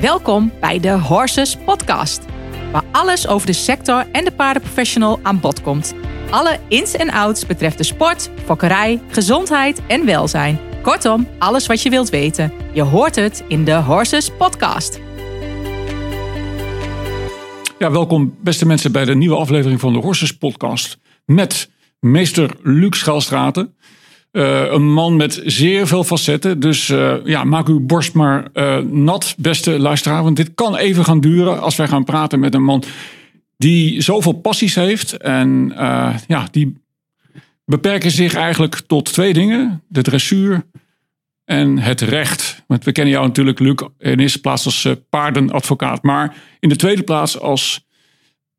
Welkom bij de Horses Podcast, waar alles over de sector en de paardenprofessional aan bod komt. Alle ins en outs betreft de sport, fokkerij, gezondheid en welzijn. Kortom, alles wat je wilt weten. Je hoort het in de Horses Podcast. Ja, welkom beste mensen bij de nieuwe aflevering van de Horses Podcast met meester Luc Schelstraten. Uh, een man met zeer veel facetten. Dus uh, ja, maak uw borst maar uh, nat, beste luisteraar. Want dit kan even gaan duren als wij gaan praten met een man die zoveel passies heeft. En ja, die beperken zich eigenlijk tot twee dingen: de dressuur en het recht. Want we kennen jou natuurlijk, Luc, in eerste plaats als paardenadvocaat. Maar in de tweede plaats als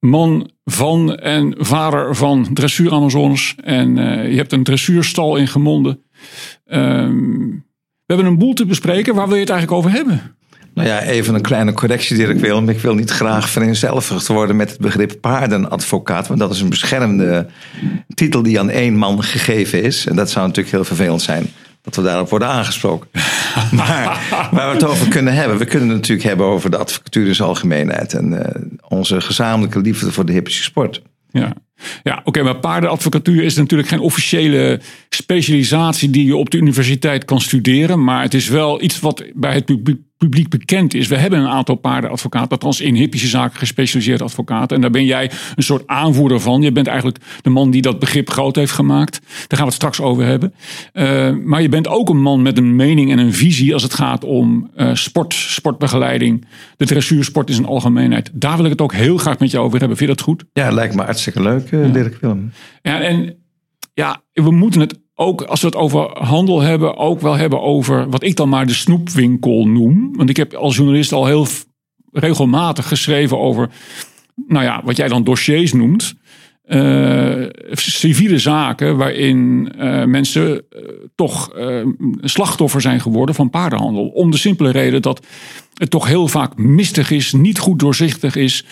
man van en vader van dressuur Amazones. En uh, je hebt een dressuurstal in Gemonden. Um, we hebben een boel te bespreken. Waar wil je het eigenlijk over hebben? Nou ja, even een kleine correctie die ik wil. Ik wil niet graag vereenzelvigd worden met het begrip paardenadvocaat. Want dat is een beschermde titel die aan één man gegeven is. En dat zou natuurlijk heel vervelend zijn dat we daarop worden aangesproken. maar waar we het over kunnen hebben, we kunnen het natuurlijk hebben over de advocatuur in zijn algemeenheid en uh, onze gezamenlijke liefde voor de hippische sport. Ja, ja oké, maar paardenadvocatuur is natuurlijk geen officiële specialisatie die je op de universiteit kan studeren. Maar het is wel iets wat bij het publiek publiek bekend is. We hebben een aantal paardenadvocaten, althans in hippische zaken gespecialiseerde advocaten. En daar ben jij een soort aanvoerder van. Je bent eigenlijk de man die dat begrip groot heeft gemaakt. Daar gaan we het straks over hebben. Uh, maar je bent ook een man met een mening en een visie als het gaat om uh, sport, sportbegeleiding, de dressuursport in zijn algemeenheid. Daar wil ik het ook heel graag met jou over hebben. Vind je dat goed? Ja, lijkt me hartstikke leuk, uh, Dirk Willem. Ja, en ja, we moeten het ook als we het over handel hebben, ook wel hebben over wat ik dan maar de snoepwinkel noem. Want ik heb als journalist al heel regelmatig geschreven over, nou ja, wat jij dan dossiers noemt. Uh, civiele zaken waarin uh, mensen uh, toch slachtoffer zijn geworden van paardenhandel. Om de simpele reden dat het toch heel vaak mistig is, niet goed doorzichtig is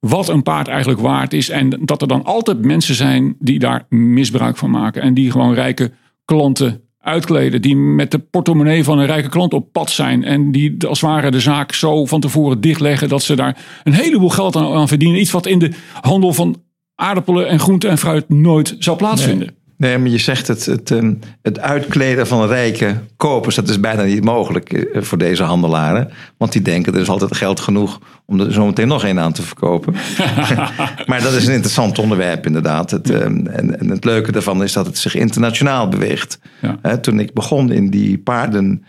wat een paard eigenlijk waard is. En dat er dan altijd mensen zijn die daar misbruik van maken. En die gewoon rijke klanten uitkleden. Die met de portemonnee van een rijke klant op pad zijn. En die als het ware de zaak zo van tevoren dichtleggen dat ze daar een heleboel geld aan, verdienen. Iets wat in de handel van aardappelen en groenten en fruit nooit zou plaatsvinden. Nee, maar je zegt het, het, ehm, het uitkleden van rijke kopers, dat is bijna niet mogelijk eh, voor deze handelaren. Want die denken er is altijd geld genoeg om er zometeen nog één aan te verkopen. maar dat is een interessant onderwerp inderdaad. Het, ehm, en, en, het leuke daarvan is dat het zich internationaal beweegt. Ja. Toen ik begon in die paarden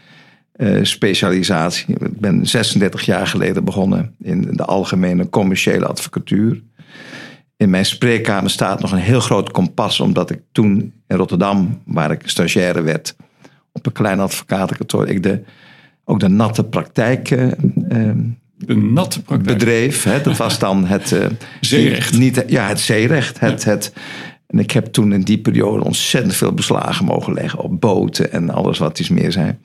uh, specialisatie, ik ben 36 jaar geleden begonnen in de algemene commerciële advocatuur in mijn spreekkamer staat nog een heel groot kompas, omdat ik toen in Rotterdam, waar ik stagiaire werd, op een klein advocatenkantoor, ik de, ook de natte praktijk. Uh, de natte praktijk. Bedreef. Hè, dat was dan het. Uh, zeerecht. Niet, ja, het zeerecht. Het, ja. het, en ik heb toen in die periode ontzettend veel beslagen mogen leggen op boten en alles wat iets meer zijn.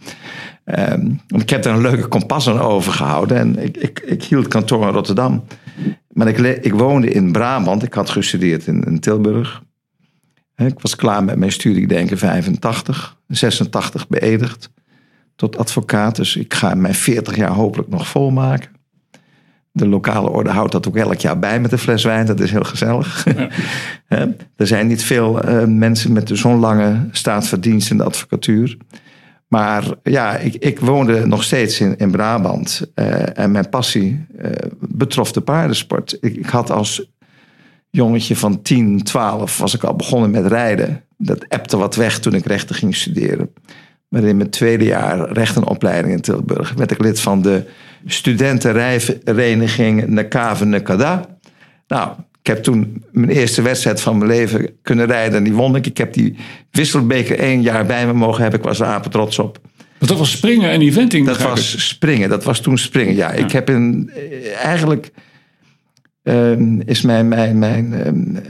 Um, ik heb daar een leuke kompas aan overgehouden en ik, ik, ik hield kantoor in Rotterdam. Maar ik, ik woonde in Brabant. Ik had gestudeerd in, in Tilburg. Ik was klaar met mijn studie, ik denk in 85, 86 beëdigd tot advocaat. Dus ik ga mijn 40 jaar hopelijk nog volmaken. De lokale orde houdt dat ook elk jaar bij met een fles wijn. Dat is heel gezellig. Ja. er zijn niet veel uh, mensen met zo'n lange staatsverdienst in de advocatuur. Maar ja, ik, ik woonde nog steeds in, in Brabant. Uh, en mijn passie uh, betrof de paardensport. Ik, ik, had als jongetje van 10, 12 was ik al begonnen met rijden. Dat ebte wat weg toen ik rechten ging studeren. Maar in mijn tweede jaar rechtenopleiding in Tilburg werd ik lid van de studentenrijvereniging Nekave Nekada. Nou, heb toen mijn eerste wedstrijd van mijn leven kunnen rijden en die won ik. Ik heb die wisselbeker één jaar bij me mogen hebben. Ik was er apen trots op. dat was springen en eventing? Dat was ik. springen, dat was toen springen. Ja, ja. ik heb in, eigenlijk um, is mijn, mijn, mijn um, uh,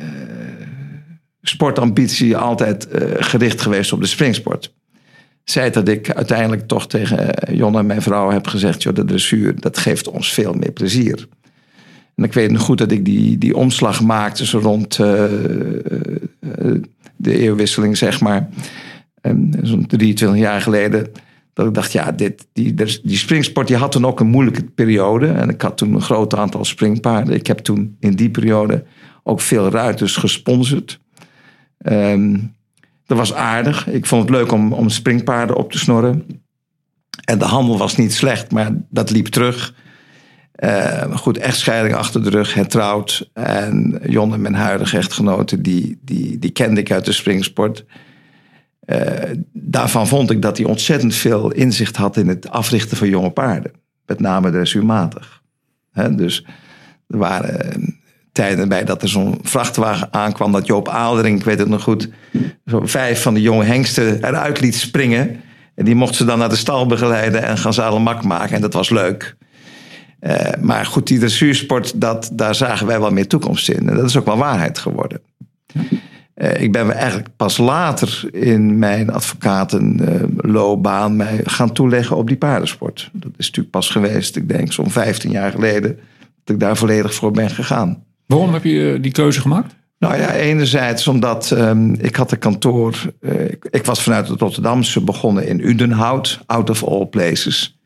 sportambitie altijd uh, gericht geweest op de springsport. Zij dat ik uiteindelijk toch tegen Jon en mijn vrouw heb gezegd: joh, de dressuur, dat geeft ons veel meer plezier. En ik weet nog goed dat ik die, die omslag maakte zo rond uh, de eeuwwisseling, zeg maar. Zo'n 23 jaar geleden. Dat ik dacht, ja, dit, die, die springsport die had toen ook een moeilijke periode. En ik had toen een groot aantal springpaarden. Ik heb toen in die periode ook veel ruiters gesponsord. Ehm, dat was aardig. Ik vond het leuk om, om springpaarden op te snorren. En de handel was niet slecht, maar dat liep terug. Uh, goed, echtscheiding achter de rug, hertrouwd. En Jon en mijn huidige echtgenote, die, die, die kende ik uit de springsport. Uh, daarvan vond ik dat hij ontzettend veel inzicht had in het africhten van jonge paarden. Met name dressuurmatig. He, dus er waren eh, tijden bij dat er zo'n vrachtwagen aankwam. Dat Joop Aaldering, ik weet het nog goed, zo vijf van de jonge hengsten eruit liet springen. En die mochten ze dan naar de stal begeleiden en gaan zadelmak maken. En dat was leuk. Uh, maar goed, die dressuursport, dat, daar zagen wij wel meer toekomst in. En dat is ook wel waarheid geworden. Uh, ik ben eigenlijk pas later in mijn advocatenloopbaan uh, mij gaan toeleggen op die paardensport. Dat is natuurlijk pas geweest, ik denk zo'n 15 jaar geleden, dat ik daar volledig voor ben gegaan. Waarom heb je die keuze gemaakt? Nou ja, enerzijds omdat um, ik had een kantoor. Uh, ik, ik, was vanuit het Rotterdamse begonnen in Udenhout, out of all places.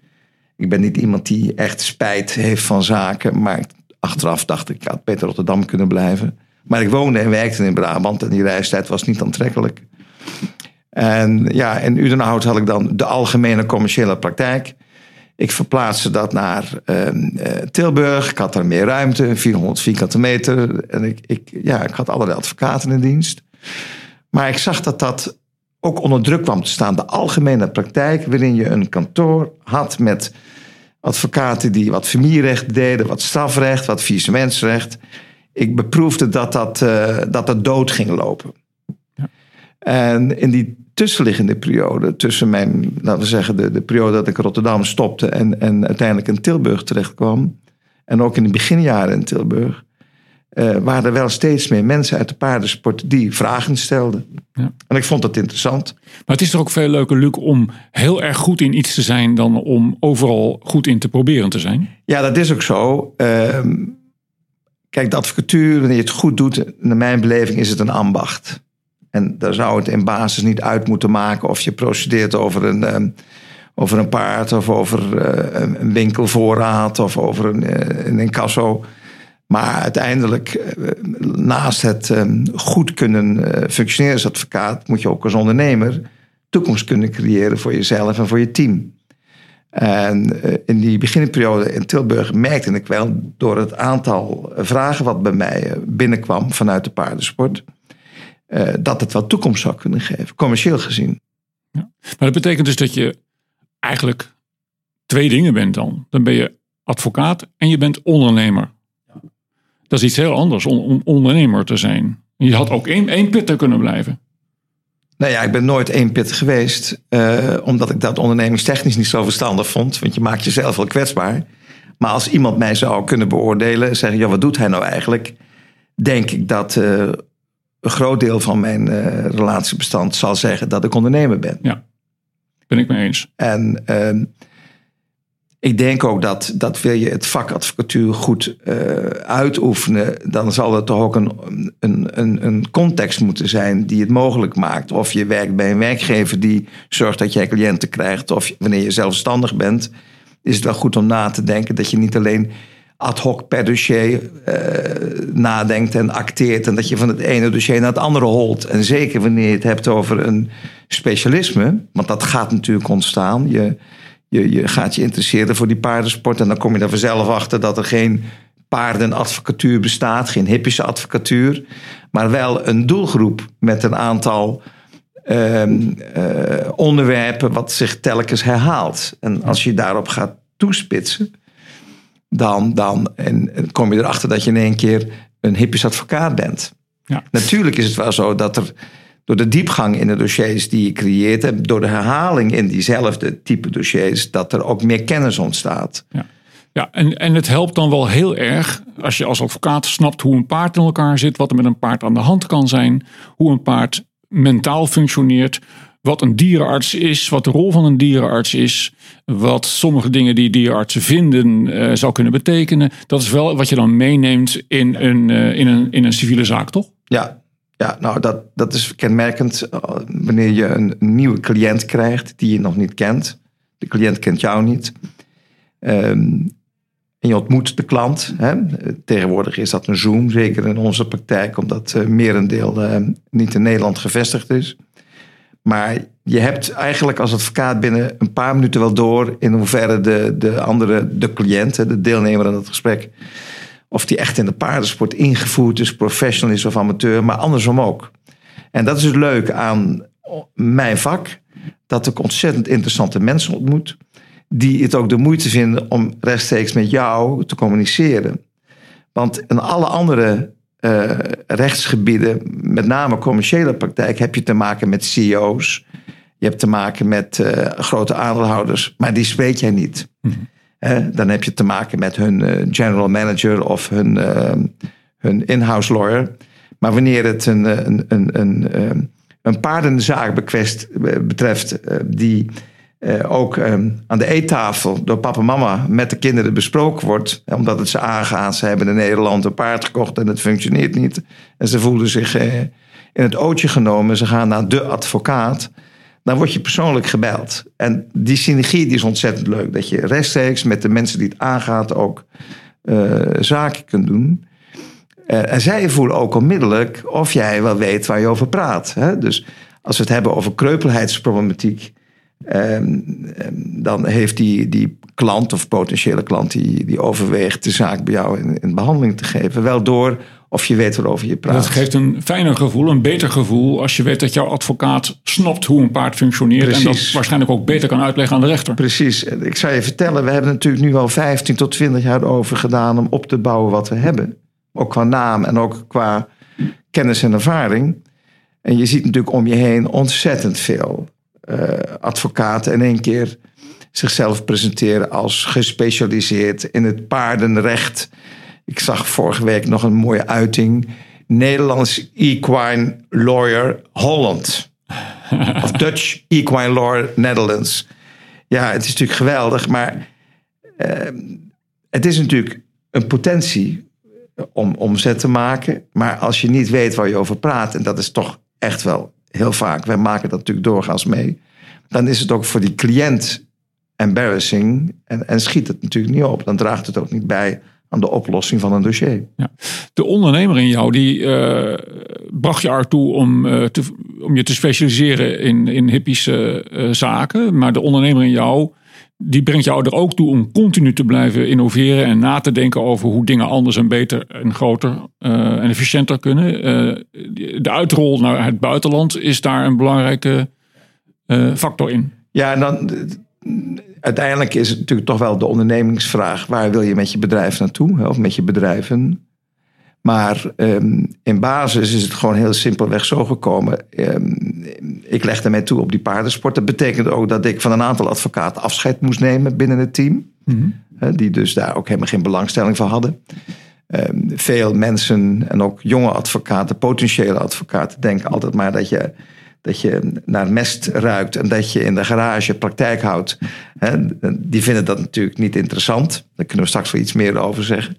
Ik ben niet iemand die echt spijt heeft van zaken, maar achteraf dacht ik, ik had beter Rotterdam kunnen blijven. Maar ik woonde en werkte in Brabant en die reistijd was niet aantrekkelijk. En ja, in Udenhout had ik dan de algemene commerciële praktijk. Ik verplaatste dat naar uh, Tilburg. Ik had daar meer ruimte, 400 vierkante meter. En ik, ik, ja, ik had allerlei advocaten in dienst. Maar ik zag dat dat ook onder druk kwam te staan. De algemene praktijk, waarin je een kantoor had met advocaten die wat familierecht deden, wat strafrecht, wat faillissementsrecht. Ik beproefde dat dat, uh, dat, dat dood ging lopen. Ja. En in die tussenliggende periode, tussen mijn, laten we zeggen, de, de periode dat ik Rotterdam stopte en, en uiteindelijk in Tilburg terechtkwam, en ook in de beginjaren in Tilburg, uh, waren er wel steeds meer mensen uit de paardensport die vragen stelden. Ja. En ik vond dat interessant. Maar het is toch ook veel leuker, Luc, om heel erg goed in iets te zijn dan om overal goed in te proberen te zijn? Ja, dat is ook zo. Uh, kijk, de advocatuur, wanneer je het goed doet, naar mijn beleving is het een ambacht. En daar zou het in basis niet uit moeten maken of je procedeert over een, um, over een paard of over uh, een winkelvoorraad of over een, uh, een incasso. Maar uiteindelijk, uh, naast het um, goed kunnen functioneren als advocaat, moet je ook als ondernemer toekomst kunnen creëren voor jezelf en voor je team. En in die beginperiode in Tilburg merkte ik wel door het aantal vragen wat bij mij binnenkwam vanuit de paardensport dat het wel toekomst zou kunnen geven, commercieel gezien. Ja. Maar dat betekent dus dat je eigenlijk twee dingen bent dan. Dan ben je advocaat en je bent ondernemer. Dat is iets heel anders om ondernemer te zijn. Je had ook één, één pitter kunnen blijven. Nou ja, ik ben nooit één pit geweest. Uh, omdat ik dat ondernemingstechnisch niet zo verstandig vond. Want je maakt jezelf wel kwetsbaar. Maar als iemand mij zou kunnen beoordelen. Zeggen, ja, wat doet hij nou eigenlijk? Denk ik dat uh, een groot deel van mijn uh, relatiebestand zal zeggen dat ik ondernemer ben. Ja, ben ik mee eens. En uh, ik denk ook dat, dat wil je het vak advocatuur goed uh, uitoefenen, dan zal er toch ook een, een, een, een context moeten zijn die het mogelijk maakt. Of je werkt bij een werkgever die zorgt dat jij cliënten krijgt, of wanneer je zelfstandig bent, is het wel goed om na te denken dat je niet alleen ad hoc per dossier uh, nadenkt en acteert. En dat je van het ene dossier naar het andere holt. En zeker wanneer je het hebt over een specialisme. Want dat gaat natuurlijk ontstaan. Je, je, je gaat je interesseren voor die paardensport. En dan kom je er vanzelf achter dat er geen paardenadvocatuur bestaat. Geen hippische advocatuur. Maar wel een doelgroep met een aantal... Uh, uh, onderwerpen wat zich telkens herhaalt. En als je daarop gaat toespitsen, dan, dan en kom je erachter dat je in één keer een hippisch advocaat bent. Ja. Natuurlijk is het wel zo dat er door de diepgang in de dossiers die je creëert, en door de herhaling in diezelfde type dossiers, dat er ook meer kennis ontstaat. Ja. Ja, en, en het helpt dan wel heel erg als je als advocaat snapt hoe een paard in elkaar zit, wat er met een paard aan de hand kan zijn, hoe een paard mentaal functioneert, wat een dierenarts is, wat de rol van een dierenarts is, wat sommige dingen die dierenartsen vinden uh, zou kunnen betekenen. Dat is wel wat je dan meeneemt in een, uh, in een, in een civiele zaak, toch? Ja, ja nou dat, dat is kenmerkend uh, wanneer je een nieuwe cliënt krijgt die je nog niet kent. De cliënt kent jou niet. Ehm, en je ontmoet de klant. Hè. Tegenwoordig is dat een Zoom, zeker in onze praktijk, omdat uh, merendeel uh, niet in Nederland gevestigd is. Maar je hebt eigenlijk als advocaat binnen een paar minuten wel door in hoeverre de, de andere, de cliënt, de deelnemer aan het gesprek, of die echt in de paardensport ingevoerd is, professional is of amateur, maar andersom ook. En dat is het leuke aan mijn vak, dat ik ontzettend interessante mensen ontmoet, die het ook de moeite vinden om rechtstreeks met jou te communiceren. Want in alle andere uh, rechtsgebieden, met name commerciële praktijk, heb je te maken met CEO's. Je hebt te maken met uh, grote aandeelhouders, maar die spreek jij niet. Mm-hmm. Dan heb je te maken met hun uh, general manager of hun, hun in-house lawyer. Maar wanneer het een, een, een, een, een paardenzaak betreft die uh, ook um, aan de eettafel door papa en mama met de kinderen besproken wordt. Omdat het ze aangaat. Ze hebben in Nederland een paard gekocht en het functioneert niet. En ze voelen zich in het ootje genomen. Ze gaan naar de advocaat. Dan word je persoonlijk gebeld. En die synergie die is ontzettend leuk. Dat je rechtstreeks met de mensen die het aangaat ook uh, zaken kunt doen. en zij voelen ook onmiddellijk of jij wel weet waar je over praat. Hè? Dus als we het hebben over kreupelheidsproblematiek Ehm, ehm, dan heeft die, die klant of potentiële klant die, die overweegt de zaak bij jou in, in behandeling te geven, wel door of je weet waarover je praat. Dat geeft een fijner gevoel, een beter gevoel als je weet dat jouw advocaat snapt hoe een paard functioneert Precies. en dat waarschijnlijk ook beter kan uitleggen aan de rechter. Precies. Ik zou je vertellen, we hebben natuurlijk nu al 15 tot 20 jaar over gedaan om op te bouwen wat we hebben. Ook qua naam en ook qua kennis en ervaring. En je ziet natuurlijk om je heen ontzettend veel uh, advocaten in één keer zichzelf presenteren als gespecialiseerd in het paardenrecht. Ik zag vorige week nog een mooie uiting. Nederlands Equine Lawyer Holland. of Dutch Equine Lawyer Netherlands. Ja, het is natuurlijk geweldig, maar uh, het is natuurlijk een potentie om omzet te maken. Maar als je niet weet waar je over praat, en dat is toch echt wel heel vaak, wij maken dat natuurlijk doorgaans mee, dan is het ook voor die cliënt embarrassing en, en schiet het natuurlijk niet op. Dan draagt het ook niet bij aan de oplossing van een dossier. Ja. De ondernemer in jou, die uh, bracht je ertoe om, uh, te, om je te specialiseren in, in hippische uh, zaken. Maar de ondernemer in jou, die brengt jou er ook toe om continu te blijven innoveren en na te denken over hoe dingen anders en beter en groter en efficiënter kunnen. de uitrol naar het buitenland is daar een belangrijke factor in. Ja, en dan uiteindelijk is het natuurlijk toch wel de ondernemingsvraag: waar wil je met je bedrijf naartoe? Of met je bedrijven? Maar um, in basis is het gewoon heel simpelweg zo gekomen. Um, ik legde mij toe op die paardensport. Dat betekent ook dat ik van een aantal advocaten afscheid moest nemen binnen het team. Mm -hmm. Die dus daar ook helemaal geen belangstelling voor hadden. Um, veel mensen en ook jonge advocaten, potentiële advocaten, denken altijd maar dat je dat je naar mest ruikt en dat je in de garage praktijk houdt. Hè, die vinden dat natuurlijk niet interessant. Daar kunnen we straks wel iets meer over zeggen.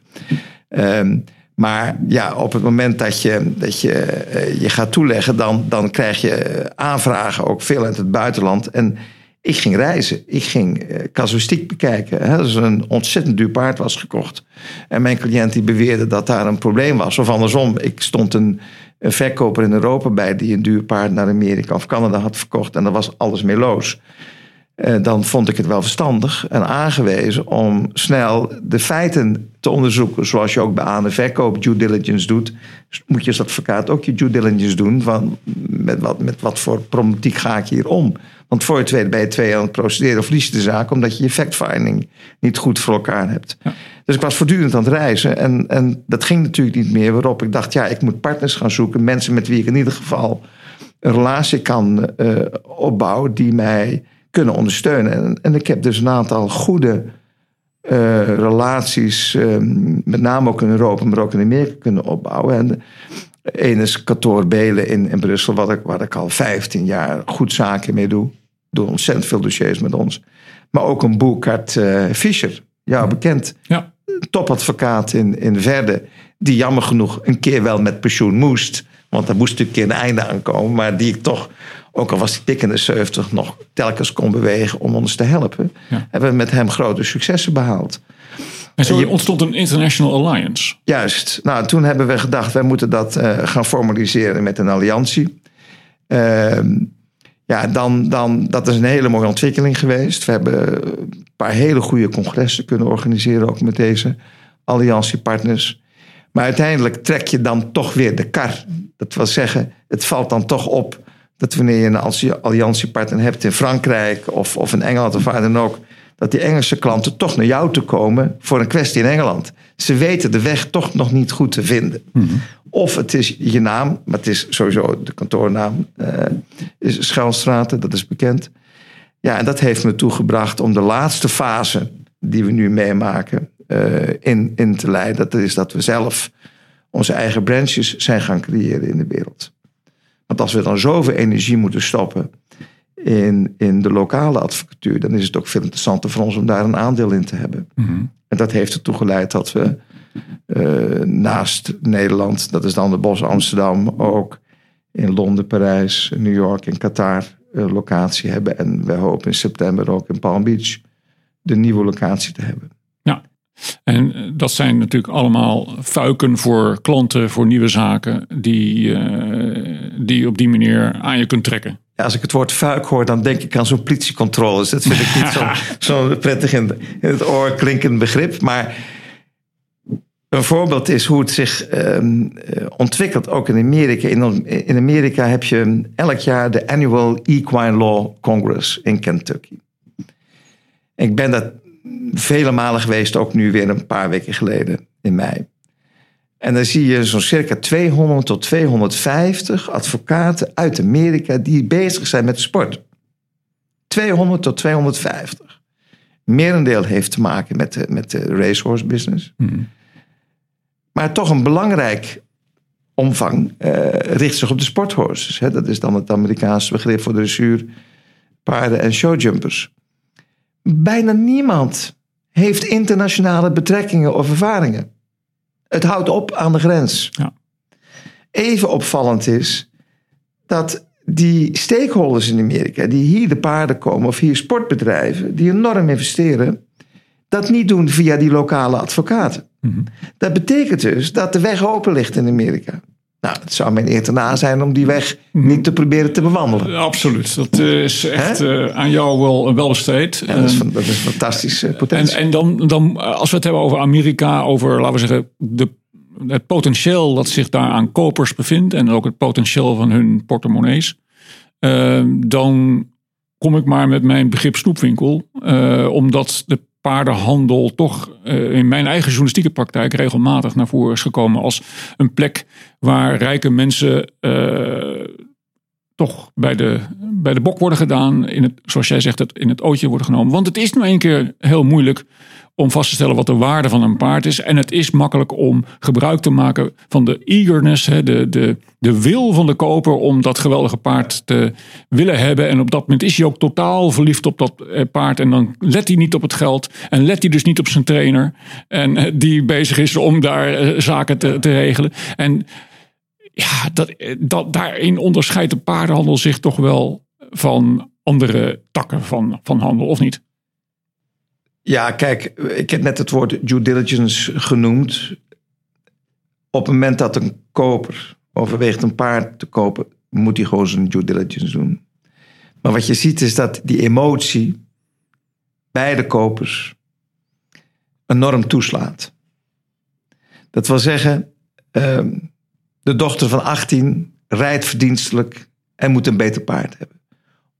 Um, maar ja, op het moment dat je dat je, uh, je gaat toeleggen, dan, dan krijg je aanvragen ook veel uit het buitenland. En ik ging reizen. Ik ging uh, casuïstiek bekijken. Hè, dat is een ontzettend duur paard was gekocht. En mijn cliënt die beweerde dat daar een probleem was. Of andersom, ik stond een een verkoper in Europa bij die een duur paard naar Amerika of Canada had verkocht en daar was alles mee los. Eh, dan vond ik het wel verstandig en aangewezen om snel de feiten te onderzoeken. Zoals je ook bij aan de verkoop due diligence doet, moet je als advocaat ook je due diligence doen. Van met, wat, met wat voor problematiek ga ik hier om? Want voor je tweede ben je twee aan het procederen of verlies je de zaak omdat je je fact-finding niet goed voor elkaar hebt. Dus ik was voortdurend aan het reizen en, en dat ging natuurlijk niet meer. Waarop ik dacht, ja, ik moet partners gaan zoeken. Mensen met wie ik in ieder geval een relatie kan uh, opbouwen die mij kunnen ondersteunen. En, en ik heb dus een aantal goede uh, relaties, uh, met name ook in Europa, maar ook in Amerika kunnen opbouwen. En een is kantoor Belen in, in Brussel, wat ik, waar ik al 15 jaar goed zaken mee doe. Doe ontzettend veel dossiers met ons. Maar ook een Boekart uh, Fischer, jou bekend. Ja. Topadvocaat in, in Verde, die jammer genoeg een keer wel met pensioen moest. Want daar moest natuurlijk een keer een einde aankomen. Maar die ik toch ook al was hij dik in de 70, nog telkens kon bewegen om ons te helpen, Ja. hebben we met hem grote successen behaald. En zo je- ontstond een International Alliance. Juist. Nou, toen hebben we gedacht, wij moeten dat eh, gaan formaliseren met een alliantie. Ehm, ja, dan, dan, dat is een hele mooie ontwikkeling geweest. We hebben een paar hele goede congressen kunnen organiseren, ook met deze alliantiepartners. Maar uiteindelijk trek je dan toch weer de kar. Dat wil zeggen, het valt dan toch op dat wanneer je een alli- alliantiepartner hebt in Frankrijk of, of in Engeland of waar dan ook, dat die Engelse klanten toch naar jou toe komen voor een kwestie in Engeland. Ze weten de weg toch nog niet goed te vinden. Of het is je naam, maar het is sowieso de kantoornaam, eh is Schuilstraten, dat is bekend. Ja, en dat heeft me toegebracht om de laatste fase die we nu meemaken eh, in, in te leiden. Dat is dat we zelf onze eigen branches zijn gaan creëren in de wereld. Want als we dan zoveel energie moeten stoppen in, in de lokale advocatuur, dan is het ook veel interessanter voor ons om daar een aandeel in te hebben. En dat heeft ertoe geleid dat we eh, naast Nederland, dat is dan de Bos Amsterdam, ook in Londen, Parijs, New York en Qatar een locatie hebben. En we hopen in september ook in Palm Beach de nieuwe locatie te hebben. Ja. En eh, dat zijn natuurlijk allemaal fuiken voor klanten, voor nieuwe zaken, die, eh, die je op die manier aan je kunt trekken. Ja, als ik het woord fuik hoor, dan denk ik aan zo'n politiecontroles. Dat vind ik niet zo'n zo prettig in, in het oor klinkend begrip. Maar een voorbeeld is hoe het zich ehm, eh, ontwikkelt, ook in Amerika. In, in Amerika heb je elk jaar de Annual Equine Law Congress in Kentucky. Ik ben daar vele malen geweest, ook nu weer een paar weken geleden in mei. En dan zie je zo'n circa 200 tot 250 advocaten uit Amerika die bezig zijn met sport. 200 tot 250. Merendeel heeft te maken met de, met de racehorse business. Maar toch een belangrijk omvang eh, richt zich op de sporthorses. Hè? Dat is dan het Amerikaanse begrip voor dressuur, paarden en showjumpers. Bijna niemand heeft internationale betrekkingen of ervaringen. Het houdt op aan de grens. Ja. Even opvallend is dat die stakeholders in Amerika, die hier de paarden komen, of hier sportbedrijven, die enorm investeren, dat niet doen via die lokale advocaten. Dat betekent dus dat de weg open ligt in Amerika. Nou, het zou mijn eer te na zijn om die weg niet te proberen te bewandelen. Absoluut. Dat eh, is echt eh, aan jou wel, wel besteed. Ja, dat, is, Eh, dat is fantastische En, potentie. en dan, dan, eh, als we het hebben over Amerika, over, laten we zeggen, de, het potentieel dat zich daar aan kopers bevindt en ook het potentieel van hun portemonnees, eh, dan kom ik maar met mijn begrip snoepwinkel, eh, omdat de paardenhandel toch eh, in mijn eigen journalistieke praktijk regelmatig naar voren is gekomen als een plek waar rijke mensen eh, toch bij de, bij de bok worden gedaan. In het, zoals jij zegt, het in het ootje worden genomen. Want het is nou een keer heel moeilijk om vast te stellen wat de waarde van een paard is. En het is makkelijk om gebruik te maken van de eagerness, hè, de, de, de wil van de koper om dat geweldige paard te willen hebben. En op dat moment is hij ook totaal verliefd op dat eh, paard. En dan let hij niet op het geld. En let hij dus niet op zijn trainer. En eh, die bezig is om daar eh, zaken te, te regelen. En ja, dat, dat, daarin onderscheidt de paardenhandel zich toch wel van andere takken van, van handel, of niet? Ja, kijk, ik heb net het woord due diligence genoemd. Op het moment dat een koper overweegt een paard te kopen, moet hij gewoon zijn due diligence doen. Maar wat je ziet is dat die emotie bij de kopers enorm toeslaat. Dat wil zeggen, ehm, de dochter van 18 rijdt verdienstelijk en moet een beter paard hebben.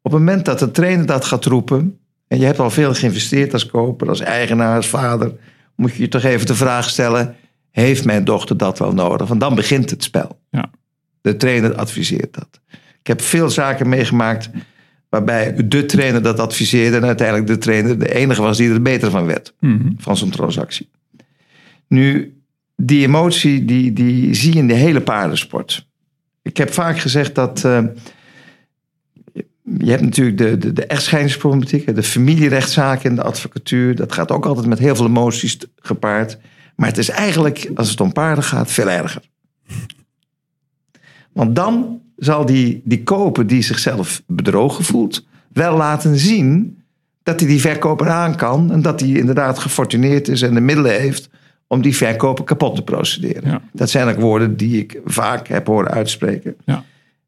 Op het moment dat de trainer dat gaat roepen, en je hebt al veel geïnvesteerd als koper, als eigenaar, als vader, moet je je toch even de vraag stellen: heeft mijn dochter dat wel nodig? Want dan begint het spel. Ja. De trainer adviseert dat. Ik heb veel zaken meegemaakt waarbij de trainer dat adviseerde en uiteindelijk de trainer de enige was die er beter van werd van zo'n transactie. Nu, die emotie die, die zie je in de hele paardensport. Ik heb vaak gezegd dat. eh, je hebt natuurlijk de, de, de echtscheidingsproblematiek, de familierechtszaken in de advocatuur. Dat gaat ook altijd met heel veel emoties gepaard. Maar het is eigenlijk, als het om paarden gaat, veel erger. Want dan zal die, die koper die zichzelf bedrogen voelt, wel laten zien dat hij die verkoper aan kan. En dat hij inderdaad gefortuneerd is en de middelen heeft om die verkoper kapot te procederen. Ja. Dat zijn ook woorden die ik vaak heb horen uitspreken. Ja.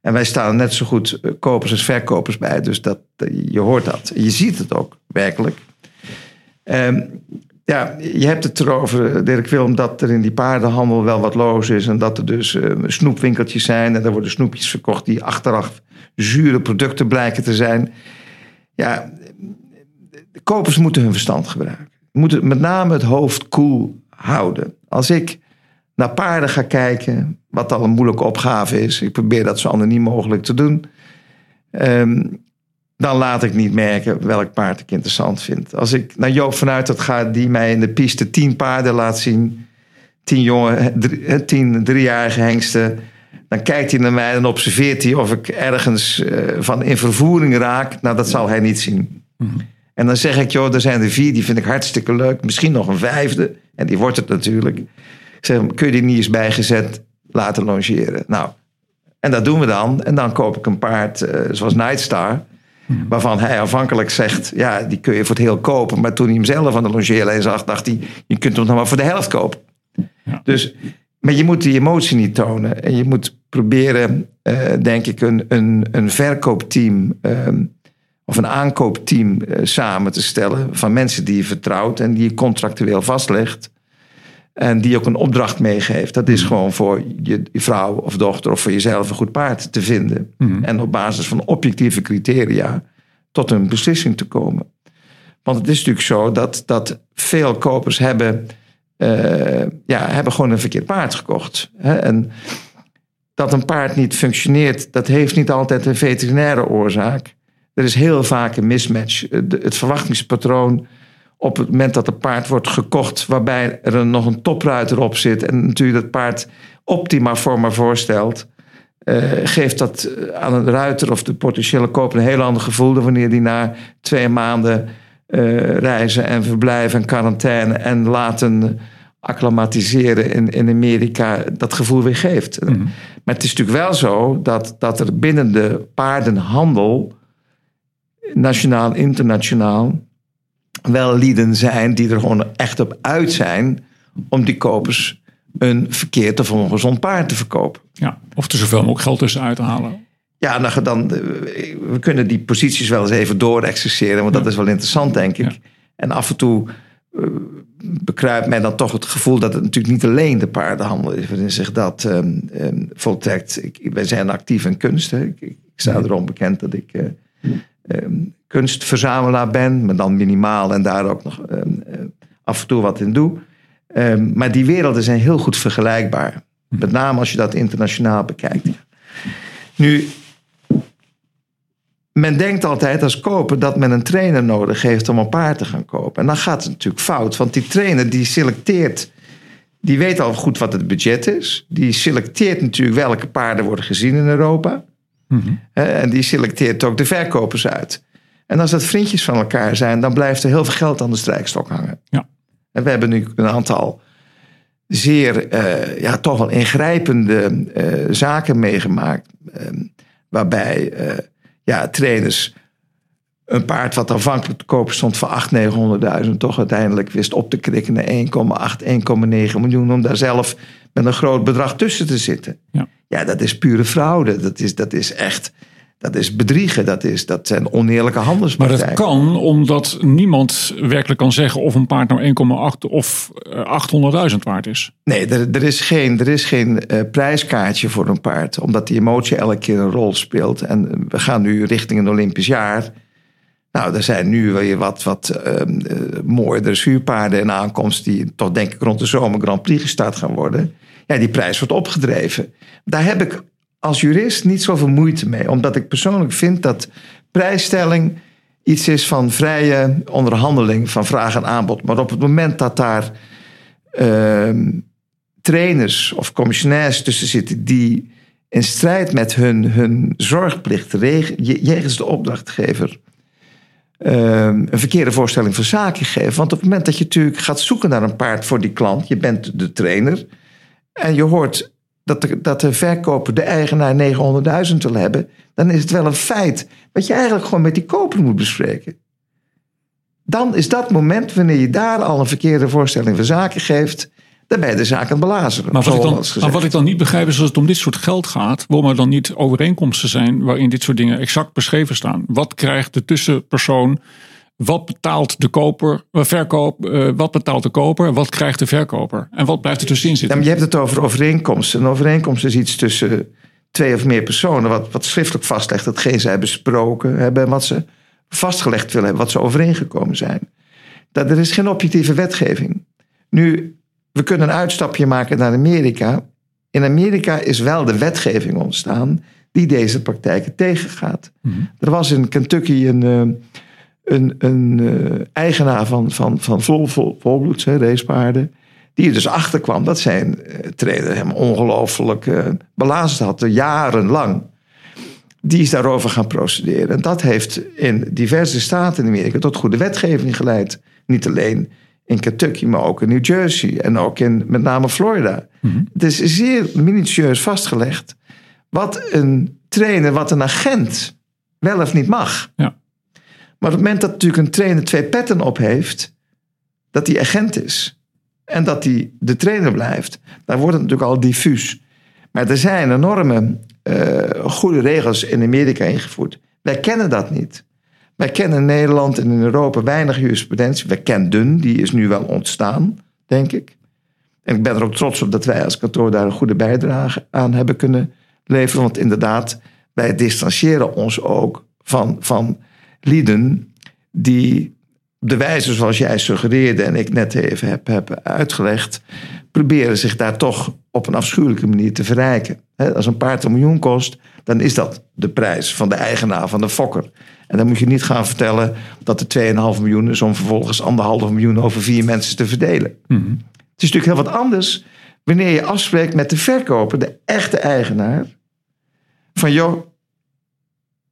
En wij staan net zo goed eh, kopers als verkopers bij. Dus dat, eh, je hoort dat. Je ziet het ook, werkelijk. Ehm, ja, je hebt het erover, Dirk Willem, dat er in die paardenhandel wel wat los is. En dat er dus eh, snoepwinkeltjes zijn. En er worden snoepjes verkocht die achteraf zure producten blijken te zijn. Ja, de kopers moeten hun verstand gebruiken. Moeten met name het hoofd koel houden. Als ik naar paarden ga kijken, wat al een moeilijke opgave is. Ik probeer dat zo anoniem mogelijk te doen. Ehm, dan laat ik niet merken welk paard ik interessant vind. Als ik naar Joop vanuit dat ga, die mij in de piste tien paarden laat zien. Tien jonge, drie, tien driejarige hengsten. Dan kijkt hij naar mij en observeert hij of ik ergens uh, van in vervoering raak. Nou, dat zal hij niet zien. Mm-hmm. En dan zeg ik, joh, er zijn er vier, die vind ik hartstikke leuk. Misschien nog een vijfde. En die wordt het natuurlijk. Ik zeg, kun je die niet eens bijgezet laten longeren? Nou, en dat doen we dan. En dan koop ik een paard uh, zoals Nightstar. Waarvan hij afhankelijk zegt, ja, die kun je voor het heel kopen. Maar toen hij hem zelf aan de longeerlijn zag, dacht hij, je kunt hem nog maar voor de helft kopen. Ja. Dus, maar je moet die emotie niet tonen. En je moet proberen, uh, denk ik, een, een, een verkoopteam um, of een aankoopteam uh, samen te stellen. Van mensen die je vertrouwt en die je contractueel vastlegt. En die ook een opdracht meegeeft. Dat is gewoon voor je vrouw of dochter of voor jezelf een goed paard te vinden. Mhm. En op basis van objectieve criteria tot een beslissing te komen. Want het is natuurlijk zo dat, dat veel kopers hebben, uh, ja, hebben gewoon een verkeerd paard gekocht. Hè? En dat een paard niet functioneert, dat heeft niet altijd een veterinaire oorzaak. Er is heel vaak een mismatch. Het verwachtingspatroon op het moment dat het paard wordt gekocht, waarbij er nog een topruiter op zit en natuurlijk dat paard optima forma voorstelt, uh, geeft dat aan een ruiter of de potentiële koper een heel ander gevoel dan wanneer die na twee maanden uh, reizen en verblijven en quarantaine en laten acclimatiseren in, in Amerika dat gevoel weer geeft. Mhm. Maar het is natuurlijk wel zo dat, dat er binnen de paardenhandel, nationaal, internationaal, wel lieden zijn die er gewoon echt op uit zijn om die kopers een verkeerd of ongezond paard te verkopen. Ja, of er zoveel mogelijk geld tussen uit te halen. Ja, nou, dan, we kunnen die posities wel eens even doorexerceren, want dat is wel interessant, denk ik. Ja. En af en toe uh, bekruipt mij dan toch het gevoel dat het natuurlijk niet alleen de paardenhandel is waarin zich dat um, um, voltrekt. Ik, wij zijn actief in kunst. Hè. Ik, ik, sta erom bekend dat ik uh, um, kunstverzamelaar ben, maar dan minimaal en daar ook nog uh, af en toe wat in doe. Um, maar die werelden zijn heel goed vergelijkbaar. Met name als je dat internationaal bekijkt. Nu, men denkt altijd als koper dat men een trainer nodig heeft om een paard te gaan kopen. En dan gaat het natuurlijk fout, want die trainer die selecteert, die weet al goed wat het budget is. Die selecteert natuurlijk welke paarden worden gezien in Europa. Mm-hmm. En die selecteert ook de verkopers uit. En als dat vriendjes van elkaar zijn, dan blijft er heel veel geld aan de strijkstok hangen. Ja. En we hebben nu een aantal zeer, uh, ja, toch wel ingrijpende uh, zaken meegemaakt. Uh, waarbij ja, trainers een paard wat aanvankelijk te kopen stond voor 800.000, 900.000, toch uiteindelijk wist op te krikken naar 1,8, 1,9 miljoen. Om daar zelf met een groot bedrag tussen te zitten. Ja, ja dat is pure fraude. Dat is, dat is echt. Dat is bedriegen, dat, is, dat zijn oneerlijke handelspraktijken. Maar dat kan omdat niemand werkelijk kan zeggen of een paard nou 1,8 of 800.000 waard is. Nee, er, er is geen, er is geen uh, prijskaartje voor een paard, omdat die emotie elke keer een rol speelt. En we gaan nu richting een Olympisch jaar. Nou, er zijn nu weer wat, wat uh, uh, mooie dressuurpaarden in aankomst, die toch denk ik rond de zomer Grand Prix gestart gaan worden. Ja, die prijs wordt opgedreven. Daar heb ik als jurist niet zoveel moeite mee. Omdat ik persoonlijk vind dat prijsstelling iets is van vrije onderhandeling van vraag en aanbod. Maar op het moment dat daar uh, trainers of commissionairs tussen zitten die in strijd met hun, hun zorgplicht jegens de opdrachtgever uh, een verkeerde voorstelling van zaken geven. Want op het moment dat je natuurlijk gaat zoeken naar een paard voor die klant, je bent de trainer en je hoort dat de, dat de verkoper, de eigenaar 900.000 wil hebben, dan is het wel een feit. Wat je eigenlijk gewoon met die koper moet bespreken. Dan is dat moment wanneer je daar al een verkeerde voorstelling van zaken geeft. Dan ben je de zaak aan het belazeren. Maar wat, ik dan, maar wat ik dan niet begrijp is als het om dit soort geld gaat, waarom er dan niet overeenkomsten zijn waarin dit soort dingen exact beschreven staan. Wat krijgt de tussenpersoon? Wat betaalt de koper, eh, verkoop, eh, wat betaalt de koper? Wat krijgt de verkoper? En wat blijft er tussenin Ja, zitten? maar je hebt het over overeenkomsten. Een overeenkomst is iets tussen twee of meer personen, wat, wat schriftelijk vastlegt datgene zij besproken hebben en wat ze vastgelegd willen hebben, wat ze overeengekomen zijn. Dat, er is geen objectieve wetgeving. Nu, we kunnen een uitstapje maken naar Amerika. In Amerika is wel de wetgeving ontstaan die deze praktijken tegengaat. Er was in Kentucky een, eh, een, een eh, eigenaar van, van, van vol, vol, volbloeds, hè, racepaarden. Die er dus achter kwam dat zijn eh, trainer hem ongelooflijk eh belazerd had, jarenlang. Die is daarover gaan procederen. En dat heeft in diverse staten in Amerika tot goede wetgeving geleid. Niet alleen in Kentucky, maar ook in New Jersey en ook in met name Florida. Het is zeer minutieus vastgelegd wat een trainer, wat een agent wel of niet mag. Ja. Maar op het moment dat natuurlijk een trainer twee petten op heeft, dat hij agent is en dat hij de trainer blijft, dan wordt het natuurlijk al diffuus. Maar er zijn enorme eh, goede regels in Amerika ingevoerd. Wij kennen dat niet. Wij kennen in Nederland en in Europa weinig jurisprudentie. Wij kenden, die is nu wel ontstaan, denk ik. En ik ben er ook trots op dat wij als kantoor daar een goede bijdrage aan hebben kunnen leveren. Want inderdaad, wij distancieren ons ook van, van lieden die op de wijze zoals jij suggereerde en ik net even heb, heb uitgelegd, proberen zich daar toch op een afschuwelijke manier te verrijken. Als een paard een miljoen kost, dan is dat de prijs van de eigenaar, van de fokker. En dan moet je niet gaan vertellen dat er 2,5 miljoen is om vervolgens anderhalf miljoen over vier mensen te verdelen. Het is natuurlijk heel wat anders wanneer je afspreekt met de verkoper, de echte eigenaar, van joh,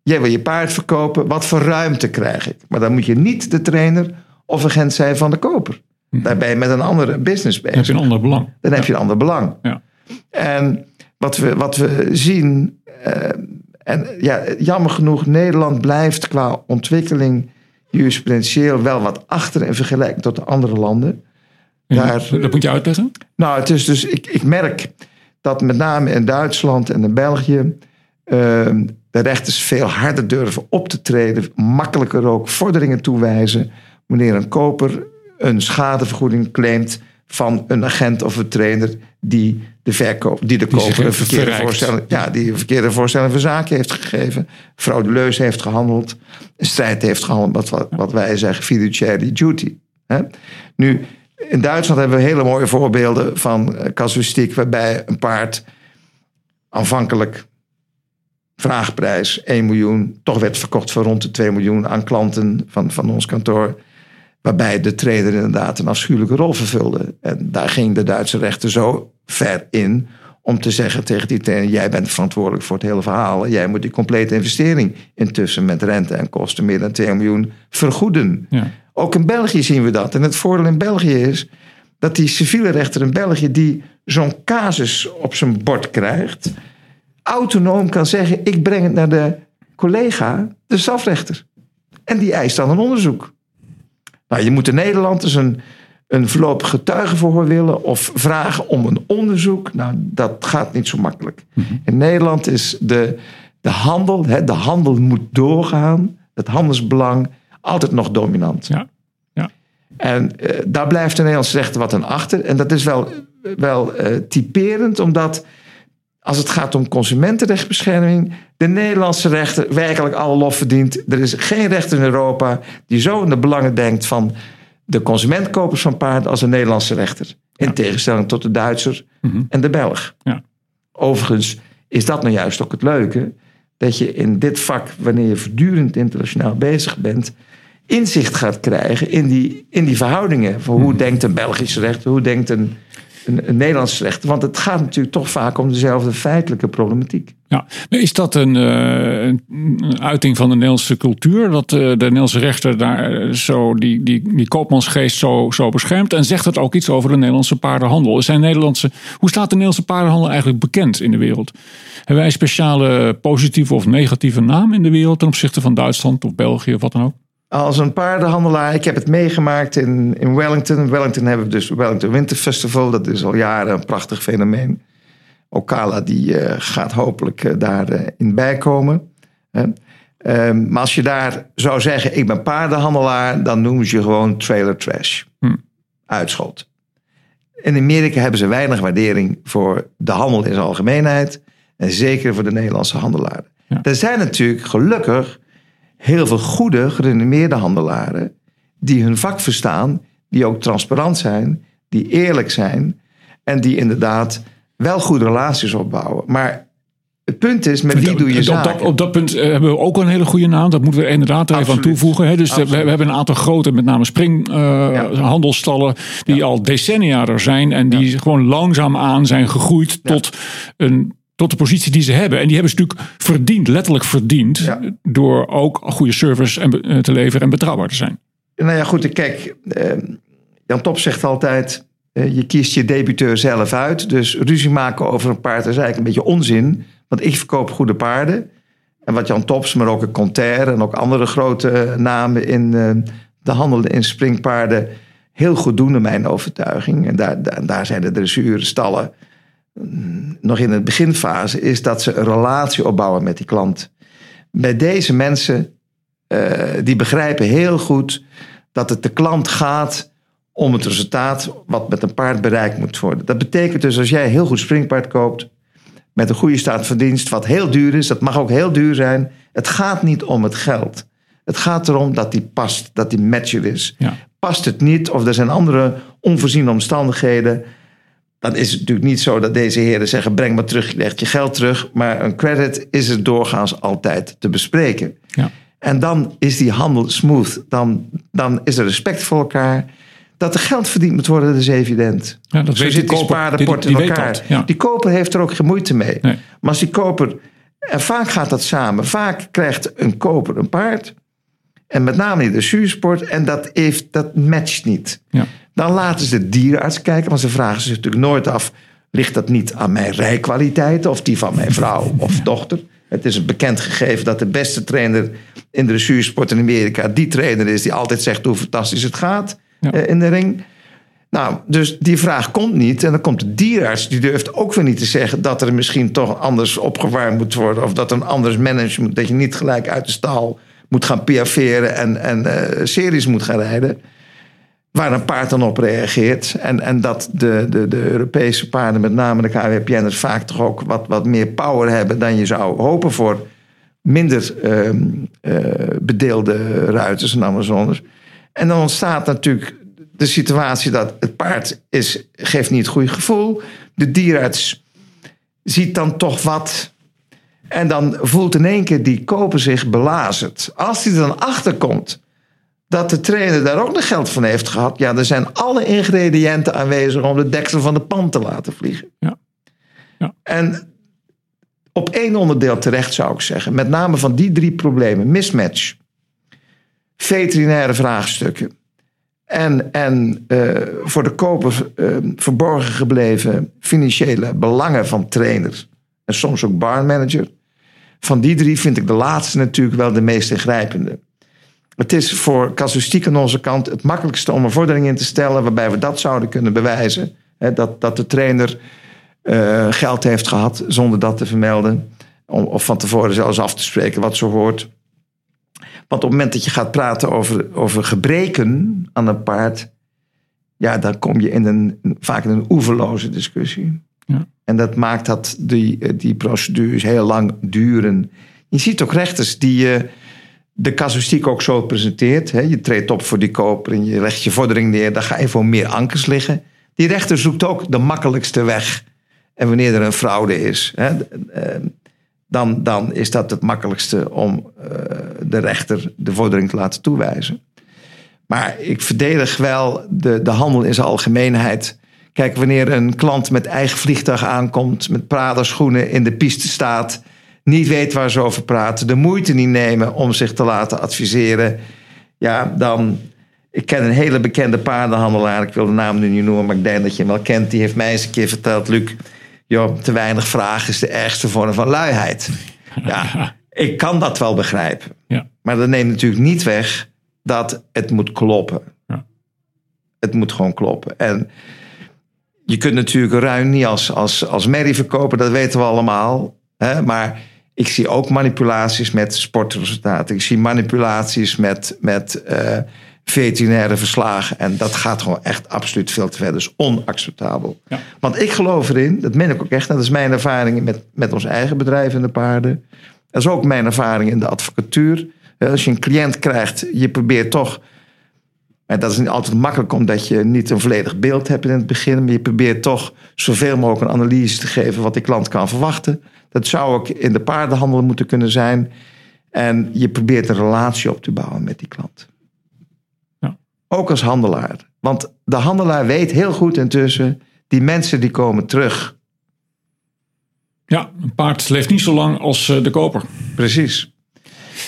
jij wil je paard verkopen, wat voor ruimte krijg ik? Maar dan moet je niet de trainer of agent zijn van de koper. Daar ben je met een andere business Dan heb bezig. je een ander belang. Dan heb je een ander belang. Ja. En wat we, wat we zien, eh, en ja, jammer genoeg, Nederland blijft qua ontwikkeling jurisprudentieel wel wat achter in vergelijking tot de andere landen. Ja, Daar- dat moet je uitleggen. Nou, het is dus, ik, ik merk dat met name in Duitsland en in België eh, de rechters veel harder durven op te treden, makkelijker ook vorderingen toewijzen wanneer een koper een schadevergoeding claimt van een agent of een trainer die de, verkoop, die de Die koper een verkeerde voorstelling, ja, die een verkeerde voorstelling van zaken heeft gegeven, fraudeleus heeft gehandeld, een strijd heeft gehandeld, wat, wat, wij zeggen fiduciary duty. Hè? Nu, in Duitsland hebben we hele mooie voorbeelden van eh, casuïstiek waarbij een paard aanvankelijk vraagprijs 1 miljoen toch werd verkocht voor rond de 2 miljoen aan klanten van, van ons kantoor. Waarbij de trader inderdaad een afschuwelijke rol vervulde. En daar ging de Duitse rechter zo ver in om te zeggen tegen die trainer: jij bent verantwoordelijk voor het hele verhaal. Jij moet die complete investering intussen met rente en kosten meer dan 2 miljoen vergoeden. Ja. Ook in België zien we dat. En het voordeel in België is dat die civiele rechter in België die zo'n casus op zijn bord krijgt, autonoom kan zeggen: ik breng het naar de collega, de strafrechter. En die eist dan een onderzoek. Nou, je moet in Nederland dus een, een voorlopig getuigenverhoor willen of vragen om een onderzoek. Nou, dat gaat niet zo makkelijk. In Nederland is de, de handel, hè, de handel moet doorgaan, het handelsbelang, altijd nog dominant. Ja. Ja. En eh, daar blijft de Nederlandse rechter wat aan achter. En dat is wel, wel eh, typerend, omdat als het gaat om consumentenrechtbescherming, de Nederlandse rechter werkelijk alle lof verdient. Er is geen rechter in Europa die zo in de belangen denkt van de consumentkopers van paarden als de Nederlandse rechter. In tegenstelling tot de Duitser en de Belg. Ja. Overigens is dat nou juist ook het leuke. Dat je in dit vak, wanneer je voortdurend internationaal bezig bent, inzicht gaat krijgen in die, in die verhoudingen. Van hoe denkt een Belgische rechter, hoe denkt een, een, een Nederlandse rechter. Want het gaat natuurlijk toch vaak om dezelfde feitelijke problematiek. Ja, is dat een, uh, een, uiting van de Nederlandse cultuur? Dat uh, de Nederlandse rechter daar zo die, die, die koopmansgeest zo, zo beschermt? En zegt dat ook iets over de Nederlandse paardenhandel? Zijn Nederlandse, hoe staat de Nederlandse paardenhandel eigenlijk bekend in de wereld? Hebben wij een speciale positieve of negatieve naam in de wereld ten opzichte van Duitsland of België of wat dan ook? Als een paardenhandelaar, ik heb het meegemaakt in, in Wellington. In Wellington hebben we dus Wellington Winter Festival. Dat is al jaren een prachtig fenomeen. Ocala die uh, gaat hopelijk uh, daarin uh, bijkomen. Um, maar als je daar zou zeggen, ik ben paardenhandelaar, dan noemen ze je gewoon trailer trash. Hm. Uitschot. In Amerika hebben ze weinig waardering voor de handel in zijn algemeenheid. En zeker voor de Nederlandse handelaren. Ja. Er zijn natuurlijk gelukkig heel veel goede, gerenommeerde handelaren. die hun vak verstaan, die ook transparant zijn, die eerlijk zijn. en die inderdaad wel goede relaties opbouwen. Maar het punt is, met wie doe je zaken? Op dat, op dat punt eh, hebben we ook een hele goede naam. Dat moeten we inderdaad er even aan toevoegen. Hè. Dus we, we, hebben een aantal grote, met name springhandelstallen... Uh, ja. die ja. al decennia er zijn... en die ja. gewoon langzaamaan zijn gegroeid tot een tot de positie die ze hebben. En die hebben ze natuurlijk verdiend, letterlijk verdiend, ja. door ook goede service en, eh, te leveren en betrouwbaar te zijn. Nou ja, goed, kijk, eh, Jan Top zegt altijd, eh, je kiest je debuteur zelf uit. Dus ruzie maken over een paard is eigenlijk een beetje onzin. Want ik verkoop goede paarden. En wat Jan Tops, maar ook een Conter en ook andere grote namen in de handel in springpaarden heel goed doen, naar mijn overtuiging. En daar, daar, daar zijn de dressuurstallen nog in de beginfase, is dat ze een relatie opbouwen met die klant. Bij deze mensen, uh, die begrijpen heel goed dat het de klant gaat om het resultaat wat met een paard bereikt moet worden. Dat betekent dus als jij een heel goed springpaard koopt, met een goede staat van dienst, wat heel duur is, dat mag ook heel duur zijn. Het gaat niet om het geld. Het gaat erom dat die past, dat die matcher is. Ja. Past het niet of er zijn andere onvoorziene omstandigheden dan is het natuurlijk niet zo dat deze heren zeggen: breng maar terug, je legt je geld terug. Maar een credit is er doorgaans altijd te bespreken. Ja. En dan is die handel smooth. Dan, dan is er respect voor elkaar. Dat er geld verdiend moet worden, dat is evident. Ja, dat Zo zit die spaarrapport in elkaar. ja. Die koper heeft er ook geen moeite mee. Nee. Maar als die koper... En vaak gaat dat samen. Vaak krijgt een koper een paard. En met name de zuursport. En dat, heeft, dat matcht niet. Ja. Dan laten ze de dierenarts kijken, want ze vragen zich natuurlijk nooit af: ligt dat niet aan mijn rijkwaliteiten of die van mijn vrouw of dochter? Het is een bekend gegeven dat de beste trainer in de dressuursport in Amerika die trainer is die altijd zegt hoe fantastisch het gaat eh, in de ring. Nou, dus die vraag komt niet. En dan komt de dierenarts, die durft ook weer niet te zeggen dat er misschien toch anders opgewarmd moet worden. Of dat er een anders management, dat je niet gelijk uit de stal moet gaan piaferen en, en uh, series moet gaan rijden waar een paard dan op reageert. En, en dat de, de, de Europese paarden, met name de KWPN'ers, vaak toch ook wat, wat meer power hebben dan je zou hopen voor minder uh, uh, bedeelde ruiters en Amazoners. En dan ontstaat natuurlijk de situatie dat het paard is, geeft niet het goede gevoel. De dierarts ziet dan toch wat. En dan voelt in één keer die koper zich belazerd. Als hij er dan achterkomt dat de trainer daar ook nog geld van heeft gehad. Ja, er zijn alle ingrediënten aanwezig om de deksel van de pan te laten vliegen. Ja. ja. En op één onderdeel terecht zou ik zeggen. Met name van die drie problemen. Mismatch. Veterinaire vraagstukken. En, en uh, voor de koper uh, verborgen gebleven financiële belangen van trainers. En soms ook barmanager. Van die drie vind ik de laatste natuurlijk wel de meest ingrijpende. Het is voor casuïstiek aan onze kant het makkelijkste om een vordering in te stellen waarbij we dat zouden kunnen bewijzen. Hè, dat, dat de trainer uh, geld heeft gehad zonder dat te vermelden. Of van tevoren zelfs af te spreken wat zo hoort. Want op het moment dat je gaat praten over, over gebreken aan een paard. Ja, dan kom je in een, vaak in een oeverloze discussie. En dat maakt dat die, die procedures heel lang duren. Je ziet ook rechters die je. Uh, de casuïstiek ook zo presenteert. Hè? Je treedt op voor die koper en je legt je vordering neer. Dan ga je voor meer ankers liggen. Die rechter zoekt ook de makkelijkste weg. En wanneer er een fraude is, hè, eh, dan, dan is dat het makkelijkste om eh, de rechter de vordering te laten toewijzen. Maar ik verdedig wel de, de handel in zijn algemeenheid. Kijk, wanneer een klant met eigen vliegtuig aankomt, met Prada schoenen in de piste staat niet weten waar ze over praten, de moeite niet nemen om zich te laten adviseren, ja, dan. Ik ken een hele bekende paardenhandelaar, ik wil de naam nu niet noemen, maar ik denk dat je hem wel kent. Die heeft mij eens een keer verteld, Luc, joh, te weinig vragen is de ergste vorm van luiheid. Ja, ik kan dat wel begrijpen. Ja. Maar dat neemt natuurlijk niet weg dat het moet kloppen. Ja. Het moet gewoon kloppen. En je kunt natuurlijk ruim niet als, als, als merrie verkopen, dat weten we allemaal. Hè? Maar ik zie ook manipulaties met sportresultaten. Ik zie manipulaties met, met uh, veterinaire verslagen. En dat gaat gewoon echt absoluut veel te ver. Dus onacceptabel. Ja. Want ik geloof erin, dat meen ik ook echt. Dat is mijn ervaring met, met ons eigen bedrijf in de paarden. Dat is ook mijn ervaring in de advocatuur. Als je een cliënt krijgt, je probeert toch. En dat is niet altijd makkelijk, omdat je niet een volledig beeld hebt in het begin. Maar je probeert toch zoveel mogelijk een analyse te geven wat die klant kan verwachten. Dat zou ook in de paardenhandel moeten kunnen zijn. En je probeert een relatie op te bouwen met die klant. Ja. Ook als handelaar. Want de handelaar weet heel goed intussen, die mensen die komen terug. Ja, een paard leeft niet zo lang als uh, de koper. Precies.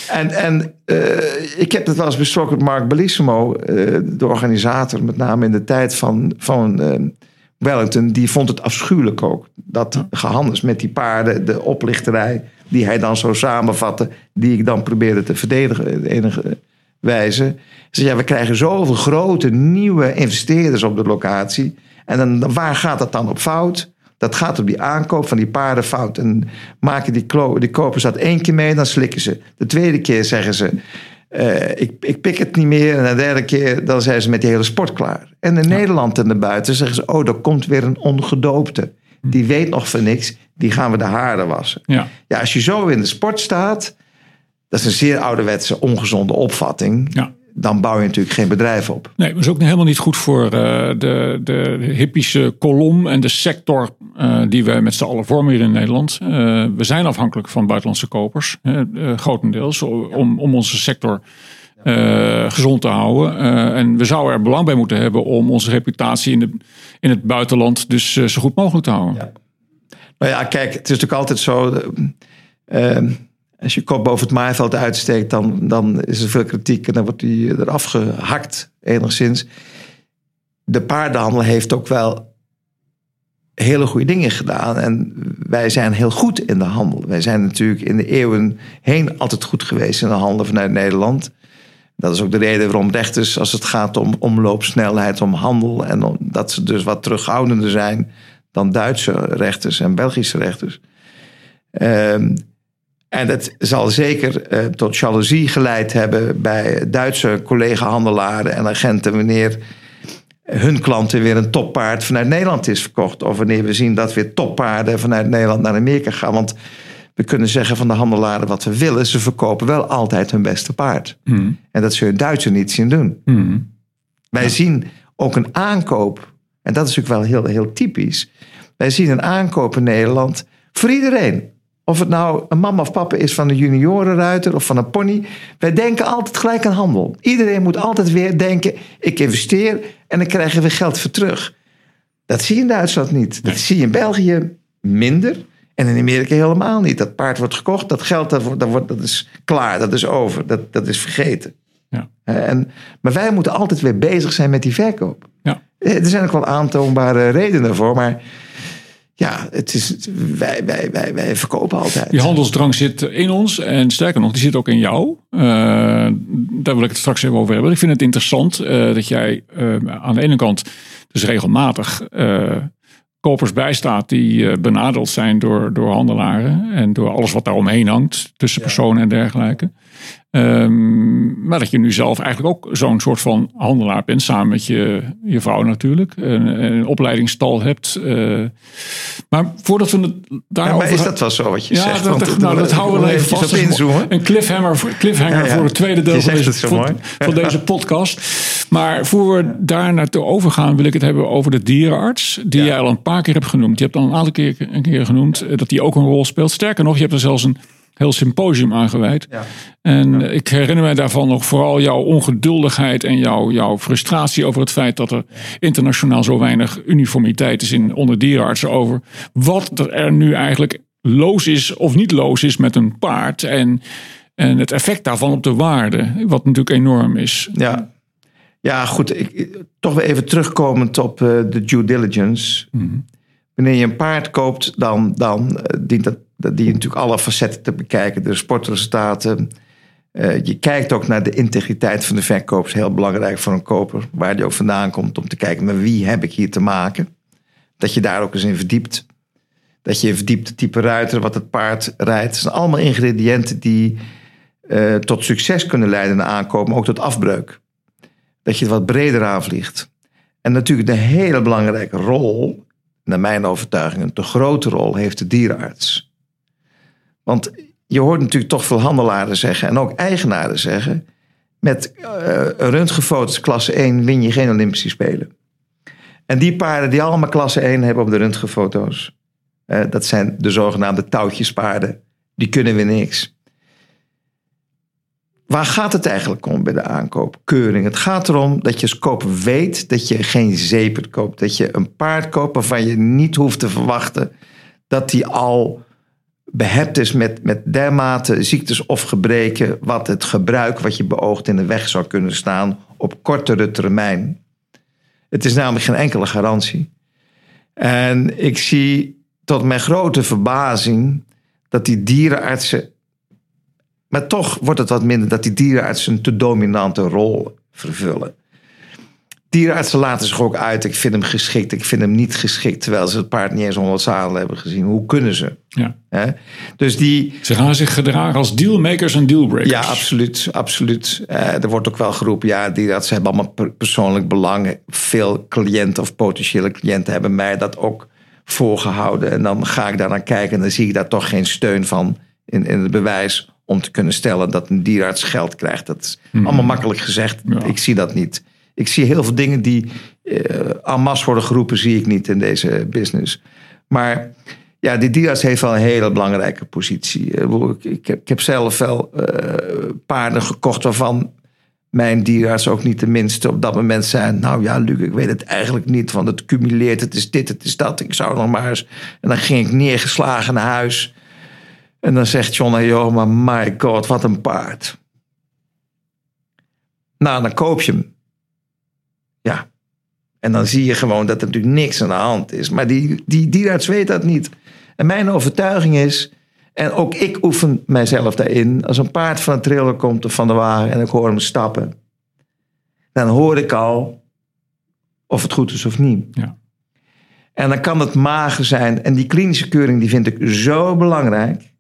En, en uh, ik heb het wel eens besproken met Mark Bellissimo, uh, de organisator, met name in de tijd van, van uh, Wellington. Die vond het afschuwelijk ook. Dat gehandels met die paarden, de oplichterij, die hij dan zo samenvatte, die ik dan probeerde te verdedigen in enige wijze. Zei, ja, we krijgen zoveel grote nieuwe investeerders op de locatie. En dan, waar gaat dat dan op fout? Dat gaat op die aankoop van die paarden fout. En maken die, die kopers dat één keer mee, dan slikken ze. De tweede keer zeggen ze: uh, ik, ik pik het niet meer. En de derde keer dan zijn ze met die hele sport klaar. En in ja. Nederland en buiten zeggen ze: Oh, er komt weer een ongedoopte. Die weet nog van niks. Die gaan we de haren wassen. Ja. ja, als je zo in de sport staat. Dat is een zeer ouderwetse, ongezonde opvatting. Ja dan bouw je natuurlijk geen bedrijf op. Nee, dat is ook helemaal niet goed voor uh, de, de hippische kolom en de sector uh, die we met z'n allen vormen hier in Nederland. Uh, we zijn afhankelijk van buitenlandse kopers, grotendeels, om, om onze sector gezond te houden. en we zouden er belang bij moeten hebben om onze reputatie in, de, in het buitenland dus zo goed mogelijk te houden. Ja. Nou ja, kijk, het is natuurlijk altijd zo. Als je kop boven het maaiveld uitsteekt, dan, dan is er veel kritiek en dan wordt die eraf gehakt, enigszins. De paardenhandel heeft ook wel hele goede dingen gedaan. En wij zijn heel goed in de handel. Wij zijn natuurlijk in de eeuwen heen altijd goed geweest in de handel vanuit Nederland. Dat is ook de reden waarom rechters, als het gaat om omloopsnelheid, om handel, en dat ze dus wat terughoudender zijn dan Duitse rechters en Belgische rechters. Um, en dat zal zeker uh, tot jaloezie geleid hebben bij Duitse collega-handelaren en agenten wanneer hun klanten weer een toppaard vanuit Nederland is verkocht. Of wanneer we zien dat weer toppaarden vanuit Nederland naar Amerika gaan. Want we kunnen zeggen van de handelaren wat we willen. Ze verkopen wel altijd hun beste paard. Mm. En dat zul je Duitsers niet zien doen. Mm. Wij ja. zien ook een aankoop. En dat is natuurlijk wel heel, heel typisch. Wij zien een aankoop in Nederland voor iedereen. Of het nou een mama of papa is van een juniorenruiter of van een pony. Wij denken altijd gelijk aan handel. Iedereen moet altijd weer denken: ik investeer en dan krijgen we geld voor terug. Dat zie je in Duitsland niet. Dat zie je in België minder. En in Amerika helemaal niet. Dat paard wordt gekocht, dat geld dat, wordt, dat, wordt, dat is klaar, dat is over, dat, dat is vergeten. Ja. En, maar wij moeten altijd weer bezig zijn met die verkoop. Ja. Er zijn ook wel aantoonbare redenen voor, maar ja, het is, wij, wij, wij, wij verkopen altijd. Die handelsdrang zit in ons en sterker nog, die zit ook in jou. Uh, daar wil ik het straks even over hebben. Ik vind het interessant uh, dat jij uh, aan de ene kant dus regelmatig kopers bijstaat die benadeeld zijn door, door handelaren en door alles wat daar omheen hangt, tussen ja. personen en dergelijke. Um, maar dat je nu zelf eigenlijk ook zo'n soort van handelaar bent, samen met je, je vrouw natuurlijk. Een, een opleidingsstal hebt. Uh, maar voordat we het daarover... Ja, maar is dat wel zo wat je ja, zegt? Dat, dat, nou, dat houden we even vast. Inzoomen. Een cliffhanger, cliffhanger ja, ja. voor het tweede deel van deze, van, van deze podcast. Maar voor we daar naartoe overgaan, wil ik het hebben over de dierenarts. Die jij al een paar keer hebt genoemd. Je hebt al een aantal keer, een keer genoemd dat die ook een rol speelt. Sterker nog, je hebt er zelfs een heel symposium aangeweid. Ja. En ja. ik herinner mij daarvan nog vooral jouw ongeduldigheid en jouw, jouw frustratie over het feit dat er internationaal zo weinig uniformiteit is in onder dierenartsen over wat er nu eigenlijk loos is of niet loos is met een paard. En, en het effect daarvan op de waarde, wat natuurlijk enorm is. Ja, ja goed. Ik, toch weer even terugkomend op uh, de due diligence. Wanneer je een paard koopt, dan, dan eh, dient dat die natuurlijk alle facetten te bekijken. De sportresultaten. Uh, je kijkt ook naar de integriteit van de verkoop. Is heel belangrijk voor een koper. Waar die ook vandaan komt. Om te kijken met wie heb ik hier te maken. Dat je daar ook eens in verdiept. Dat je verdiept het type ruiter wat het paard rijdt. Het zijn allemaal ingrediënten die uh, tot succes kunnen leiden na aankoop. Ook tot afbreuk. Dat je het wat breder aanvliegt. En natuurlijk de hele belangrijke rol naar mijn overtuiging, een te grote rol heeft de dierenarts. Want je hoort natuurlijk toch veel handelaren zeggen en ook eigenaren zeggen. Met uh, röntgenfoto's klasse 1 win je geen Olympische Spelen. En die paarden die allemaal klasse 1 hebben op de röntgenfoto's. Uh, dat zijn de zogenaamde touwtjespaarden. Die kunnen weer niks. Waar gaat het eigenlijk om bij de aankoop? Keuring. Het gaat erom dat je als koper weet dat je geen zeepert koopt. Dat je een paard koopt waarvan je niet hoeft te verwachten dat die al behept is met, met dermate ziektes of gebreken. wat het gebruik wat je beoogt in de weg zou kunnen staan op kortere termijn. Het is namelijk geen enkele garantie. En ik zie tot mijn grote verbazing dat die dierenartsen maar toch wordt het wat minder dat die dierenartsen een te dominante rol vervullen. Dierenartsen laten zich ook uit. Ik vind hem geschikt, ik vind hem niet geschikt. Terwijl ze het paard niet eens onder zadel hebben gezien. Hoe kunnen ze? Ja. Dus die, ze gaan zich gedragen als dealmakers en dealbreakers. Ja, absoluut. absoluut. Uh, er wordt ook wel geroepen, ja, dierenartsen hebben allemaal persoonlijk belang. Veel cliënten of potentiële cliënten hebben mij dat ook voorgehouden. En dan ga ik daar naar kijken en dan zie ik daar toch geen steun van in, in het bewijs om te kunnen stellen dat een dierarts geld krijgt. Dat is allemaal Mhm. makkelijk gezegd. Ik zie dat niet. Ik zie heel veel dingen die uh, en masse worden geroepen, zie ik niet in deze business. Maar ja, die dierarts heeft wel een hele belangrijke positie. Ik heb, ik heb zelf wel uh, paarden gekocht waarvan mijn dierarts ook niet de minste op dat moment zei... nou ja, Luc, ik weet het eigenlijk niet, want het cumuleert, het is dit, het is dat. Ik zou nog maar eens... En dan ging ik neergeslagen naar huis... En dan zegt John, joh, maar my god, wat een paard. Nou, dan koop je hem. En dan zie je gewoon dat er natuurlijk niks aan de hand is. Maar die, die dierarts weet dat niet. En mijn overtuiging is, en ook ik oefen mijzelf daarin, als een paard van een trailer komt of van de wagen en ik hoor hem stappen, dan hoor ik al of het goed is of niet. Ja. En dan kan het mager zijn. En die klinische keuring die vind ik zo belangrijk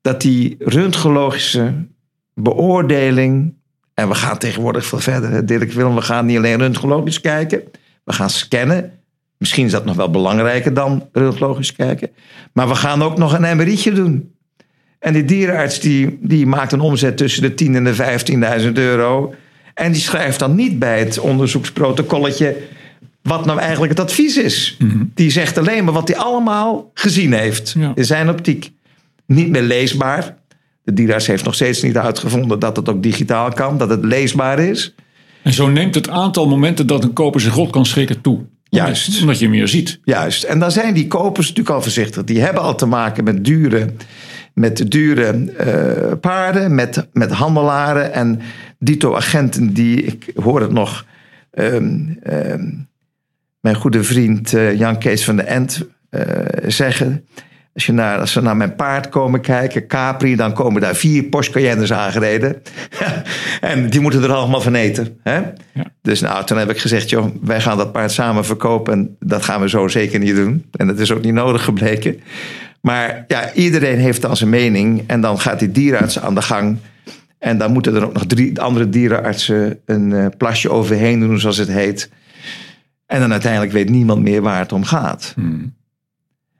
dat die röntgenologische beoordeling. En we gaan tegenwoordig veel verder, Dirk Willem. We gaan niet alleen röntgenologisch kijken. We gaan scannen. Misschien is dat nog wel belangrijker dan röntgenologisch kijken. Maar we gaan ook nog een MRI'tje doen. En die dierenarts die, die maakt een omzet tussen de 10 en de 15.000 euro. En die schrijft dan niet bij het onderzoeksprotocolletje wat nou eigenlijk het advies is. Mm-hmm. Die zegt alleen maar wat hij allemaal gezien heeft Ja. in zijn optiek niet meer leesbaar. De dierarts heeft nog steeds niet uitgevonden dat het ook digitaal kan, dat het leesbaar is. En zo neemt het aantal momenten dat een koper zich rot kan schrikken toe. Juist. Omdat je meer ziet. Juist. En dan zijn die kopers natuurlijk al voorzichtig. Die hebben al te maken met dure, met dure eh, paarden, met, met handelaren en dito agenten die, ik hoor het nog, ehm, ehm, mijn goede vriend eh, Jan Kees van de End eh, zeggen. Als, je naar, als ze naar mijn paard komen kijken, Capri, dan komen daar vier Porsche Cayennes aangereden. en die moeten er allemaal van eten. Hè? Ja. Dus nou, toen heb ik gezegd, joh, wij gaan dat paard samen verkopen. En dat gaan we zo zeker niet doen. En dat is ook niet nodig gebleken. Maar ja, iedereen heeft dan zijn mening. En dan gaat die dierenarts aan de gang. En dan moeten er ook nog drie andere dierenartsen een uh, plasje overheen doen, zoals het heet. En dan uiteindelijk weet niemand meer waar het om gaat. Hmm.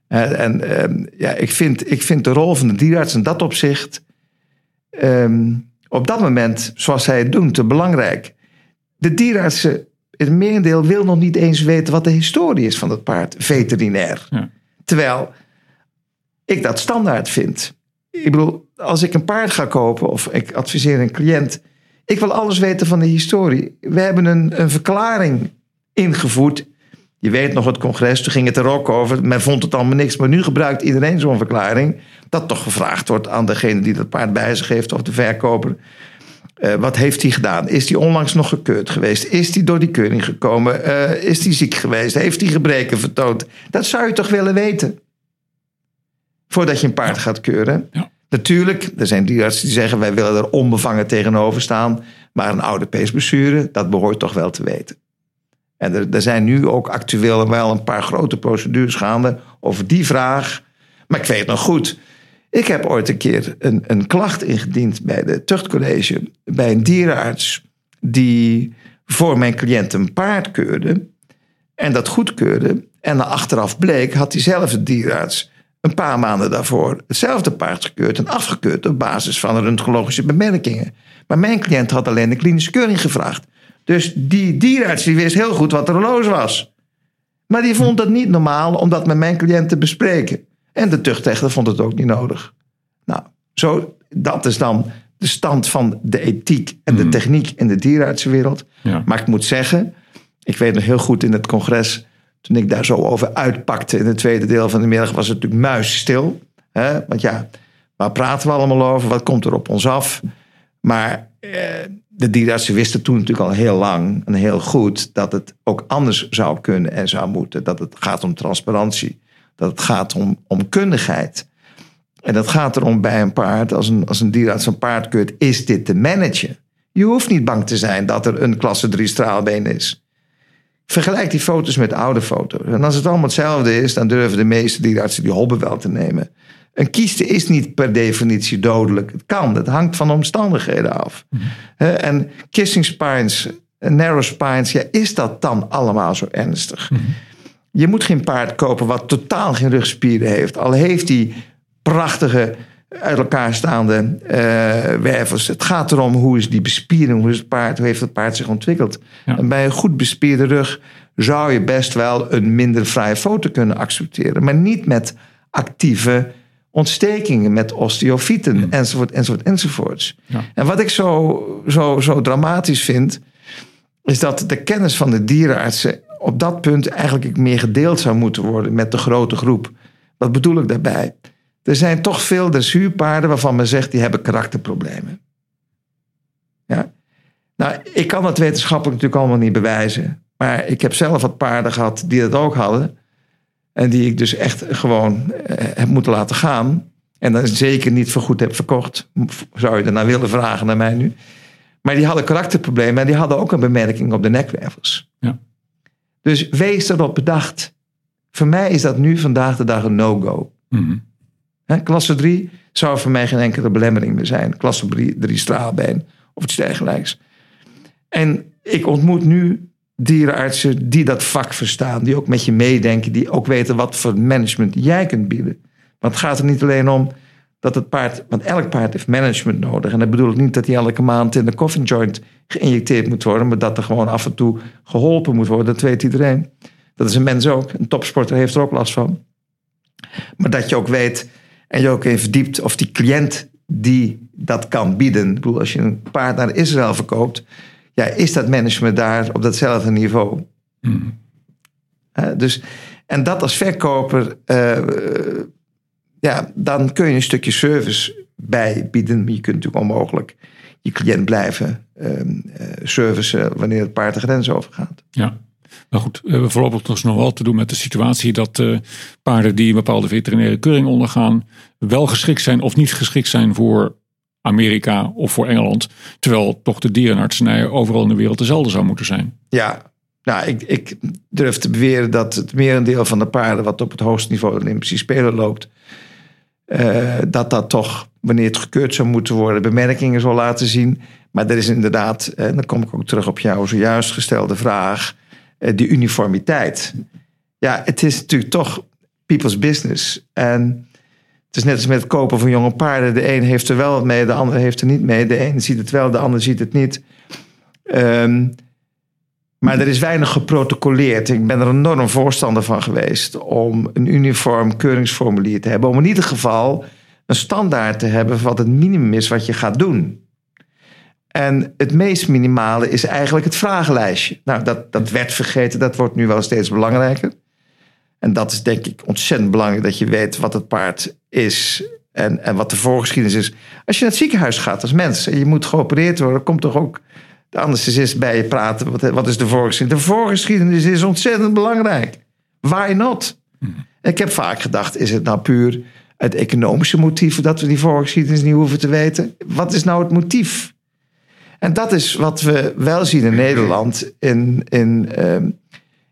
En uh, ja, ik vind, ik vind de rol van de dierenarts in dat opzicht um, op dat moment, zoals zij het doen, te belangrijk. De dierenartsen, het merendeel wil nog niet eens weten wat de historie is van het paard, veterinair. Ja. Terwijl ik dat standaard vind. Ik bedoel, als ik een paard ga kopen of ik adviseer een cliënt, ik wil alles weten van de historie. We hebben een, een verklaring ingevoerd Je weet nog het congres, toen ging het er ook over. Men vond het allemaal niks. Maar nu gebruikt iedereen zo'n verklaring. Dat toch gevraagd wordt aan degene die dat paard bij zich heeft of de verkoper. Uh, wat heeft hij gedaan? Is hij onlangs nog gekeurd geweest? Is hij door die keuring gekomen? Uh, is hij ziek geweest? Heeft hij gebreken vertoond? Dat zou je toch willen weten? Voordat je een paard gaat keuren. Ja. Natuurlijk, er zijn dierenartsen die zeggen... wij willen er onbevangen tegenover staan. Maar een oude peesblessure, dat behoort toch wel te weten. En er, er zijn nu ook actueel wel een paar grote procedures gaande... over die vraag. Maar ik weet nog goed... Ik heb ooit een keer een, klacht ingediend bij de tuchtcollege, bij een dierenarts die voor mijn cliënt een paard keurde en dat goedkeurde. En achteraf bleek, had diezelfde dierenarts een paar maanden daarvoor hetzelfde paard gekeurd en afgekeurd op basis van röntgenologische bemerkingen. Maar mijn cliënt had alleen de klinische keuring gevraagd. Dus die dierenarts die wist heel goed wat er los was. Maar die vond het niet normaal om dat met mijn cliënt te bespreken. En de tuchtrechter vond het ook niet nodig. Nou, zo, dat is dan de stand van de ethiek en de techniek in de dierenartsenwereld. Ja. Maar ik moet zeggen, ik weet nog heel goed in het congres, toen ik daar zo over uitpakte in het tweede deel van de middag, was het natuurlijk muisstil. Hè? Want ja, waar praten we allemaal over? Wat komt er op ons af? Maar eh, de dierenartsen wisten toen natuurlijk al heel lang en heel goed dat het ook anders zou kunnen en zou moeten. Dat het gaat om transparantie, dat het gaat om, om kundigheid. En dat gaat erom bij een paard, als een, als een dierenarts een paard keurt, is dit te managen? Je hoeft niet bang te zijn dat er een klasse 3 straalbeen is. Vergelijk die foto's met oude foto's. En als het allemaal hetzelfde is, dan durven de meeste dierenartsen die hobben wel te nemen. Een kieste is niet per definitie dodelijk. Het kan, het hangt van de omstandigheden af. Hè, En kissing spines, narrow spines, ja, is dat dan allemaal zo ernstig? Je moet geen paard kopen wat totaal geen rugspieren heeft. Al heeft hij prachtige uit elkaar staande eh, wervels. Het gaat erom hoe is die bespiering, hoe is het paard, hoe heeft het paard zich ontwikkeld. Ja. En bij een goed bespierde rug zou je best wel een minder vrije foto kunnen accepteren, maar niet met actieve ontstekingen, met osteofieten, enzovoort, enzovoort, enzovoorts. Ja. En wat ik zo, zo, zo dramatisch vind, is dat de kennis van de dierenartsen op dat punt eigenlijk meer gedeeld zou moeten worden met de grote groep. Wat bedoel ik daarbij? Er zijn toch veel dressuurpaarden waarvan men zegt die hebben karakterproblemen. Ja? Nou, ik kan het wetenschappelijk natuurlijk allemaal niet bewijzen. Maar ik heb zelf wat paarden gehad die dat ook hadden. En die ik dus echt gewoon eh, heb moeten laten gaan. En dan zeker niet vergoed heb verkocht. Zou je daarna willen vragen naar mij nu. Maar die hadden karakterproblemen en die hadden ook een bemerking op de nekwervels. Ja. Dus wees erop bedacht. Voor mij is dat nu vandaag de dag een no-go. Mhm. Klasse 3 zou voor mij geen enkele belemmering meer zijn. Klasse 3 straalbeen of iets dergelijks. En ik ontmoet nu dierenartsen die dat vak verstaan. Die ook met je meedenken. Die ook weten wat voor management jij kunt bieden. Want het gaat er niet alleen om dat het paard... Want elk paard heeft management nodig. En dat bedoel ik niet dat hij elke maand in de coffin joint geïnjecteerd moet worden. Maar dat er gewoon af en toe geholpen moet worden. Dat weet iedereen. Dat is een mens ook. Een topsporter heeft er ook last van. Maar dat je ook weet en je ook even verdiept of die cliënt die dat kan bieden. Ik bedoel, als je een paard naar Israël verkoopt, ja, is dat management daar op datzelfde niveau? Eh, dus, en dat als verkoper, eh, ja, dan kun je een stukje service bij bieden. Maar je kunt natuurlijk onmogelijk je cliënt blijven eh, eh, servicen wanneer het paard de grens overgaat. Ja. Maar goed, we hebben voorlopig dus nog wel te doen met de situatie dat eh, paarden die een bepaalde veterinaire keuring ondergaan, wel geschikt zijn of niet geschikt zijn voor Amerika of voor Engeland. Terwijl toch de dierenartsenij overal in de wereld dezelfde zou moeten zijn. Ja, nou, ik, ik durf te beweren dat het merendeel van de paarden wat op het hoogste niveau Olympische Spelen loopt, eh, dat dat toch, wanneer het gekeurd zou moeten worden, bemerkingen zal laten zien. Maar er is inderdaad, en dan kom ik ook terug op jouw zojuist gestelde vraag, eh, die uniformiteit. Ja, het is natuurlijk toch people's business. En het is net als met het kopen van jonge paarden. De een heeft er wel wat mee, de ander heeft er niet mee. De een ziet het wel, de ander ziet het niet. Ehm, maar er is weinig geprotocoleerd. Ik ben er enorm voorstander van geweest om een uniform keuringsformulier te hebben. Om in ieder geval een standaard te hebben van wat het minimum is wat je gaat doen. En het meest minimale is eigenlijk het vragenlijstje. Nou, dat, dat werd vergeten, dat wordt nu wel steeds belangrijker. En dat is denk ik ontzettend belangrijk dat je weet wat het paard is en, en wat de voorgeschiedenis is. Als je naar het ziekenhuis gaat als mens en je moet geopereerd worden, komt toch ook de anesthesist bij je praten. Wat, wat is de voorgeschiedenis? De voorgeschiedenis is ontzettend belangrijk. Why not? Ik heb vaak gedacht, is het nou puur het economische motief dat we die voorgeschiedenis niet hoeven te weten? Wat is nou het motief? En dat is wat we wel zien in Nederland. In, in, ehm,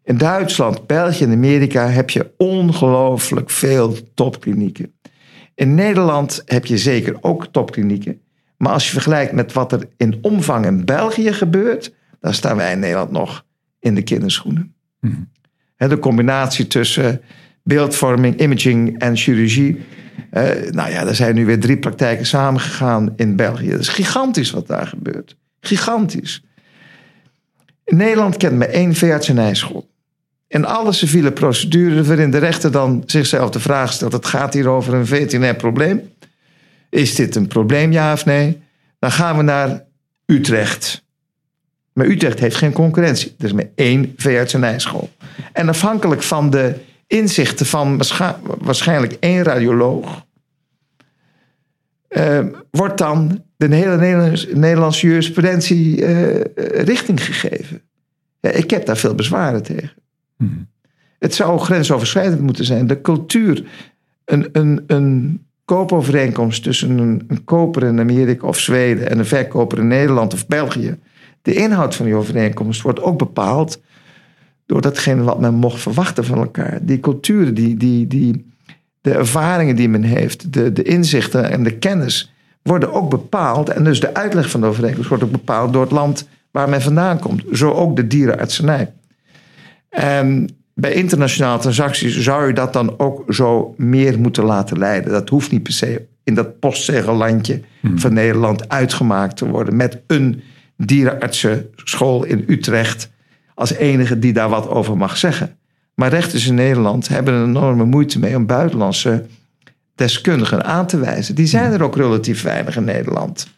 in Duitsland, België en Amerika heb je ongelooflijk veel topklinieken. In Nederland heb je zeker ook topklinieken. Maar als je vergelijkt met wat er in omvang in België gebeurt, dan staan wij in Nederland nog in de kinderschoenen. Mm. De combinatie tussen beeldvorming, imaging en chirurgie. Uh, nou ja, er zijn nu weer drie praktijken samengegaan in België. Dat is gigantisch wat daar gebeurt. Gigantisch. In Nederland kent men één veeartsenijschool. In alle civiele procedures waarin de rechter dan zichzelf de vraag stelt: het gaat hier over een veterinair probleem. Is dit een probleem, ja of nee? Dan gaan we naar Utrecht. Maar Utrecht heeft geen concurrentie. Er is maar één veeartsenijschool. En afhankelijk van de inzichten van waarschijnlijk één radioloog, uh, wordt dan de hele Nederlandse jurisprudentie uh, richting gegeven. Ik heb daar veel bezwaren tegen. Hmm. Het zou grensoverschrijdend moeten zijn. De cultuur, een, een, een koopovereenkomst tussen een, een koper in Amerika of Zweden en een verkoper in Nederland of België. De inhoud van die overeenkomst wordt ook bepaald door datgene wat men mocht verwachten van elkaar. Die culturen, die, die, die, de ervaringen die men heeft, de, de inzichten en de kennis worden ook bepaald. En dus de uitleg van de overeenkomst wordt ook bepaald door het land waar men vandaan komt. Zo ook de dierenartsenij. En bij internationale transacties zou je dat dan ook zo meer moeten laten leiden. Dat hoeft niet per se in dat postzegellandje hmm. van Nederland uitgemaakt te worden met een dierenartsenschool in Utrecht als enige die daar wat over mag zeggen. Maar rechters in Nederland hebben er enorme moeite mee om buitenlandse deskundigen aan te wijzen. Die zijn er ook relatief weinig in Nederland.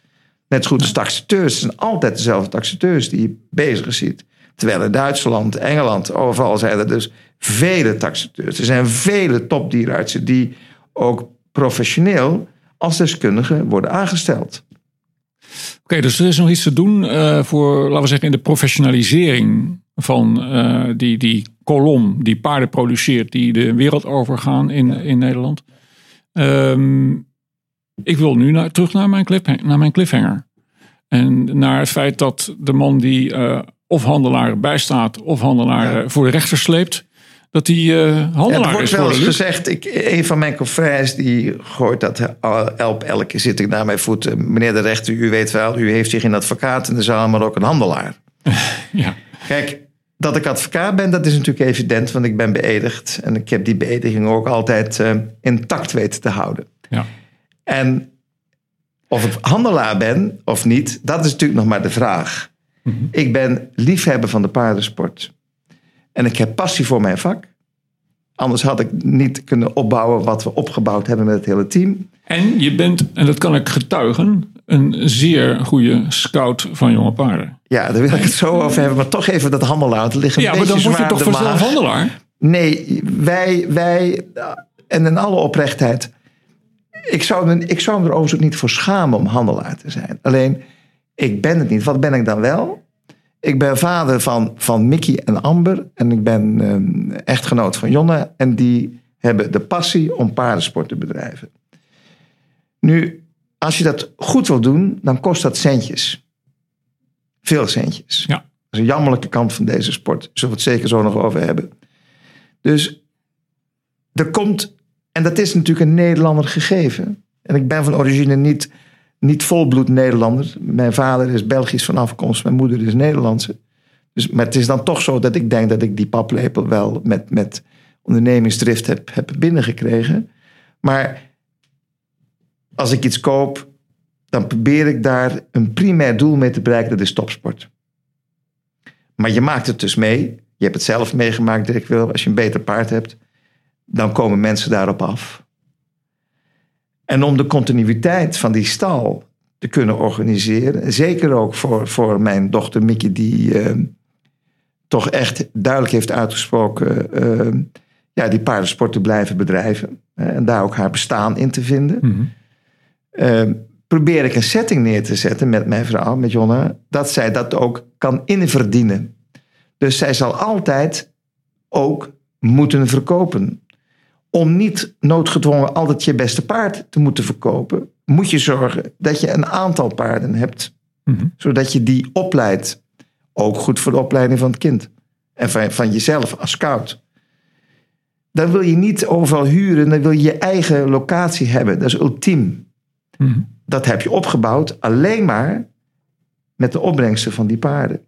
Net zo goed als taxateurs. Het zijn altijd dezelfde taxateurs die je bezig ziet. Terwijl in Duitsland, Engeland, overal zijn er dus vele taxateurs. Er zijn vele topdierenartsen die ook professioneel als deskundigen worden aangesteld. Oké, dus er is nog iets te doen uh, voor, laten we zeggen, in de professionalisering van uh, die, die kolom die paarden produceert, die de wereld overgaan in, in Nederland. Um, ik wil nu naar, terug naar mijn, cliff, naar mijn cliffhanger. En naar het feit dat de man die uh, of handelaar bijstaat of handelaar ja. voor de rechter sleept, dat die uh, handelaar ja, wordt wel eens gezegd, ik, een van mijn confrères die gooit dat elp elke zit ik naar mijn voeten. Meneer de rechter, u weet wel, u heeft hier geen advocaat in de zaal, maar ook een handelaar. ja. Kijk, dat ik advocaat ben, dat is natuurlijk evident, want ik ben beëdigd. En ik heb die beëdiging ook altijd uh, intact weten te houden. Ja. En of ik handelaar ben of niet, dat is natuurlijk nog maar de vraag. Ik ben liefhebber van de paardensport. En ik heb passie voor mijn vak. Anders had ik niet kunnen opbouwen wat we opgebouwd hebben met het hele team. En je bent, en dat kan ik getuigen, een zeer goede scout van jonge paarden. Ja, daar wil ik het zo over hebben. Maar toch even dat handelaar. te liggen ja, maar dan word je toch vanzelf handelaar? Nee, wij, wij, en in alle oprechtheid. Ik zou, ik zou me er overigens ook niet voor schamen om handelaar te zijn. Alleen, ik ben het niet. Wat ben ik dan wel? Ik ben vader van, van Mickey en Amber. En ik ben um, echtgenoot van Jonne. En die hebben de passie om paardensport te bedrijven. Nu, als je dat goed wil doen, dan kost dat centjes. Veel centjes. Ja. Dat is een jammerlijke kant van deze sport. Zullen we het zeker zo nog over hebben. Dus er komt, en dat is natuurlijk een Nederlander gegeven. En ik ben van origine niet niet volbloed Nederlander. Mijn vader is Belgisch van afkomst, mijn moeder is Nederlandse. Dus, maar het is dan toch zo dat ik denk dat ik die paplepel wel met, met ondernemingsdrift heb, heb binnengekregen. Maar als ik iets koop, dan probeer ik daar een primair doel mee te bereiken, dat is topsport. Maar je maakt het dus mee. Je hebt het zelf meegemaakt, Dirk Wil. Als je een beter paard hebt, dan komen mensen daarop af. En om de continuïteit van die stal te kunnen organiseren. Zeker ook voor, voor mijn dochter Mickey, die eh, toch echt duidelijk heeft uitgesproken... eh, ja, die paardensport te blijven bedrijven. en daar ook haar bestaan in te vinden. Mhm. Eh, probeer ik een setting neer te zetten met mijn vrouw, met Jonna... dat zij dat ook kan inverdienen. Dus zij zal altijd ook moeten verkopen. Om niet noodgedwongen altijd je beste paard te moeten verkopen... moet je zorgen dat je een aantal paarden hebt. Mhm. Zodat je die opleidt. Ook goed voor de opleiding van het kind. En van, van jezelf als scout. Dan wil je niet overal huren. Dan wil je je eigen locatie hebben. Dat is ultiem. Mhm. Dat heb je opgebouwd alleen maar met de opbrengsten van die paarden.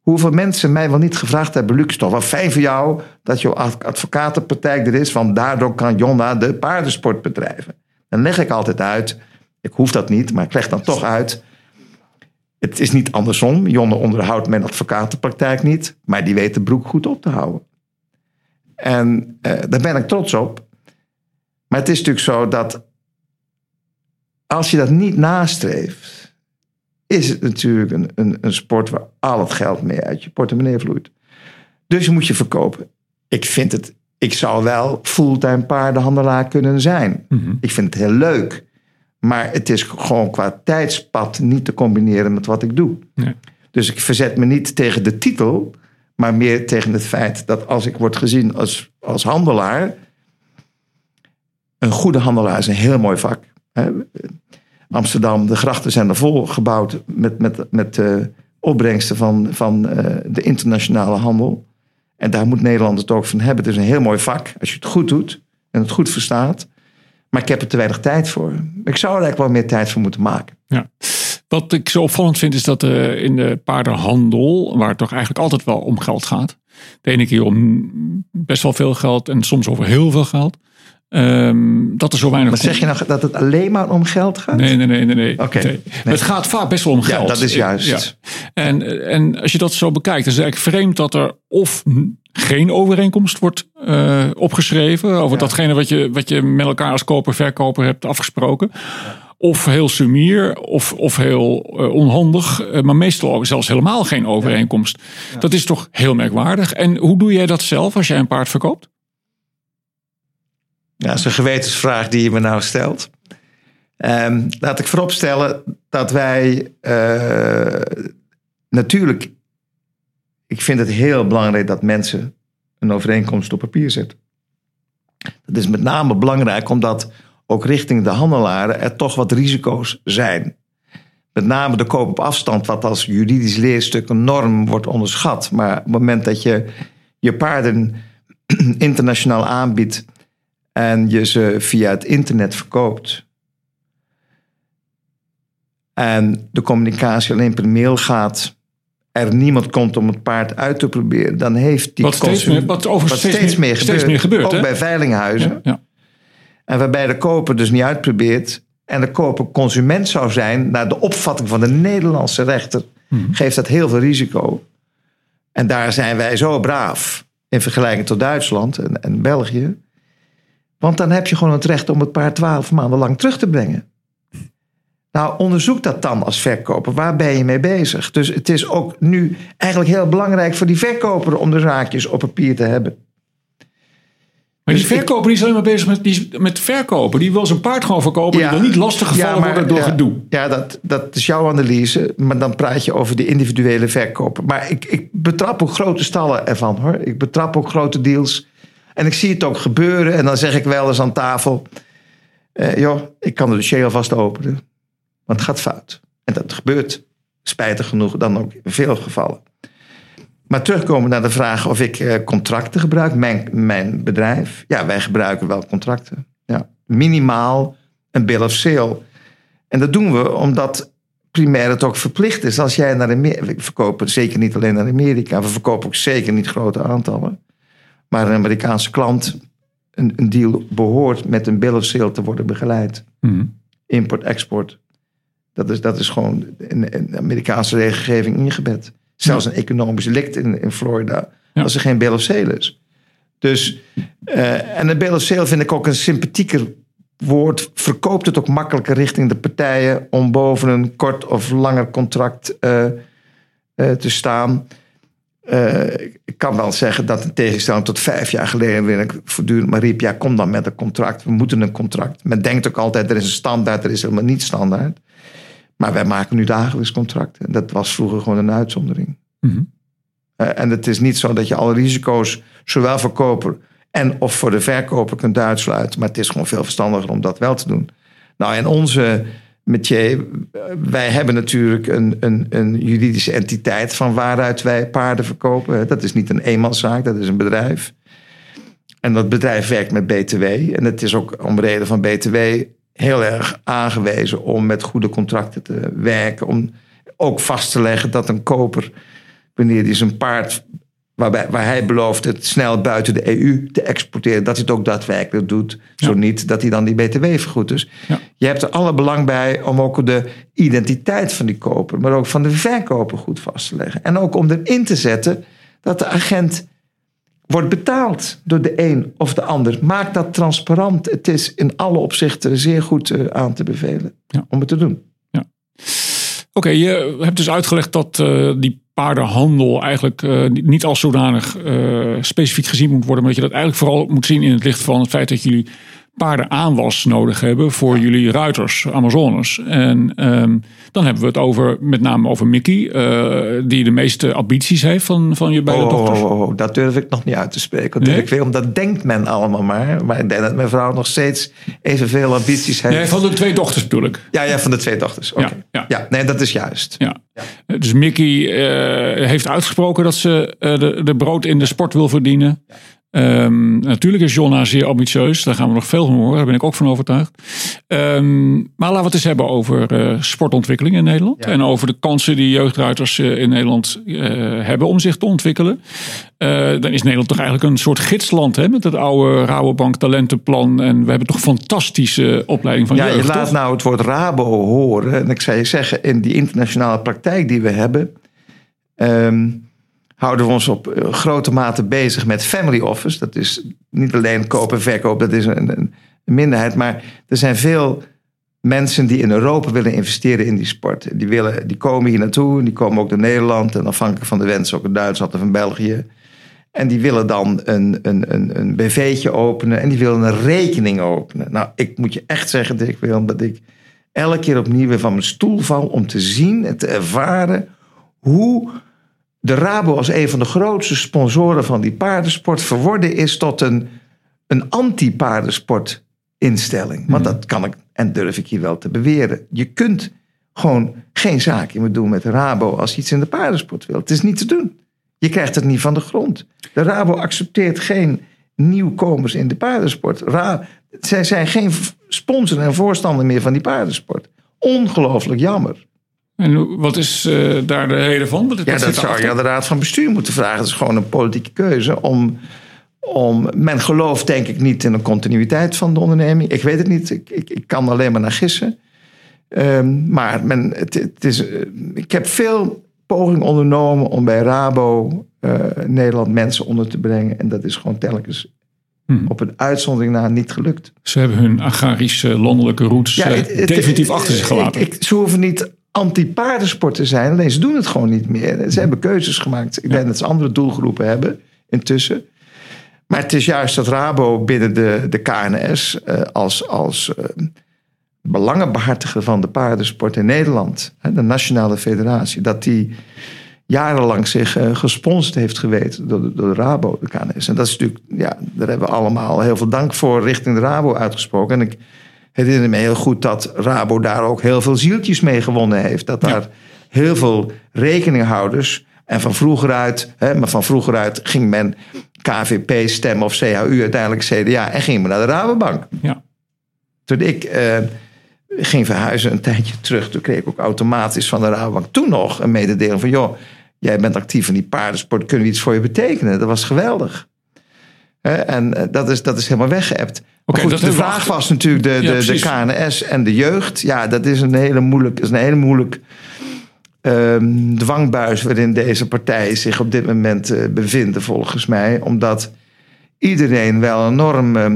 Hoeveel mensen mij wel niet gevraagd hebben, Luc, toch wel fijn voor jou dat je advocatenpraktijk er is, want daardoor kan Jonna de paardensport bedrijven. Dan leg ik altijd uit, ik hoef dat niet, maar ik leg dan toch uit. Het is niet andersom. Jonne onderhoudt mijn advocatenpraktijk niet, maar die weet de broek goed op te houden. En eh, daar ben ik trots op. Maar het is natuurlijk zo dat als je dat niet nastreeft, is het natuurlijk een, een, een sport waar al het geld mee uit je portemonnee vloeit. Dus je moet je verkopen. Ik vind het, ik zou wel fulltime paardenhandelaar kunnen zijn. Mhm. Ik vind het heel leuk. Maar het is gewoon qua tijdspad niet te combineren met wat ik doe. Nee. Dus ik verzet me niet tegen de titel, maar meer tegen het feit dat als ik word gezien als, als handelaar. Een goede handelaar is een heel mooi vak. Amsterdam, de grachten zijn er vol gebouwd met, met, met eh, opbrengsten van, van eh, de internationale handel. En daar moet Nederland het ook van hebben. Het is een heel mooi vak als je het goed doet en het goed verstaat. Maar ik heb er te weinig tijd voor. Ik zou er eigenlijk wel meer tijd voor moeten maken. Ja. Wat ik zo opvallend vind is dat eh, in de paardenhandel, waar het toch eigenlijk altijd wel om geld gaat. De ene keer om best wel veel geld en soms over heel veel geld. Ehm, dat er zo weinig... Maar zeg je nou dat het alleen maar om geld gaat? Nee, nee, nee, nee. nee. Oké. Nee. Het gaat vaak best wel om Ja, geld. dat is juist. Ja. En, en als je dat zo bekijkt, dan is het eigenlijk vreemd dat er of geen overeenkomst wordt eh, opgeschreven over Ja. datgene wat je, wat je met elkaar als koper-verkoper hebt afgesproken. Of heel sumier, of, of heel eh, onhandig, eh, maar meestal zelfs helemaal geen overeenkomst. Dat is toch heel merkwaardig. En hoe doe jij dat zelf als jij een paard verkoopt? Ja, dat is een gewetensvraag die je me nou stelt. Ehm, laat ik vooropstellen dat wij eh, natuurlijk. Ik vind het heel belangrijk dat mensen een overeenkomst op papier zetten. Dat is met name belangrijk omdat ook richting de handelaren er toch wat risico's zijn. Met name de koop op afstand, wat als juridisch leerstuk een norm wordt onderschat. Maar op het moment dat je je paarden internationaal aanbiedt en je ze via het internet verkoopt. En de communicatie alleen per mail gaat. Er niemand komt om het paard uit te proberen. Dan heeft die Wat steeds meer- wat overigens steeds meer- steeds meer gebeurt, Ook hè? bij veilinghuizen. Ja, ja. En waarbij de koper dus niet uitprobeert. En de koper consument zou zijn. Naar de opvatting van de Nederlandse rechter. Hmm. Geeft dat heel veel risico. En daar zijn wij zo braaf. In vergelijking tot Duitsland en, en België. Want dan heb je gewoon het recht om het paard twaalf maanden lang terug te brengen. Nou, onderzoek dat dan als verkoper. Waar ben je mee bezig? Dus het is ook nu eigenlijk heel belangrijk voor die verkoper om de zaakjes op papier te hebben. Maar die Dus verkoper die is alleen maar bezig met, die, met verkopen. Die wil zijn paard gewoon verkopen. Ja. Die wil niet lastiggevallen Ja, maar- worden door ja, gedoe. Ja, dat, dat is jouw analyse. Maar dan praat je over de individuele verkoper. Maar ik, ik betrap ook grote stallen ervan hoor. Ik betrap ook grote deals. En ik zie het ook gebeuren. En dan zeg ik wel eens aan tafel. eh, joh, ik kan de dossier alvast openen. Want het gaat fout. En dat gebeurt spijtig genoeg dan ook in veel gevallen. Maar terugkomen naar de vraag of ik eh, contracten gebruik. Mijn, mijn bedrijf. Ja, wij gebruiken wel contracten. Ja, minimaal een bill of sale. En dat doen we omdat primair het ook verplicht is. Als jij naar Amerika... We verkopen zeker niet alleen naar Amerika. We verkopen ook zeker niet grote aantallen. Maar een Amerikaanse klant... Een, een deal behoort met een bill of sale te worden begeleid. Mhm. Import, export. Dat is, dat is gewoon in, de Amerikaanse regelgeving ingebed. Zelfs een economisch delict in, in Florida. Ja. Als er geen bill of sale is. Dus, eh, en een bill of sale vind ik ook een sympathieker woord verkoopt het ook makkelijker richting de partijen om boven een kort of langer contract eh, eh, te staan. Eh, ik kan wel zeggen dat in tegenstelling tot vijf jaar geleden, wil ik voortdurend maar riep: ja, kom dan met een contract. We moeten een contract. Men denkt ook altijd: er is een standaard, er is helemaal niet standaard. Maar wij maken nu dagelijks contracten. En dat was vroeger gewoon een uitzondering. Mhm. en het is niet zo dat je alle risico's, zowel voor koper en of voor de verkoper, kunt uitsluiten. Maar het is gewoon veel verstandiger om dat wel te doen. Nou, en onze metier, wij hebben natuurlijk een, een, een juridische entiteit van waaruit wij paarden verkopen. Dat is niet een eenmanszaak, dat is een bedrijf. En dat bedrijf werkt met BTW. En het is ook om reden van BTW heel erg aangewezen om met goede contracten te werken. Om ook vast te leggen dat een koper, wanneer hij zijn paard Waarbij, waar hij belooft het snel buiten de EU te exporteren, dat hij het ook daadwerkelijk doet. Zo niet, dat hij dan die BTW vergoedt. Dus je hebt er alle belang bij om ook de identiteit van die koper, maar ook van de verkoper goed vast te leggen. En ook om erin te zetten dat de agent wordt betaald door de een of de ander. Maak dat transparant. Het is in alle opzichten zeer goed eh, aan te bevelen om het te doen. Ja. Oké, je hebt dus uitgelegd dat uh, die paardenhandel eigenlijk uh, niet als zodanig uh, specifiek gezien moet worden, maar dat je dat eigenlijk vooral moet zien in het licht van het feit dat jullie paardenaanwas nodig hebben voor jullie ruiters, Amazones. En um, dan hebben we het over, met name over Mickey, uh, die de meeste ambities heeft van, van je beide oh, dochters. Oh, oh, dat durf ik nog niet uit te spreken. Nee? Ik weet, omdat denkt men allemaal maar. Maar ik denk dat mijn vrouw nog steeds evenveel ambities heeft. Nee, van de twee dochters bedoel ik. Ja, ja van de twee dochters. Okay. Ja, ja. ja, nee, dat is juist. Ja. ja. Dus Mickey uh, heeft uitgesproken dat ze uh, de, de brood in de sport wil verdienen. Ja. Um, natuurlijk is Jonna zeer ambitieus. Daar gaan we nog veel van horen. Daar ben ik ook van overtuigd. Um, maar laten we het eens hebben over uh, sportontwikkeling in Nederland. Ja. En over de kansen die jeugdruiters uh, in Nederland uh, hebben om zich te ontwikkelen. dan is Nederland toch eigenlijk een soort gidsland. Hè, met het oude Rabobank talentenplan. En we hebben toch fantastische opleiding van ja, jeugd. Je laat toch? nou het woord Rabo horen. En ik zou je zeggen, in die internationale praktijk die we hebben... Um, houden we ons op grote mate bezig met family office. Dat is niet alleen koop en verkoop, dat is een, een minderheid. Maar er zijn veel mensen die in Europa willen investeren in die sport. Die, willen, die komen hier naartoe, die komen ook naar Nederland... en afhankelijk van de wens ook in Duitsland of in België. En die willen dan een, een, een, een BV'tje openen en die willen een rekening openen. Nou, ik moet je echt zeggen, Dick Willem, dat ik elke keer opnieuw weer van mijn stoel val... om te zien en te ervaren hoe de Rabo als een van de grootste sponsoren van die paardensport verworden is tot een, een anti-paardensportinstelling. Want dat kan ik en durf ik hier wel te beweren. Je kunt gewoon geen zaakje meer doen met de Rabo als je iets in de paardensport wil. Het is niet te doen. Je krijgt het niet van de grond. De Rabo accepteert geen nieuwkomers in de paardensport. Ra zij zijn geen sponsor en voorstander meer van die paardensport. Ongelooflijk jammer. En wat is uh, daar de reden van? Wat, ja, dat zou je aan de Raad van Bestuur moeten vragen. Het is gewoon een politieke keuze. Om, om, men gelooft denk ik niet in de continuïteit van de onderneming. Ik weet het niet. Ik, ik, ik kan alleen maar naar gissen. Um, maar men, het, het is, uh, ik heb veel pogingen ondernomen om bij Rabo uh, Nederland mensen onder te brengen. En dat is gewoon telkens Hmm. Op een uitzondering na niet gelukt. Ze hebben hun agrarische landelijke roots ja, het, het, definitief het, achter zich gelaten. Ik, ik, ze hoeven niet anti-paardensport te zijn. Alleen ze doen het gewoon niet meer. Ze hebben keuzes gemaakt. Ik denk dat ze andere doelgroepen hebben intussen. Maar het is juist dat Rabo binnen de, de KNS uh, als, als uh, belangenbehartiger van de paardensport in Nederland, hè, de Nationale Federatie, dat die jarenlang zich uh, gesponsord heeft geweten door de, door de Rabo, de KNS. En dat is natuurlijk, ja, daar hebben we allemaal heel veel dank voor richting de Rabo uitgesproken. En ik herinner me heel goed dat Rabo daar ook heel veel zieltjes mee gewonnen heeft. Dat daar heel veel rekeninghouders. En van vroeger uit, hè, maar van vroeger uit ging men KVP stemmen of CHU, uiteindelijk CDA. En ging men naar de Rabobank. Ja. Toen ik uh, ging verhuizen een tijdje terug, toen kreeg ik ook automatisch van de Rabobank toen nog een mededeling van: joh, jij bent actief in die paardensport, kunnen we iets voor je betekenen? Dat was geweldig. En eh, dat is, dat is helemaal weggeëpt. Okay, goed, de vraag was natuurlijk de, de, de, KNS en de jeugd. Ja, dat is een hele moeilijk, is een hele moeilijk um, dwangbuis waarin deze partijen zich op dit moment uh, bevinden, volgens mij. Omdat iedereen wel enorm uh,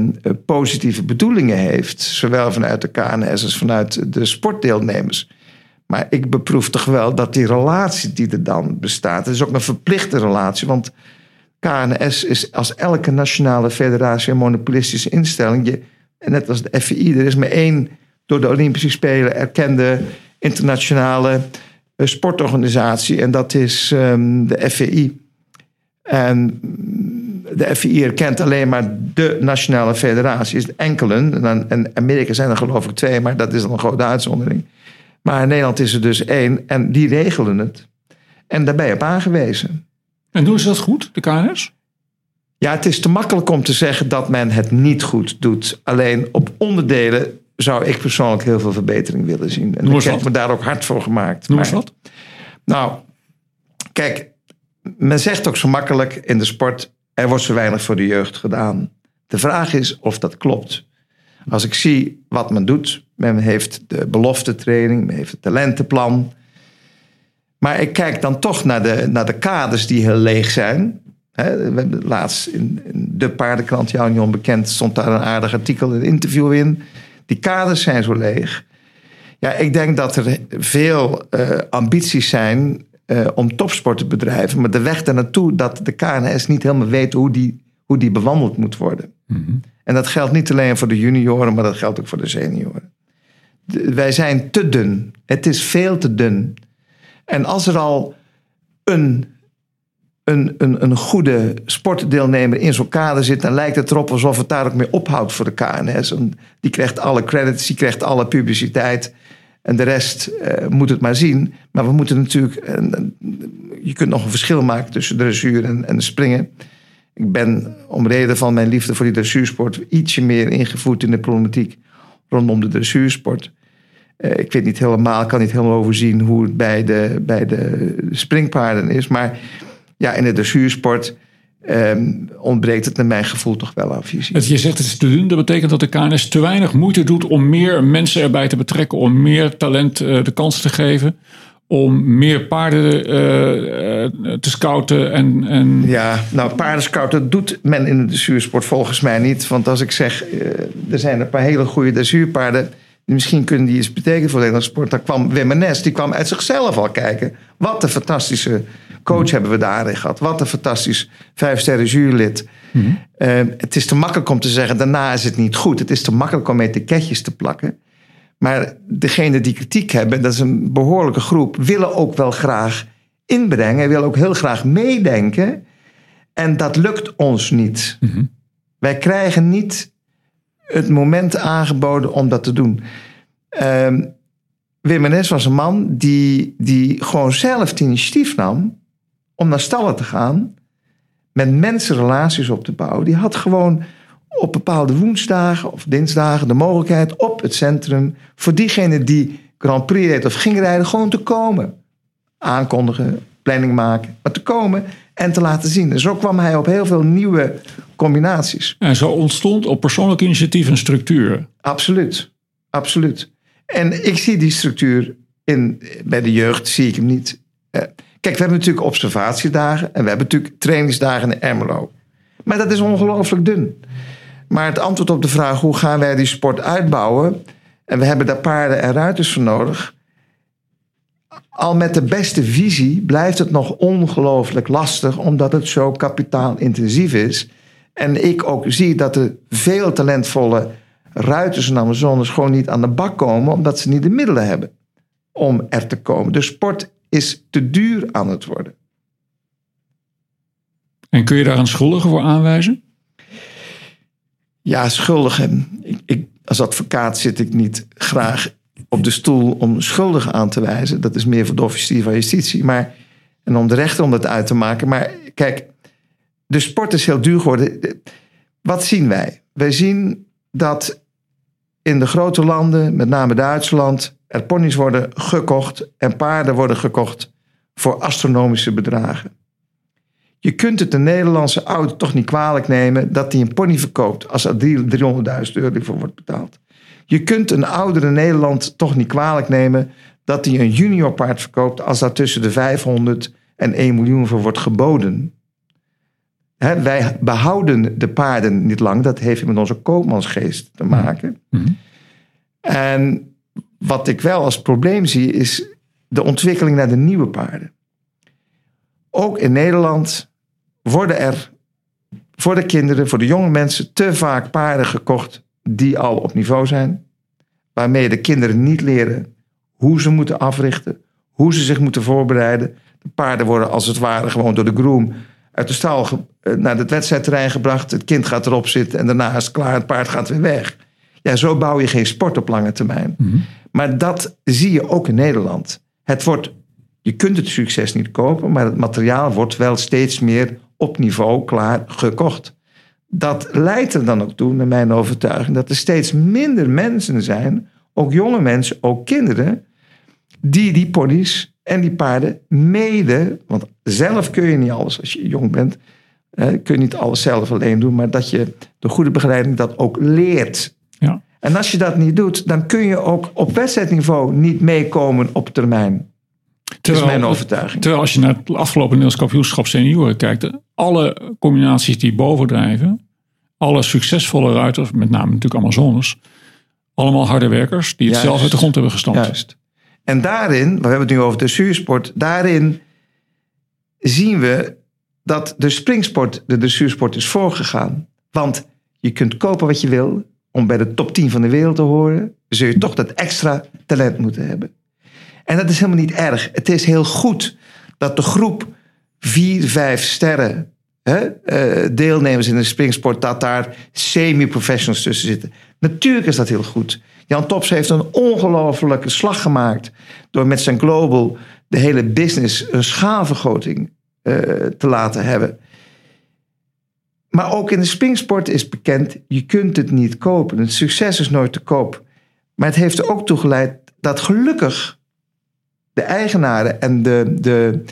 positieve bedoelingen heeft. Zowel vanuit de KNS als vanuit de sportdeelnemers. Maar ik beproef toch wel dat die relatie die er dan bestaat. Het is ook een verplichte relatie. Want KNS is als elke nationale federatie een monopolistische instelling. Je, net als de FVI, er is maar één door de Olympische Spelen erkende internationale eh, sportorganisatie. En dat is um, de FVI. En de FVI erkent alleen maar de nationale federatie. Is enkelen. En Amerika zijn er geloof ik twee, maar dat is dan een grote uitzondering. Maar in Nederland is er dus één. En die regelen het. En daar ben je op aangewezen. En doen ze dat goed, de KNS? Ja, het is te makkelijk om te zeggen dat men het niet goed doet. Alleen op onderdelen zou ik persoonlijk heel veel verbetering willen zien. En ik heb me daar ook hard voor gemaakt. Noem eens wat. Nou, kijk, men zegt ook zo makkelijk in de sport: er wordt zo weinig voor de jeugd gedaan. De vraag is of dat klopt. Als ik zie wat men doet, men heeft de belofte training, men heeft het talentenplan. Maar ik kijk dan toch naar de, naar de kaders die heel leeg zijn. He, we hebben laatst in, in de paardenkrant, jouw niet onbekend, stond daar een aardig artikel, een interview in. Die kaders zijn zo leeg. Ja, ik denk dat er veel uh, ambities zijn uh, om topsport te bedrijven. Maar de weg daar naartoe, dat de KNS niet helemaal weet hoe die, hoe die bewandeld moet worden. Mm -hmm. En dat geldt niet alleen voor de junioren, maar dat geldt ook voor de senioren. De, wij zijn te dun. Het is veel te dun. En als er al een een, een, een goede sportdeelnemer in zo'n kader zit, dan lijkt het erop alsof het daar ook mee ophoudt voor de KNS. Die krijgt alle credits, die krijgt alle publiciteit. En de rest uh, moet het maar zien. Maar we moeten natuurlijk. Uh, je kunt nog een verschil maken tussen dressuur en, en springen. Ik ben om reden van mijn liefde voor die dressuursport ietsje meer ingevoerd in de problematiek rondom de dressuursport. Uh, ik weet niet helemaal, kan niet helemaal overzien hoe het bij de, bij de springpaarden is. Maar ja, in de dressuursport um, ontbreekt het naar mijn gevoel toch wel aan visie. Je zegt het is te doen. Dat betekent dat de KNS te weinig moeite doet om meer mensen erbij te betrekken, om meer talent uh, de kans te geven. Om meer paarden uh, te scouten en, en. Ja, nou, paardenscouten doet men in de dressuursport volgens mij niet. Want als ik zeg, er zijn een paar hele goede dressuurpaarden. Misschien kunnen die iets betekenen voor de Nederlandse sport. Daar kwam Wim Nes, die kwam uit zichzelf al kijken. Wat een fantastische coach hebben we daarin gehad. Wat een fantastisch vijf sterren jurylid. Mm -hmm. uh, het is te makkelijk om te zeggen, daarna is het niet goed. Het is te makkelijk om etiketjes te plakken. Maar degene die kritiek hebben, dat is een behoorlijke groep, willen ook wel graag inbrengen. Willen ook heel graag meedenken. En dat lukt ons niet. Mm -hmm. Wij krijgen niet het moment aangeboden om dat te doen. Uh, Wim Nes was een man die, die gewoon zelf het initiatief nam om naar stallen te gaan, met mensen relaties op te bouwen. Die had gewoon op bepaalde woensdagen of dinsdagen de mogelijkheid op het centrum voor diegene die Grand Prix reed of ging rijden, gewoon te komen. Aankondigen, planning maken, maar te komen en te laten zien. En zo kwam hij op heel veel nieuwe combinaties. En zo ontstond op persoonlijk initiatief een structuur. Absoluut, absoluut. En ik zie die structuur in, bij de jeugd, zie ik hem niet. Eh, Kijk, we hebben natuurlijk observatiedagen en we hebben natuurlijk trainingsdagen in Ermelo. Maar dat is ongelooflijk dun. Maar het antwoord op de vraag hoe gaan wij die sport uitbouwen, en we hebben daar paarden en ruiters voor nodig. Al met de beste visie blijft het nog ongelooflijk lastig, omdat het zo kapitaalintensief is. En ik ook zie dat er veel talentvolle ruiters en Amazones gewoon niet aan de bak komen, omdat ze niet de middelen hebben om er te komen. De sport is te duur aan het worden. En kun je daar een schuldige voor aanwijzen? Ja, schuldigen. Ik, ik, als advocaat zit ik niet graag op de stoel om schuldigen aan te wijzen. Dat is meer voor de officier van justitie. Maar, en om de rechter om dat uit te maken. Maar kijk, de sport is heel duur geworden. Wat zien wij? Wij zien dat in de grote landen, met name Duitsland, er ponies worden gekocht en paarden worden gekocht voor astronomische bedragen. Je kunt het de Nederlandse ouder toch niet kwalijk nemen dat hij een pony verkoopt als er 300.000 euro voor wordt betaald. Je kunt een oudere Nederland toch niet kwalijk nemen dat hij een junior paard verkoopt als daar tussen de 500 en 1 miljoen voor wordt geboden. Wij behouden de paarden niet lang. Dat heeft met onze koopmansgeest te maken. Mhm. En wat ik wel als probleem zie, is de ontwikkeling naar de nieuwe paarden. Ook in Nederland worden er voor de kinderen, voor de jonge mensen, te vaak paarden gekocht die al op niveau zijn. Waarmee de kinderen niet leren hoe ze moeten africhten, hoe ze zich moeten voorbereiden. De paarden worden als het ware gewoon door de groom uit de stal eh, naar het wedstrijdterrein gebracht. Het kind gaat erop zitten en daarna is het klaar. Het paard gaat weer weg. Ja, zo bouw je geen sport op lange termijn. Maar dat zie je ook in Nederland. Het wordt, je kunt het succes niet kopen, maar het materiaal wordt wel steeds meer op niveau klaar gekocht. Dat leidt er dan ook toe, naar mijn overtuiging, dat er steeds minder mensen zijn, ook jonge mensen, ook kinderen, die die ponies en die paarden mede, want zelf kun je niet alles als je jong bent, kun je niet alles zelf alleen doen, maar dat je door goede begeleiding dat ook leert. Ja. En als je dat niet doet, dan kun je ook op wedstrijdniveau niet meekomen op termijn. Dat is mijn overtuiging. Terwijl als je naar het afgelopen Nederlands kampioenschap senioren kijkt, alle combinaties die bovendrijven, alle succesvolle ruiters, met name natuurlijk Amazones, allemaal harde werkers die het Juist. zelf uit de grond hebben gestampt. Juist. En daarin, we hebben het nu over de dressuursport, daarin zien we dat de springsport de dressuursport is voorgegaan. Want je kunt kopen wat je wil. Om bij de top 10 van de wereld te horen, zul je toch dat extra talent moeten hebben. En dat is helemaal niet erg. Het is heel goed dat de groep vier, vijf sterren hè, eh, deelnemers in de springsport, dat daar semi-professionals tussen zitten. Natuurlijk is dat heel goed. Jan Tops heeft een ongelofelijke slag gemaakt door met zijn global de hele business een schaalvergroting eh, te laten hebben. Maar ook in de springsport is bekend, je kunt het niet kopen. Het succes is nooit te koop. Maar het heeft er ook toe geleid dat gelukkig de eigenaren en de, de,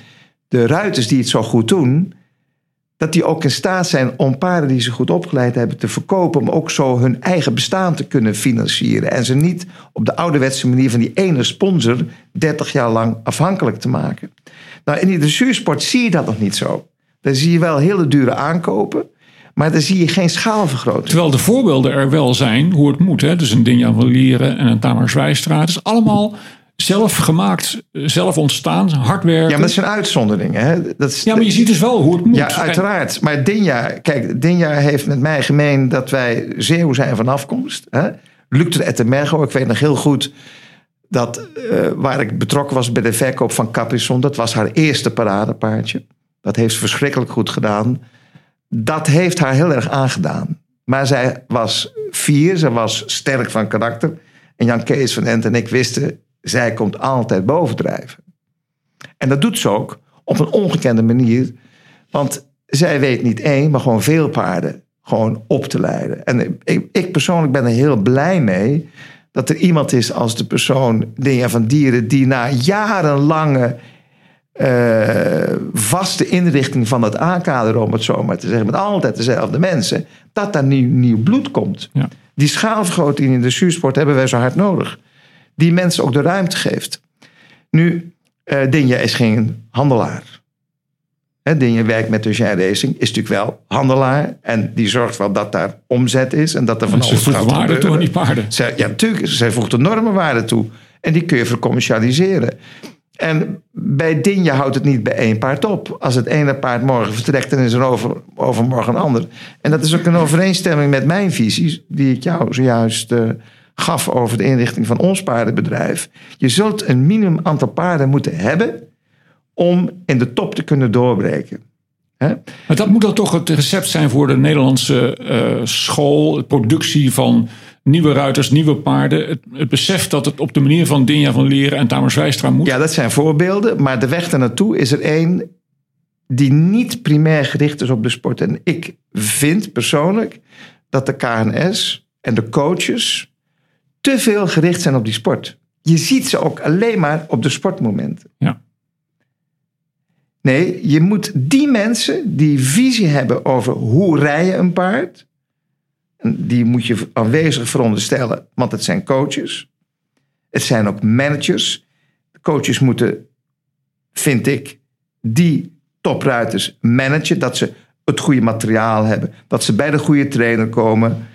de ruiters die het zo goed doen, dat die ook in staat zijn om paarden die ze goed opgeleid hebben te verkopen, om ook zo hun eigen bestaan te kunnen financieren. En ze niet op de ouderwetse manier van die ene sponsor 30 jaar lang afhankelijk te maken. Nou, in die dressuursport zie je dat nog niet zo. Daar zie je wel hele dure aankopen, maar daar zie je geen schaalvergroting. Terwijl de voorbeelden er wel zijn hoe het moet. Hè? Dus een Dinja van Lieren en een Tamar Zwijstra. Het is allemaal zelf gemaakt, zelf ontstaan, hard werken. Ja, maar dat zijn uitzonderingen. Hè? Dat is, Ja, maar je ziet dus wel hoe het moet. Ja, uiteraard. Maar Dinja, kijk, Dinja heeft met mij gemeen dat wij zeeuw zijn van afkomst. Hè? Luc de Ettermergo, ik weet nog heel goed dat eh, waar ik betrokken was bij de verkoop van Caprison, dat was haar eerste paradepaardje. Dat heeft ze verschrikkelijk goed gedaan. Dat heeft haar heel erg aangedaan. Maar zij was vier, ze was sterk van karakter. En Jan Kees van Ent en ik wisten, zij komt altijd bovendrijven. En dat doet ze ook op een ongekende manier. Want zij weet niet één, maar gewoon veel paarden gewoon op te leiden. En ik, ik persoonlijk ben er heel blij mee dat er iemand is als de persoon van Dieren... die na jarenlange eh, vaste inrichting van het aankader, om het zo maar te zeggen... met altijd dezelfde mensen, dat daar nieuw, nieuw bloed komt. Ja. Die schaalvergroting in de zuursport hebben wij zo hard nodig. Die mensen ook de ruimte geeft. Nu, eh Dinja is geen handelaar. Hè, Dinja werkt met Eugène Racing, is natuurlijk wel handelaar. En die zorgt wel dat daar omzet is en dat er van Ze alles gaat waarde toe aan die paarden. Zij, ja, natuurlijk. Zij voegt enorme waarde toe. En die kun je vercommercialiseren. En bij Dinja houdt het niet bij één paard op. Als het ene paard morgen vertrekt, dan is er over, overmorgen een ander. En dat is ook een overeenstemming met mijn visies, die ik jou zojuist eh, gaf over de inrichting van ons paardenbedrijf. Je zult een minimum aantal paarden moeten hebben om in de top te kunnen doorbreken. Maar dat moet dan toch het recept zijn voor de Nederlandse eh, school, de productie van nieuwe ruiters, nieuwe paarden. Het, het besef dat het op de manier van Dinja van Leren en Tamer Zwijstra moet. Ja, dat zijn voorbeelden. Maar de weg naartoe is er één die niet primair gericht is op de sport. En ik vind persoonlijk dat de KNS en de coaches te veel gericht zijn op die sport. Je ziet ze ook alleen maar op de sportmomenten. Ja. Nee, je moet die mensen die visie hebben over hoe rij je een paard. Die moet je aanwezig veronderstellen, want het zijn coaches. Het zijn ook managers. De coaches moeten, vind ik, die topruiters managen. Dat ze het goede materiaal hebben, dat ze bij de goede trainer komen.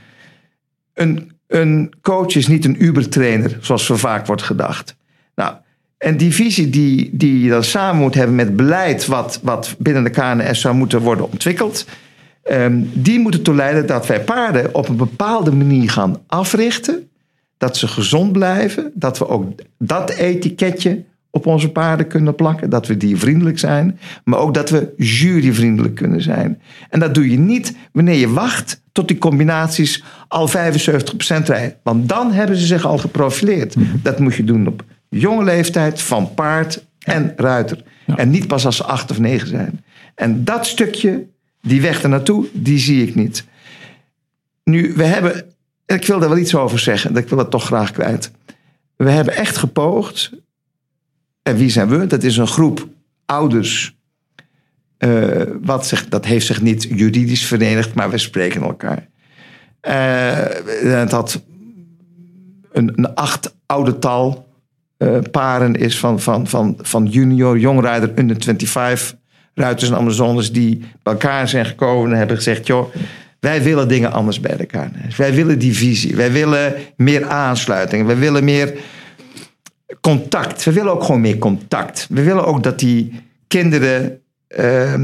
Een, een coach is niet een Uber-trainer, zoals zo vaak wordt gedacht. Nou, en die visie die, die je dan samen moet hebben met beleid, wat, wat binnen de KNS zou moeten worden ontwikkeld, ehm, die moeten ertoe leiden dat wij paarden op een bepaalde manier gaan africhten. Dat ze gezond blijven, dat we ook dat etiketje op onze paarden kunnen plakken. Dat we diervriendelijk zijn. Maar ook dat we juryvriendelijk kunnen zijn. En dat doe je niet wanneer je wacht tot die combinaties al 75% rijden. Want dan hebben ze zich al geprofileerd. Dat moet je doen op jonge leeftijd van paard en ruiter. En niet pas als ze acht of negen zijn. En dat stukje, die weg ernaartoe, die zie ik niet. Nu, we hebben, ik wil daar wel iets over zeggen, ik wil het toch graag kwijt. We hebben echt gepoogd en wie zijn we? Dat is een groep ouders. Uh, wat zich, dat heeft zich niet juridisch verenigd, maar we spreken elkaar. Uh, het had een, acht oude tal uh, paren is van, van, van, van junior, jongrijder, under 25 ruiters en Amazones die bij elkaar zijn gekomen en hebben gezegd: joh, wij willen dingen anders bij elkaar. Wij willen die visie, wij willen meer aansluiting, wij willen meer contact. We willen ook gewoon meer contact. We willen ook dat die kinderen uh,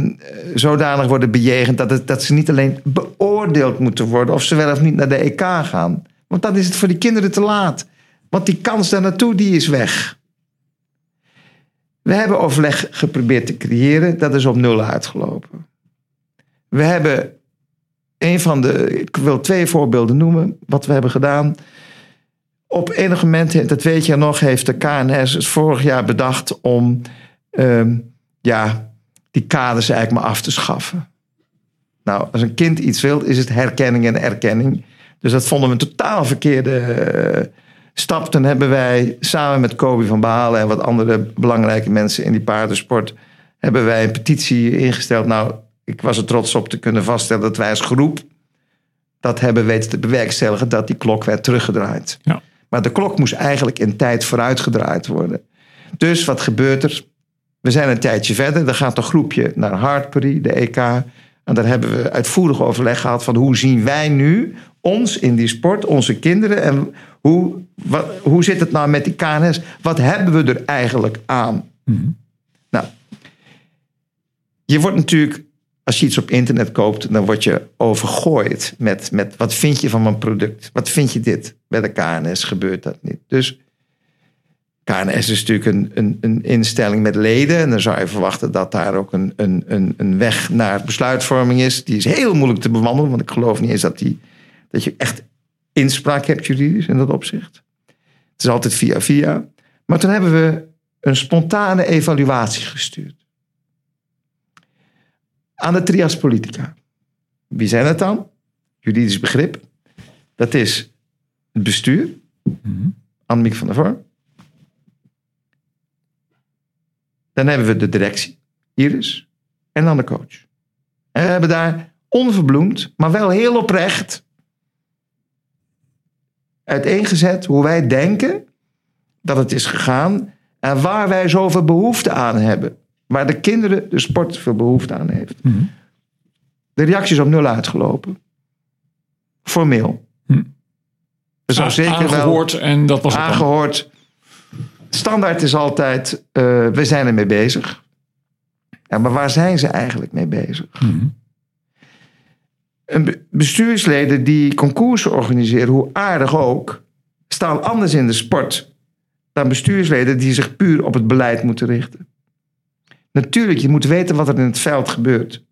zodanig worden bejegend dat, het, dat ze niet alleen beoordeeld moeten worden of ze wel of niet naar de EK gaan. Want dan is het voor die kinderen te laat. Want die kans daar naartoe, die is weg. We hebben overleg geprobeerd te creëren, dat is op nul uitgelopen. We hebben een van de, ik wil twee voorbeelden noemen, wat we hebben gedaan op enig moment, dat weet je nog, heeft de KNS vorig jaar bedacht om ehm, ja, die kaders eigenlijk maar af te schaffen. Nou, als een kind iets wil, is het herkenning en erkenning. Dus dat vonden we een totaal verkeerde uh, stap. Toen hebben wij samen met Kobi van Behalen en wat andere belangrijke mensen in die paardensport, hebben wij een petitie ingesteld. Nou, ik was er trots op te kunnen vaststellen dat wij als groep dat hebben weten te bewerkstelligen dat die klok werd teruggedraaid. Ja. Maar de klok moest eigenlijk in tijd vooruitgedraaid worden. Dus wat gebeurt er? We zijn een tijdje verder. Er gaat een groepje naar Hartbury, de EK. En daar hebben we uitvoerig overleg gehad van hoe zien wij nu ons in die sport, onze kinderen. En hoe, wat, hoe zit het nou met die KNS? Wat hebben we er eigenlijk aan? Mhm. Nou, je wordt natuurlijk als je iets op internet koopt, dan word je overgooid met, met wat vind je van mijn product? Wat vind je dit? Bij de KNS gebeurt dat niet. Dus KNS is natuurlijk een, een, een instelling met leden. En dan zou je verwachten dat daar ook een, een, een, een weg naar besluitvorming is. Die is heel moeilijk te bewandelen, want ik geloof niet eens dat, die, dat je echt inspraak hebt juridisch in dat opzicht. Het is altijd via via. Maar toen hebben we een spontane evaluatie gestuurd aan de trias politica. Wie zijn het dan? Juridisch begrip. Dat is het bestuur. Mm Annemiek van der Vorm. Dan hebben we de directie, Iris. En dan de coach. En we hebben daar onverbloemd, maar wel heel oprecht uiteengezet hoe wij denken dat het is gegaan en waar wij zoveel behoefte aan hebben. Waar de kinderen de sport veel behoefte aan heeft. Mhm. De reactie is op nul uitgelopen. Formeel. Mm. A zeker aangehoord wel, en dat was aangehoord. Standaard is altijd, uh, we zijn ermee bezig. Ja, maar waar zijn ze eigenlijk mee bezig? Mm. Een bestuursleden die concoursen organiseren, hoe aardig ook, staan anders in de sport dan bestuursleden die zich puur op het beleid moeten richten. Natuurlijk, je moet weten wat er in het veld gebeurt.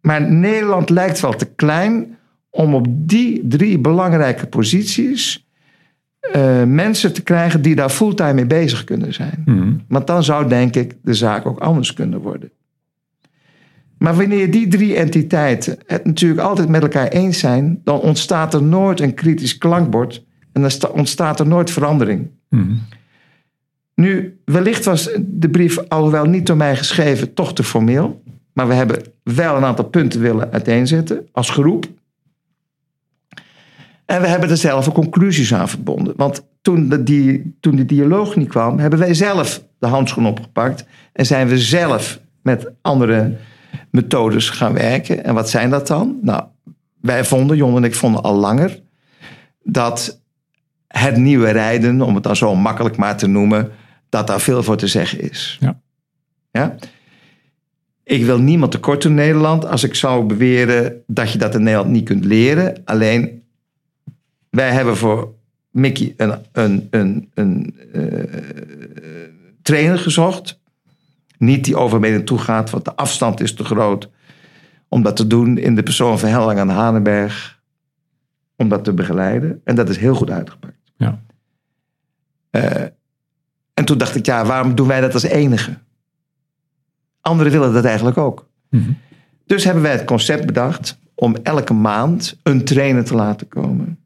Maar Nederland lijkt wel te klein om op die drie belangrijke posities uh, mensen te krijgen die daar fulltime mee bezig kunnen zijn. Mm. Want dan zou, denk ik, de zaak ook anders kunnen worden. Maar wanneer die drie entiteiten het natuurlijk altijd met elkaar eens zijn, dan ontstaat er nooit een kritisch klankbord en dan ontstaat er nooit verandering. Mm. Nu, wellicht was de brief, alhoewel niet door mij geschreven, toch te formeel. Maar we hebben wel een aantal punten willen uiteenzetten als groep. En we hebben er zelf conclusies aan verbonden. Want toen de, die, toen de dialoog niet kwam, hebben wij zelf de handschoen opgepakt. En zijn we zelf met andere methodes gaan werken. En wat zijn dat dan? Nou, wij vonden, Jon en ik vonden al langer, dat het nieuwe rijden, om het dan zo makkelijk maar te noemen, dat daar veel voor te zeggen is. Ja. Ja? Ik wil niemand tekort doen in Nederland als ik zou beweren dat je dat in Nederland niet kunt leren. Alleen, wij hebben voor Mickey een, een, een, een uh, trainer gezocht. Niet die over mee naartoe gaat, want de afstand is te groot. Om dat te doen in de persoon van Hellang aan Hanenberg. Om dat te begeleiden. En dat is heel goed uitgepakt. Ja. Uh, en toen dacht ik, ja, waarom doen wij dat als enige? Anderen willen dat eigenlijk ook. Mhm. Dus hebben wij het concept bedacht om elke maand een trainer te laten komen.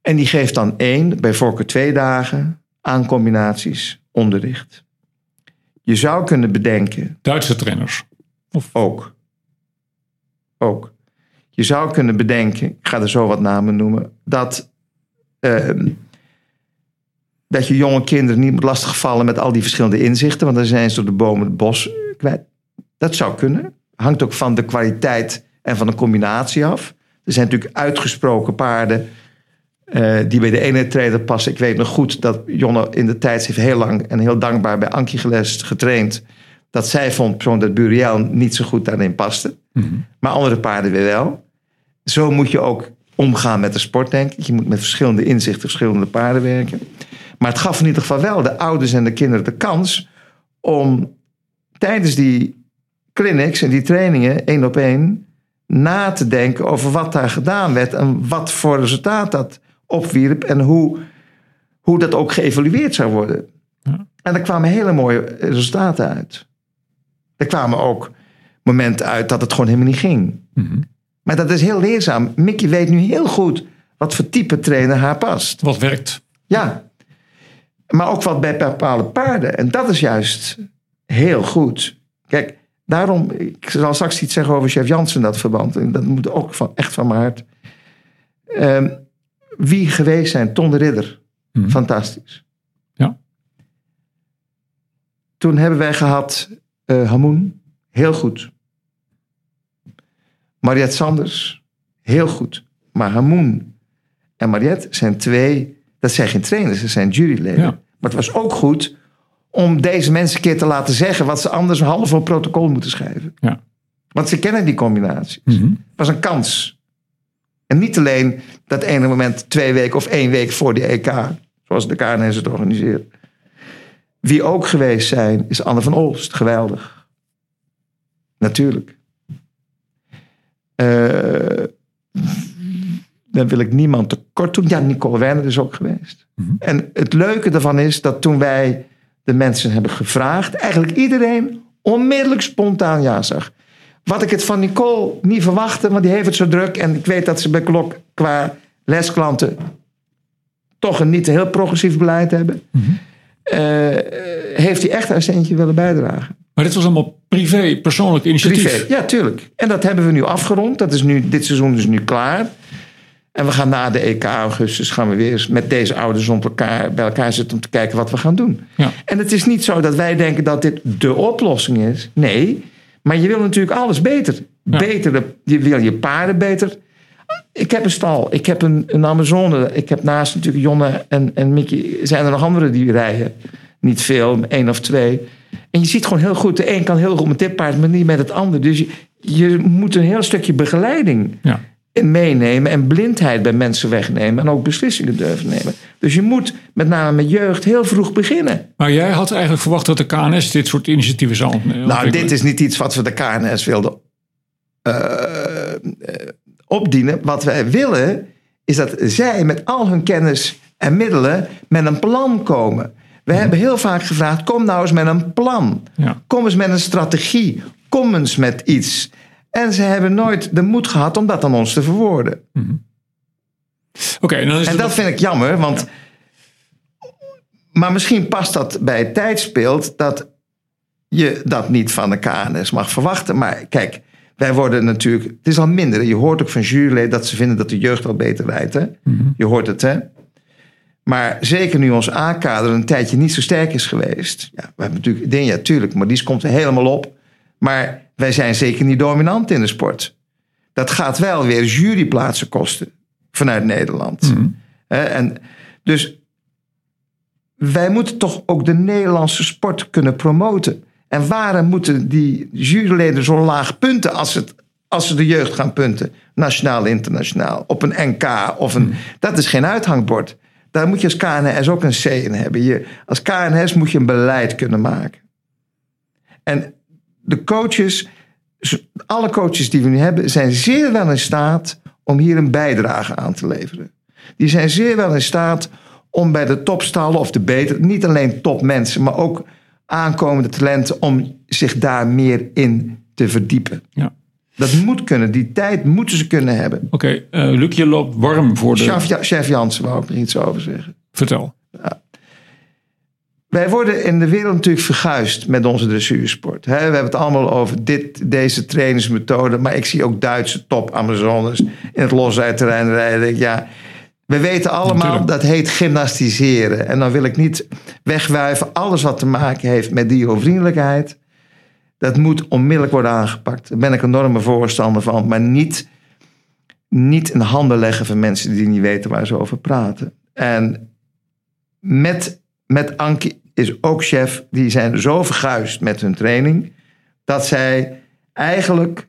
En die geeft dan één, bij voorkeur twee dagen, aan combinaties onderricht. Je zou kunnen bedenken. Duitse trainers. Of ook. Ook. Je zou kunnen bedenken, ik ga er zo wat namen noemen, dat, uh, dat je jonge kinderen niet moet lastigvallen met al die verschillende inzichten, want dan zijn ze door de bomen het bos kwijt. Dat zou kunnen. Hangt ook van de kwaliteit en van de combinatie af. Er zijn natuurlijk uitgesproken paarden uh, die bij de ene trainer passen. Ik weet nog goed dat Jonne in de tijd heeft heel lang en heel dankbaar bij Ankie Geles getraind. Dat zij vond persoonlijk dat Buriel niet zo goed daarin paste. Mm -hmm. Maar andere paarden weer wel. Zo moet je ook omgaan met de sport, denk ik. Je moet met verschillende inzichten, verschillende paarden werken. Maar het gaf in ieder geval wel de ouders en de kinderen de kans om tijdens die clinics en die trainingen één op één na te denken over wat daar gedaan werd en wat voor resultaat dat opwierp en hoe, hoe dat ook geëvalueerd zou worden. Ja. En er kwamen hele mooie resultaten uit. Er kwamen ook momenten uit dat het gewoon helemaal niet ging. Mm -hmm. Maar dat is heel leerzaam. Mickey weet nu heel goed wat voor type trainer haar past. Wat werkt. Ja. Maar ook wat bij bepaalde paarden. En dat is juist heel goed. Kijk, daarom, ik zal straks iets zeggen over chef Jansen dat verband. En dat moet ook van, echt van mijn hart. Um, wie geweest zijn, Ton de Ridder. Mhm. Fantastisch. Ja. Toen hebben wij gehad uh, Hamoen, heel goed. Mariette Sanders, heel goed. Maar Hamoen en Mariette zijn twee, dat zijn geen trainers, dat zijn juryleden. Ja. Maar het was ook goed om deze mensen een keer te laten zeggen wat ze anders half op protocol moeten schrijven. Ja. Want ze kennen die combinaties. Mhm. Het was een kans. En niet alleen dat ene moment twee weken of één week voor die EK, zoals de KNS het organiseert. Wie ook geweest zijn, is Anne van Olst. Geweldig. Natuurlijk. Uh, dan wil ik niemand tekort doen. Ja, Nicole Werner is ook geweest. Mhm. En het leuke daarvan is dat toen wij de mensen hebben gevraagd, eigenlijk iedereen onmiddellijk spontaan ja zag. Wat ik het van Nicole niet verwachtte, want die heeft het zo druk. En ik weet dat ze bij Klok qua lesklanten toch een niet heel progressief beleid hebben. Mhm. Uh, heeft hij echt haar centje willen bijdragen. Maar dit was allemaal privé, persoonlijk initiatief. Privé, ja, tuurlijk. En dat hebben we nu afgerond. Dat is nu, dit seizoen is nu klaar. En we gaan na de EK augustus gaan we weer eens met deze ouders om elkaar, bij elkaar zitten om te kijken wat we gaan doen. Ja. En het is niet zo dat wij denken dat dit de oplossing is. Nee, maar je wil natuurlijk alles beter. Ja. Beter, je wil je paarden beter. Ik heb een stal, ik heb een, een Amazone. Ik heb naast natuurlijk Jonne en, en Mickey. Zijn er nog anderen die rijden? Niet veel, één of twee. En je ziet gewoon heel goed, de een kan heel goed met dit paard, maar niet met het ander. Dus je, je moet een heel stukje begeleiding Ja. Meenemen en blindheid bij mensen wegnemen en ook beslissingen durven nemen. Dus je moet met name met jeugd heel vroeg beginnen. Maar jij had eigenlijk verwacht dat de KNS dit soort initiatieven zou ontwikkelen. Nou, dit is niet iets wat we de KNS wilden uh, uh, opdienen. Wat wij willen is dat zij met al hun kennis en middelen met een plan komen. We hebben heel vaak gevraagd: kom nou eens met een plan. Ja. Kom eens met een strategie. Kom eens met iets. En ze hebben nooit de moed gehad om dat aan ons te verwoorden. Oké, en dan is En het dat vind ik jammer, want. Maar misschien past dat bij het tijdsbeeld dat je dat niet van de KNS mag verwachten. Maar kijk, wij worden natuurlijk. Het is al minder. Je hoort ook van juryleden dat ze vinden dat de jeugd al beter rijdt. Hè? Je hoort het, hè? Maar zeker nu ons A-kader een tijdje niet zo sterk is geweest. Ja, we hebben natuurlijk dingen, ja, tuurlijk, maar die komt er helemaal op. Maar wij zijn zeker niet dominant in de sport. Dat gaat wel weer juryplaatsen kosten vanuit Nederland. Hè, en dus wij moeten toch ook de Nederlandse sport kunnen promoten. En waarom moeten die juryleden zo laag punten als, het, als ze de jeugd gaan punten? Nationaal, internationaal. Op een NK of een. Dat is geen uithangbord. Daar moet je als KNS ook een C in hebben. Je, als KNS moet je een beleid kunnen maken. En de coaches, alle coaches die we nu hebben, zijn zeer wel in staat om hier een bijdrage aan te leveren. Die zijn zeer wel in staat om bij de topstallen of de beter, niet alleen topmensen, maar ook aankomende talenten, om zich daar meer in te verdiepen. Ja. Dat moet kunnen. Die tijd moeten ze kunnen hebben. Oké, eh Luc, je loopt warm voor de... Chef, Ja- Chef Jansen wou ik er iets over zeggen. Vertel. Wij worden in de wereld natuurlijk verguisd met onze dressuursport. We hebben het allemaal over dit, deze trainingsmethode. Maar ik zie ook Duitse top Amazones in het losuitterrein rijden. Ja, we weten allemaal Natuurlijk. dat heet gymnastiseren. En dan wil ik niet wegwuiven. Alles wat te maken heeft met dierovriendelijkheid. Dat moet onmiddellijk worden aangepakt. Daar ben ik een enorme voorstander van. Maar niet, niet in handen leggen van mensen die niet weten waar ze over praten. En met, met Anke is ook chef. Die zijn zo verguisd met hun training. Dat zij eigenlijk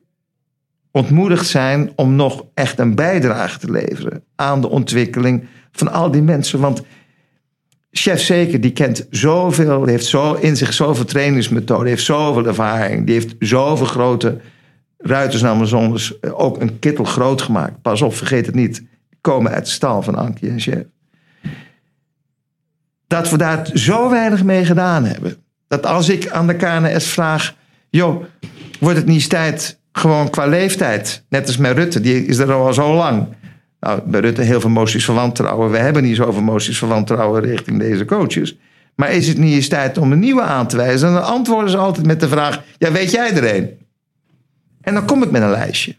ontmoedigd zijn om nog echt een bijdrage te leveren aan de ontwikkeling van al die mensen. Want chef zeker, die kent zoveel, heeft zo in zich zoveel trainingsmethoden, heeft zoveel ervaring, die heeft zoveel grote ruiters en Amazones eh, ook een kittel groot gemaakt. Pas op, vergeet het niet, komen uit de stal van Ankie en chef. Dat we daar zo weinig mee gedaan hebben. Dat als ik aan de KNS vraag, joh, wordt het niet eens tijd gewoon qua leeftijd? Net als met Rutte, die is er al zo lang. Nou, bij Rutte heel veel moties van wantrouwen. We hebben niet zoveel moties van wantrouwen richting deze coaches. Maar is het niet eens tijd om een nieuwe aan te wijzen? En dan antwoorden ze altijd met de vraag: Ja, weet jij er een? En dan kom ik met een lijstje.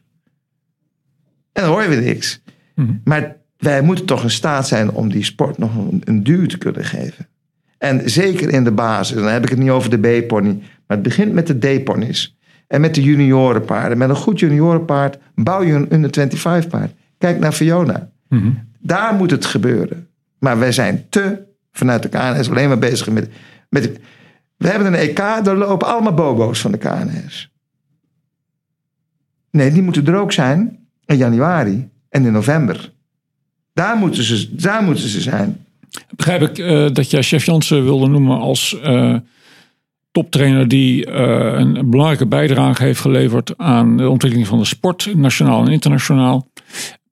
En dan hoor je weer niks. Maar wij moeten toch in staat zijn om die sport nog een, een duw te kunnen geven. En zeker in de basis, dan heb ik het niet over de B-pony, maar het begint met de D-ponies. En met de juniorenpaarden. Met een goed juniorenpaard bouw je een under 25 paard. Kijk naar Fiona. Daar moet het gebeuren. Maar wij zijn te, vanuit de KNS, alleen maar bezig met... met we hebben een EK, daar lopen allemaal bobo's van de KNS. Nee, die moeten er ook zijn in januari en in november. Daar moeten ze, daar moeten ze zijn. Begrijp ik eh, dat jij chef Jansen wilde noemen als eh, toptrainer die eh, een belangrijke bijdrage heeft geleverd aan de ontwikkeling van de sport, nationaal en internationaal.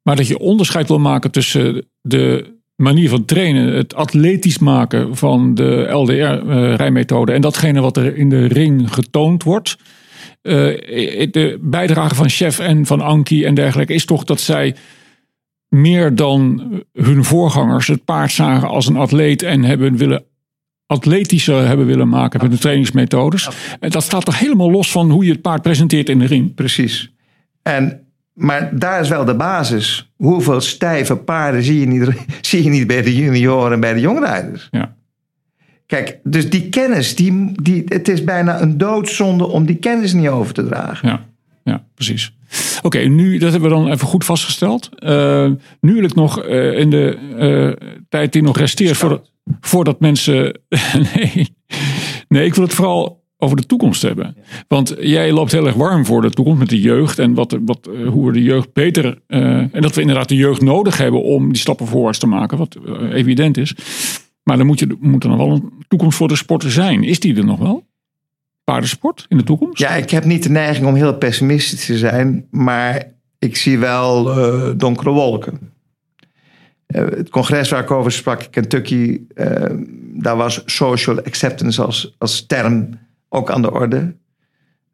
Maar dat je onderscheid wil maken tussen de manier van trainen, het atletisch maken van de LDR-rijmethode en datgene wat er in de ring getoond wordt. De bijdrage van Chef en van Anki en dergelijke is toch dat zij meer dan hun voorgangers het paard zagen als een atleet en hebben willen atletischer hebben willen maken met de trainingsmethodes. En dat staat toch helemaal los van hoe je het paard presenteert in de ring. Precies. En, maar daar is wel de basis. Hoeveel stijve paarden zie je niet, zie je niet bij de junioren en bij de jongrijders? Ja. Kijk, dus die kennis, die, die, het is bijna een doodzonde om die kennis niet over te dragen. Ja, ja precies. Oké, nu, dat hebben we dan even goed vastgesteld. Eh, nu wil ik nog eh, in de eh, tijd die nog resteert, voordat, voordat mensen. nee, nee, ik wil het vooral over de toekomst hebben. Want jij loopt heel erg warm voor de toekomst met de jeugd en wat, wat, hoe we de jeugd beter. en dat we inderdaad de jeugd nodig hebben om die stappen voorwaarts te maken, wat evident is. Maar dan moet, je, moet er nog wel een toekomst voor de sporten zijn. Is die er nog wel? Paardensport in de toekomst? Ja, ik heb niet de neiging om heel pessimistisch te zijn, maar ik zie wel eh, donkere wolken. Eh, het congres waar ik over sprak, Kentucky, eh, daar was social acceptance als, als term ook aan de orde.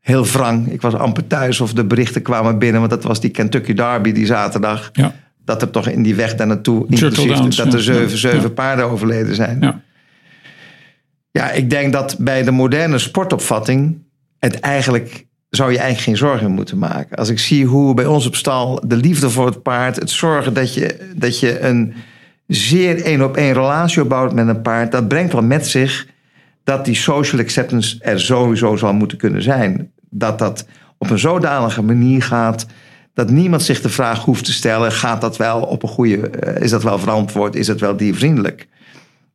Heel wrang. Ik was amper thuis of de berichten kwamen binnen, want dat was die Kentucky Derby die zaterdag. Ja. Dat er toch in die weg daar naartoe, inclusief Downs, dat er zeven, zeven Ja. paarden overleden zijn. Ja. Ja, ik denk dat bij de moderne sportopvatting het eigenlijk zou je eigenlijk geen zorgen moeten maken. Als ik zie hoe bij ons op stal de liefde voor het paard, het zorgen dat je, dat je een zeer één op één relatie opbouwt met een paard, dat brengt wel met zich dat die social acceptance er sowieso zal moeten kunnen zijn. Dat dat op een zodanige manier gaat dat niemand zich de vraag hoeft te stellen: gaat dat wel op een goede, eh, is dat wel verantwoord, is dat wel diervriendelijk?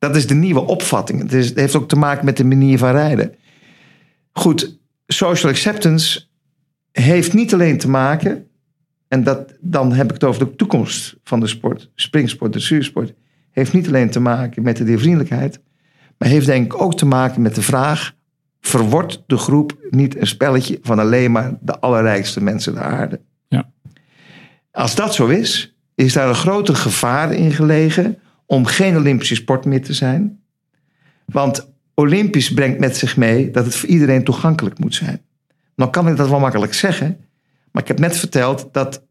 Dat is de nieuwe opvatting. Het, is, het heeft ook te maken met de manier van rijden. Goed, social acceptance heeft niet alleen te maken, en dat, dan heb ik het over de toekomst van de sport, springsport, de zuursport, heeft niet alleen te maken met de diervriendelijkheid, maar heeft denk ik ook te maken met de vraag: verwordt de groep niet een spelletje van alleen maar de allerrijkste mensen der aarde? Ja. Als dat zo is, is daar een groter gevaar in gelegen om geen Olympische sport meer te zijn. Want Olympisch brengt met zich mee dat het voor iedereen toegankelijk moet zijn. Nou kan ik dat wel makkelijk zeggen, maar ik heb net verteld dat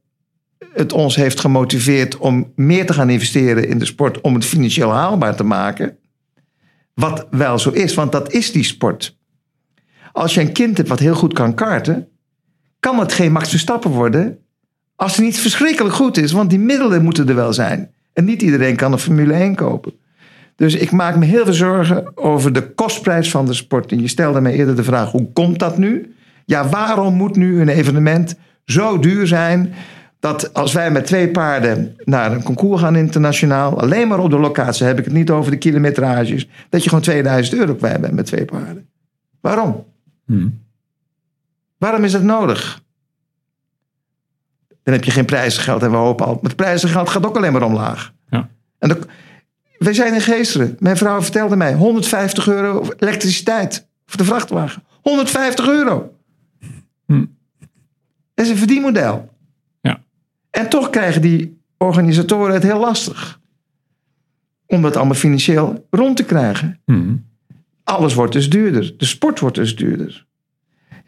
het ons heeft gemotiveerd om meer te gaan investeren in de sport om het financieel haalbaar te maken. Wat wel zo is, want dat is die sport. Als je een kind hebt wat heel goed kan karten, kan het geen Max Verstappen worden als het niet verschrikkelijk goed is, want die middelen moeten er wel zijn. En niet iedereen kan een Formule 1 kopen. Dus ik maak me heel veel zorgen over de kostprijs van de sport. En je stelde mij eerder de vraag: hoe komt dat nu? Ja, waarom moet nu een evenement zo duur zijn dat als wij met twee paarden naar een concours gaan internationaal, alleen maar op de locatie, heb ik het niet over de kilometrages, dat je gewoon 2000 euro kwijt bent met twee paarden? Waarom? Hmm. Waarom is dat nodig? Dan heb je geen prijzengeld en we hopen al. Maar het prijzengeld gaat ook alleen maar omlaag. Ja. En dan, wij zijn in Geesteren. Mijn vrouw vertelde mij 150 euro elektriciteit voor de vrachtwagen. 150 euro. Hm. Dat is een verdienmodel. Ja. En toch krijgen die organisatoren het heel lastig. Om dat allemaal financieel rond te krijgen. Hmm. Alles wordt dus duurder. De sport wordt dus duurder.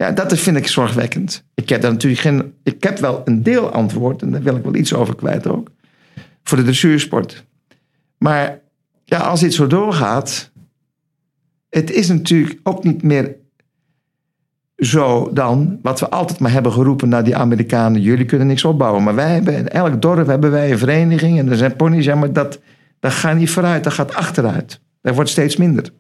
Ja, dat vind ik zorgwekkend. Ik heb daar natuurlijk geen. Ik heb wel een deel antwoord en daar wil ik wel iets over kwijt ook. Voor de dressuursport. Maar ja, als dit zo doorgaat. Het is natuurlijk ook niet meer zo dan wat we altijd maar hebben geroepen naar die Amerikanen. Jullie kunnen niks opbouwen. Maar wij hebben in elk dorp hebben wij een vereniging en er zijn ponies. Ja, maar dat, dat gaat niet vooruit, dat gaat achteruit. Dat wordt steeds minder.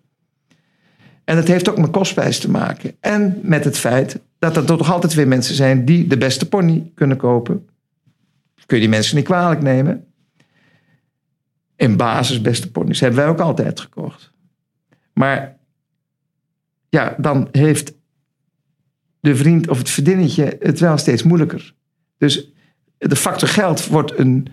En dat heeft ook met kostprijs te maken. En met het feit dat er toch altijd weer mensen zijn die de beste pony kunnen kopen. Kun je die mensen niet kwalijk nemen. In basis beste ponies hebben wij ook altijd gekocht. Maar ja, dan heeft de vriend of het vriendinnetje het wel steeds moeilijker. Dus de factor geld wordt een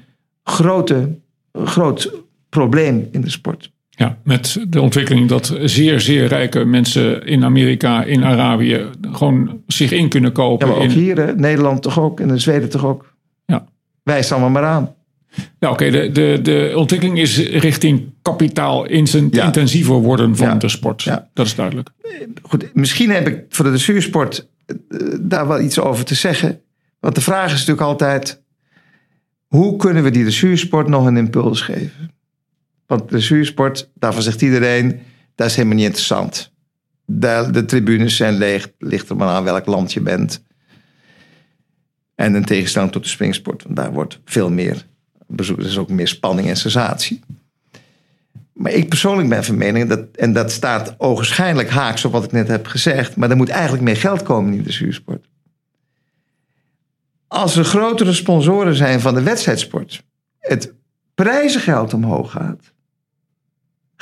grote, groot probleem in de sport. Ja, met de ontwikkeling dat zeer, zeer rijke mensen in Amerika, in Arabië, gewoon zich in kunnen kopen. Ja, maar ook in, hier, hè? Nederland toch ook en in Zweden toch ook. Ja. Wijs allemaal maar aan. Nou, oké, de, de, de ontwikkeling is richting kapitaal Ja. intensiever worden van Ja. de sport. Ja. Dat is duidelijk. Goed, misschien heb ik voor de dressuursport eh, daar wel iets over te zeggen. Want de vraag is natuurlijk altijd: hoe kunnen we die dressuursport nog een impuls geven? Want de dressuursport, daarvan zegt iedereen, dat is helemaal niet interessant. De, de tribunes zijn leeg, ligt er maar aan welk land je bent. En in tegenstelling tot de springsport, want daar wordt veel meer bezoek, er is ook meer spanning en sensatie. Maar ik persoonlijk ben van mening, dat, en dat staat ogenschijnlijk haaks op wat ik net heb gezegd, maar er moet eigenlijk meer geld komen in de zuursport. Als er grotere sponsoren zijn van de wedstrijdsport, het prijzengeld omhoog gaat,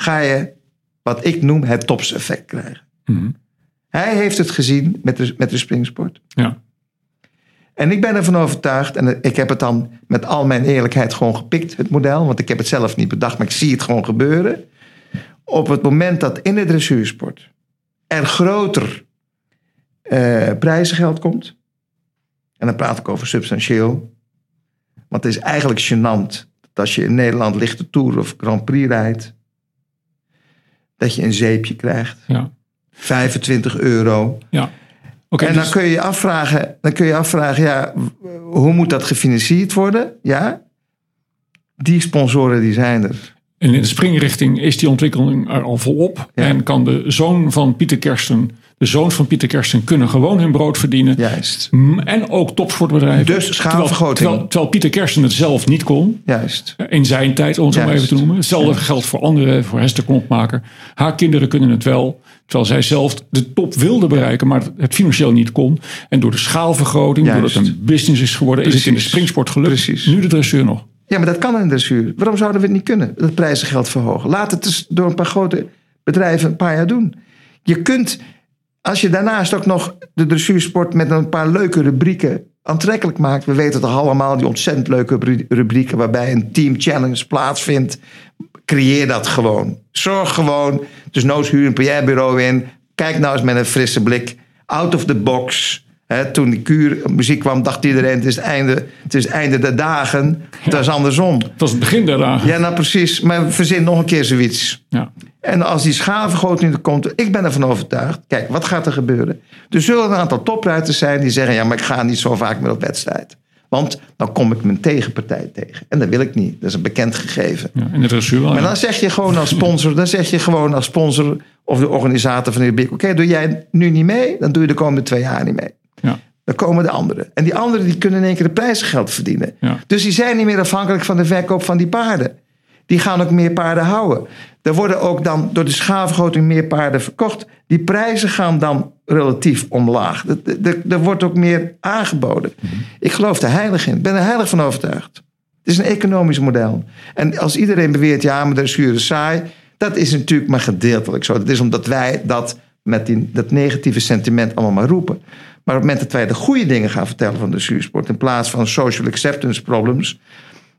ga je wat ik noem het topseffect krijgen. Mhm. Hij heeft het gezien met de, met de springsport. Ja. En ik ben ervan overtuigd, en ik heb het dan met al mijn eerlijkheid gewoon gepikt, het model, want ik heb het zelf niet bedacht, maar ik zie het gewoon gebeuren. Op het moment dat in de dressuursport er groter eh, prijzengeld komt, en dan praat ik over substantieel, want het is eigenlijk gênant dat als je in Nederland lichte Tour of Grand Prix rijdt, dat je een zeepje krijgt. Ja. 25 euro. ja. En dan dus- kun je je afvragen, dan kun je afvragen, ja, hoe moet dat gefinancierd worden? Ja, die sponsoren die zijn er. En in de springrichting is die ontwikkeling er al volop. Ja. En kan de zoon van Pieter Kersten De zoons van Pieter Kersten kunnen gewoon hun brood verdienen. Juist. En ook topsportbedrijven. Dus schaalvergroting. Terwijl, terwijl, terwijl Pieter Kersten het zelf niet kon. Juist. In zijn tijd, om het zo maar even te noemen. Hetzelfde geldt voor anderen, voor Hester Knopmaker. Haar kinderen kunnen het wel. Terwijl zij zelf de top wilde bereiken, maar het financieel niet kon. En door de schaalvergroting, Juist. doordat het een business is geworden, is het in de springsport gelukt. Precies. Nu de dressuur nog. Ja, maar dat kan in de dressuur. Waarom zouden we het niet kunnen? Het prijzengeld verhogen. Laat het dus door een paar grote bedrijven een paar jaar doen. Je kunt, als je daarnaast ook nog de dressuursport met een paar leuke rubrieken aantrekkelijk maakt. We weten toch allemaal die ontzettend leuke ru- rubrieken waarbij een team challenge plaatsvindt. Creëer dat gewoon. Zorg gewoon. Dus noods huur een PR-bureau in. Kijk nou eens met een frisse blik. Out of the box. Toen die kuur muziek kwam, dacht iedereen: het is het einde, het is het einde der dagen. Het was andersom. Het was het begin der dagen. Ja, nou precies. Maar verzin nog een keer zoiets. Ja. En als die schaalvergroting er komt, ik ben ervan overtuigd. Kijk, wat gaat er gebeuren? Er zullen een aantal topruiters zijn die zeggen: ja, maar ik ga niet zo vaak meer op wedstrijd. Want dan kom ik mijn tegenpartij tegen. En dat wil ik niet. Dat is een bekend gegeven. Ja, in de dressuur wel. Maar dan zeg je gewoon als sponsor, dan zeg je gewoon als sponsor of de organisator van de Rubriek: oké, doe jij nu niet mee, dan doe je de komende twee jaar niet mee. Ja. Dan komen de anderen. En die anderen die kunnen in één keer de prijzengeld verdienen. Ja. Dus die zijn niet meer afhankelijk van de verkoop van die paarden. Die gaan ook meer paarden houden. Er worden ook dan door de schaalvergroting meer paarden verkocht. Die prijzen gaan dan relatief omlaag. Er- wordt ook meer aangeboden. Ik geloof er heilig in. Ik ben er heilig van overtuigd. Het is een economisch model. En als iedereen beweert, ja, maar de dressuur is saai. Dat is natuurlijk maar gedeeltelijk zo. Dat is omdat wij dat met die, dat negatieve sentiment allemaal maar roepen. Maar op het moment dat wij de goede dingen gaan vertellen van de dressuursport... in plaats van social acceptance problems...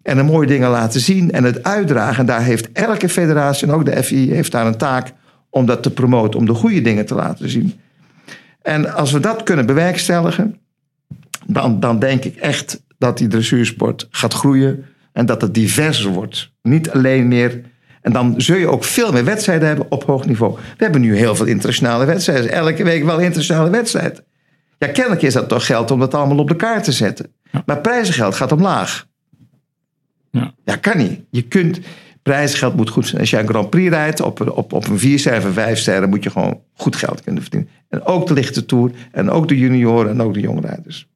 en de mooie dingen laten zien en het uitdragen... en daar heeft elke federatie en ook de FI heeft daar een taak... om dat te promoten, om de goede dingen te laten zien. En als we dat kunnen bewerkstelligen... dan, dan denk ik echt dat die dressuursport gaat groeien... en dat het diverser wordt. Niet alleen meer... En dan zul je ook veel meer wedstrijden hebben op hoog niveau. We hebben nu heel veel internationale wedstrijden. Elke week wel internationale wedstrijd. Ja, kennelijk is dat toch geld om dat allemaal op de kaart te zetten. Maar prijzengeld gaat omlaag. Ja. Ja, kan niet. Je kunt, prijzengeld moet goed zijn. Als je een Grand Prix rijdt op, een- op, op een 4 ster of 5 ster, moet je gewoon goed geld kunnen verdienen. En ook de lichte tour, en ook de junioren en ook de jonge rijders.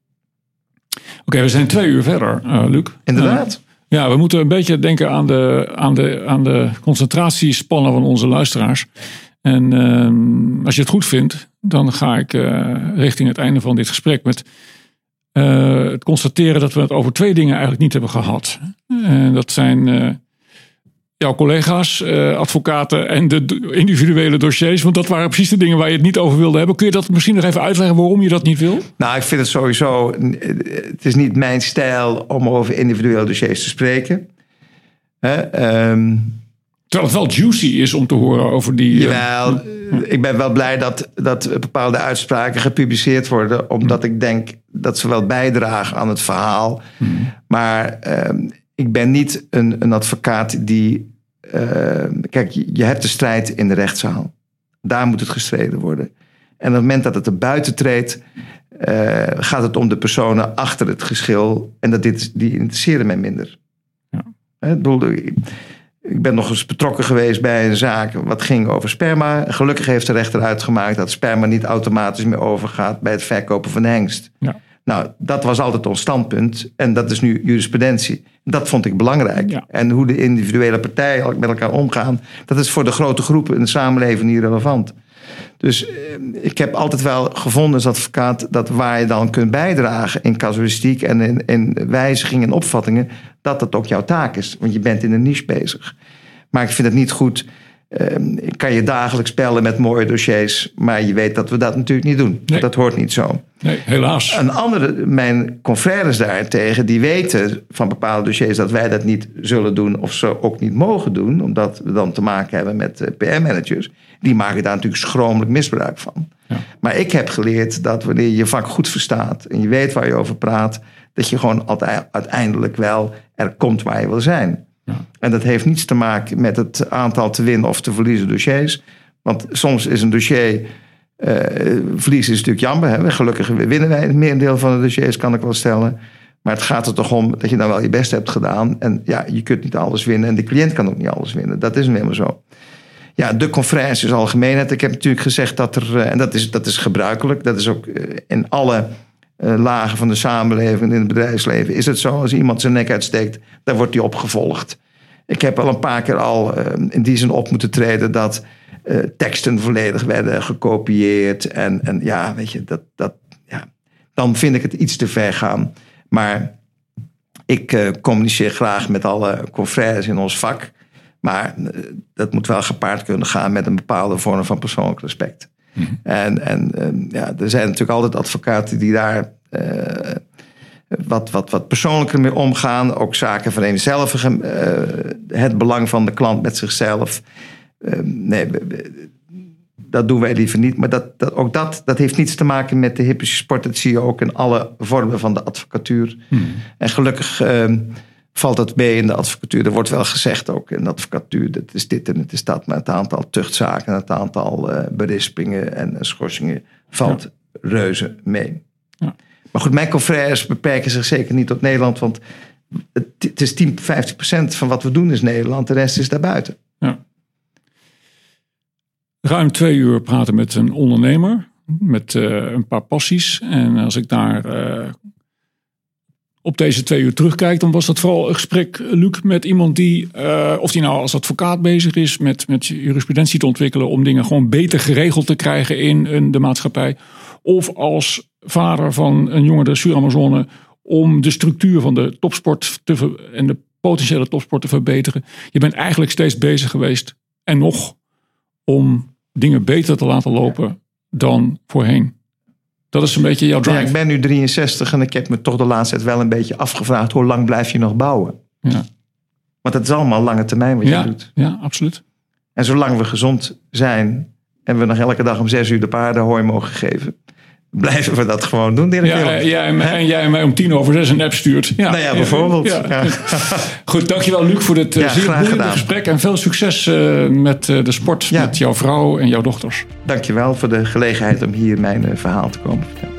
Oké, we zijn twee uur verder, eh, Luc. Inderdaad. Eh, ja, we moeten een beetje denken aan de, aan de, aan de concentratiespannen van onze luisteraars. En ehm, als je het goed vindt, dan ga ik eh, richting het einde van dit gesprek met eh, het constateren dat we het over twee dingen eigenlijk niet hebben gehad. En dat zijn eh, jouw collega's, eh, advocaten en de individuele dossiers. Want dat waren precies de dingen waar je het niet over wilde hebben. Kun je dat misschien nog even uitleggen waarom je dat niet wil? Nou, ik vind het sowieso. Het is niet mijn stijl om over individuele dossiers te spreken. Hè, ehm, Terwijl het wel juicy is om te horen over die. eh, Jawel, ik ben wel blij dat, dat bepaalde uitspraken gepubliceerd worden. Omdat ik denk dat ze wel bijdragen aan het verhaal. Maar ehm, ik ben niet een, een advocaat die. ehm, kijk, je, hebt de strijd in de rechtszaal. Daar moet het gestreden worden. En op het moment dat het er buiten treedt. eh, gaat het om de personen achter het geschil. En dat dit, die interesseren mij minder. Ja. Ik bedoel, ik- ben nog eens betrokken geweest bij een zaak wat ging over sperma. Gelukkig heeft de rechter uitgemaakt dat sperma niet automatisch meer overgaat bij het verkopen van de hengst. Ja. Nou, dat was altijd ons standpunt en dat is nu jurisprudentie. Dat vond ik belangrijk. Ja. En hoe de individuele partijen met elkaar omgaan, dat is voor de grote groepen in de samenleving niet relevant. Dus eh, ik heb altijd wel gevonden als advocaat dat waar je dan kunt bijdragen in casuïstiek en in, in wijzigingen en opvattingen, dat dat ook jouw taak is. Want je bent in een niche bezig. Maar ik vind het niet goed. Eh, ik kan je dagelijks spellen met mooie dossiers, maar je weet dat we dat natuurlijk niet doen. Nee. Dat hoort niet zo. Nee, helaas. Een andere, mijn confrères daartegen, die weten van bepaalde dossiers dat wij dat niet zullen doen of ze ook niet mogen doen, omdat we dan te maken hebben met eh, PR-managers. Die maken daar natuurlijk schromelijk misbruik van. Ja. Maar ik heb geleerd dat wanneer je je vak goed verstaat en je weet waar je over praat, dat je gewoon altijd, uiteindelijk wel er komt waar je wil zijn. En dat heeft niets te maken met het aantal te winnen of te verliezen dossiers. Want soms is een dossier. eh verlies is natuurlijk jammer. Hè? Gelukkig winnen wij het merendeel van de dossiers, kan ik wel stellen. Maar het gaat er toch om dat je dan wel je best hebt gedaan. En ja, je kunt niet alles winnen. En de cliënt kan ook niet alles winnen. Dat is nu helemaal zo. ja, de conferentie is algemeenheid. Ik heb natuurlijk gezegd dat er, en dat is, dat is gebruikelijk, dat is ook in alle lagen van de samenleving, in het bedrijfsleven, is het zo. Als iemand zijn nek uitsteekt, dan wordt hij opgevolgd. Ik heb al een paar keer al in die zin op moeten treden dat teksten volledig werden gekopieerd. En, en ja, weet je, dat, dat, ja, dan vind ik het iets te ver gaan. Maar ik communiceer graag met alle confrères in ons vak. Maar dat moet wel gepaard kunnen gaan met een bepaalde vorm van persoonlijk respect. Mm -hmm. En, en uh, ja, er zijn natuurlijk altijd advocaten die daar wat, wat, wat persoonlijker mee omgaan. Ook zaken vereenzelvigen. het belang van de klant met zichzelf. nee, dat doen wij liever niet. Maar dat, dat, ook dat, dat heeft niets te maken met de hippische sport. Dat zie je ook in alle vormen van de advocatuur. Hmm. En gelukkig uh, valt dat mee in de advocatuur. Er wordt wel gezegd ook in de advocatuur... dat is dit en het is dat. Maar het aantal tuchtzaken, het aantal uh, berispingen en schorsingen... valt ja. reuze mee. Ja. Maar goed, mijn confrères beperken zich zeker niet tot Nederland... want het, het is 10, 15 procent van wat we doen is Nederland. De rest is daarbuiten. Ja ruim twee uur praten met een ondernemer. Met uh, een paar passies. En als ik daar uh, op deze twee uur terugkijk, dan was dat vooral een gesprek, Luc, met iemand die, uh, of die nou als advocaat bezig is met, met jurisprudentie te ontwikkelen om dingen gewoon beter geregeld te krijgen in de maatschappij. Of als vader van een jonge dressuur-Amazone om de structuur van de topsport te en de potentiële topsport te verbeteren. Je bent eigenlijk steeds bezig geweest en nog om dingen beter te laten lopen dan voorheen. Dat is een beetje jouw drive. Ja, ik ben nu 63 en ik heb me toch de laatste tijd wel een beetje afgevraagd... hoe lang blijf je nog bouwen? Ja. Want het is allemaal lange termijn wat ja, je doet. Ja, absoluut. En zolang we gezond zijn... en we nog elke dag om zes uur de paarden hooi mogen geven blijven we dat gewoon doen, Dirk ja, ja, en, en, jij mij om tien over zes een app stuurt. Ja, nou ja, bijvoorbeeld. Ja. Goed, dankjewel Luc voor dit uh, zeer boeiende gesprek. En veel succes uh, met uh, de sport, met jouw vrouw en jouw dochters. Dankjewel voor de gelegenheid om hier mijn verhaal te komen vertellen.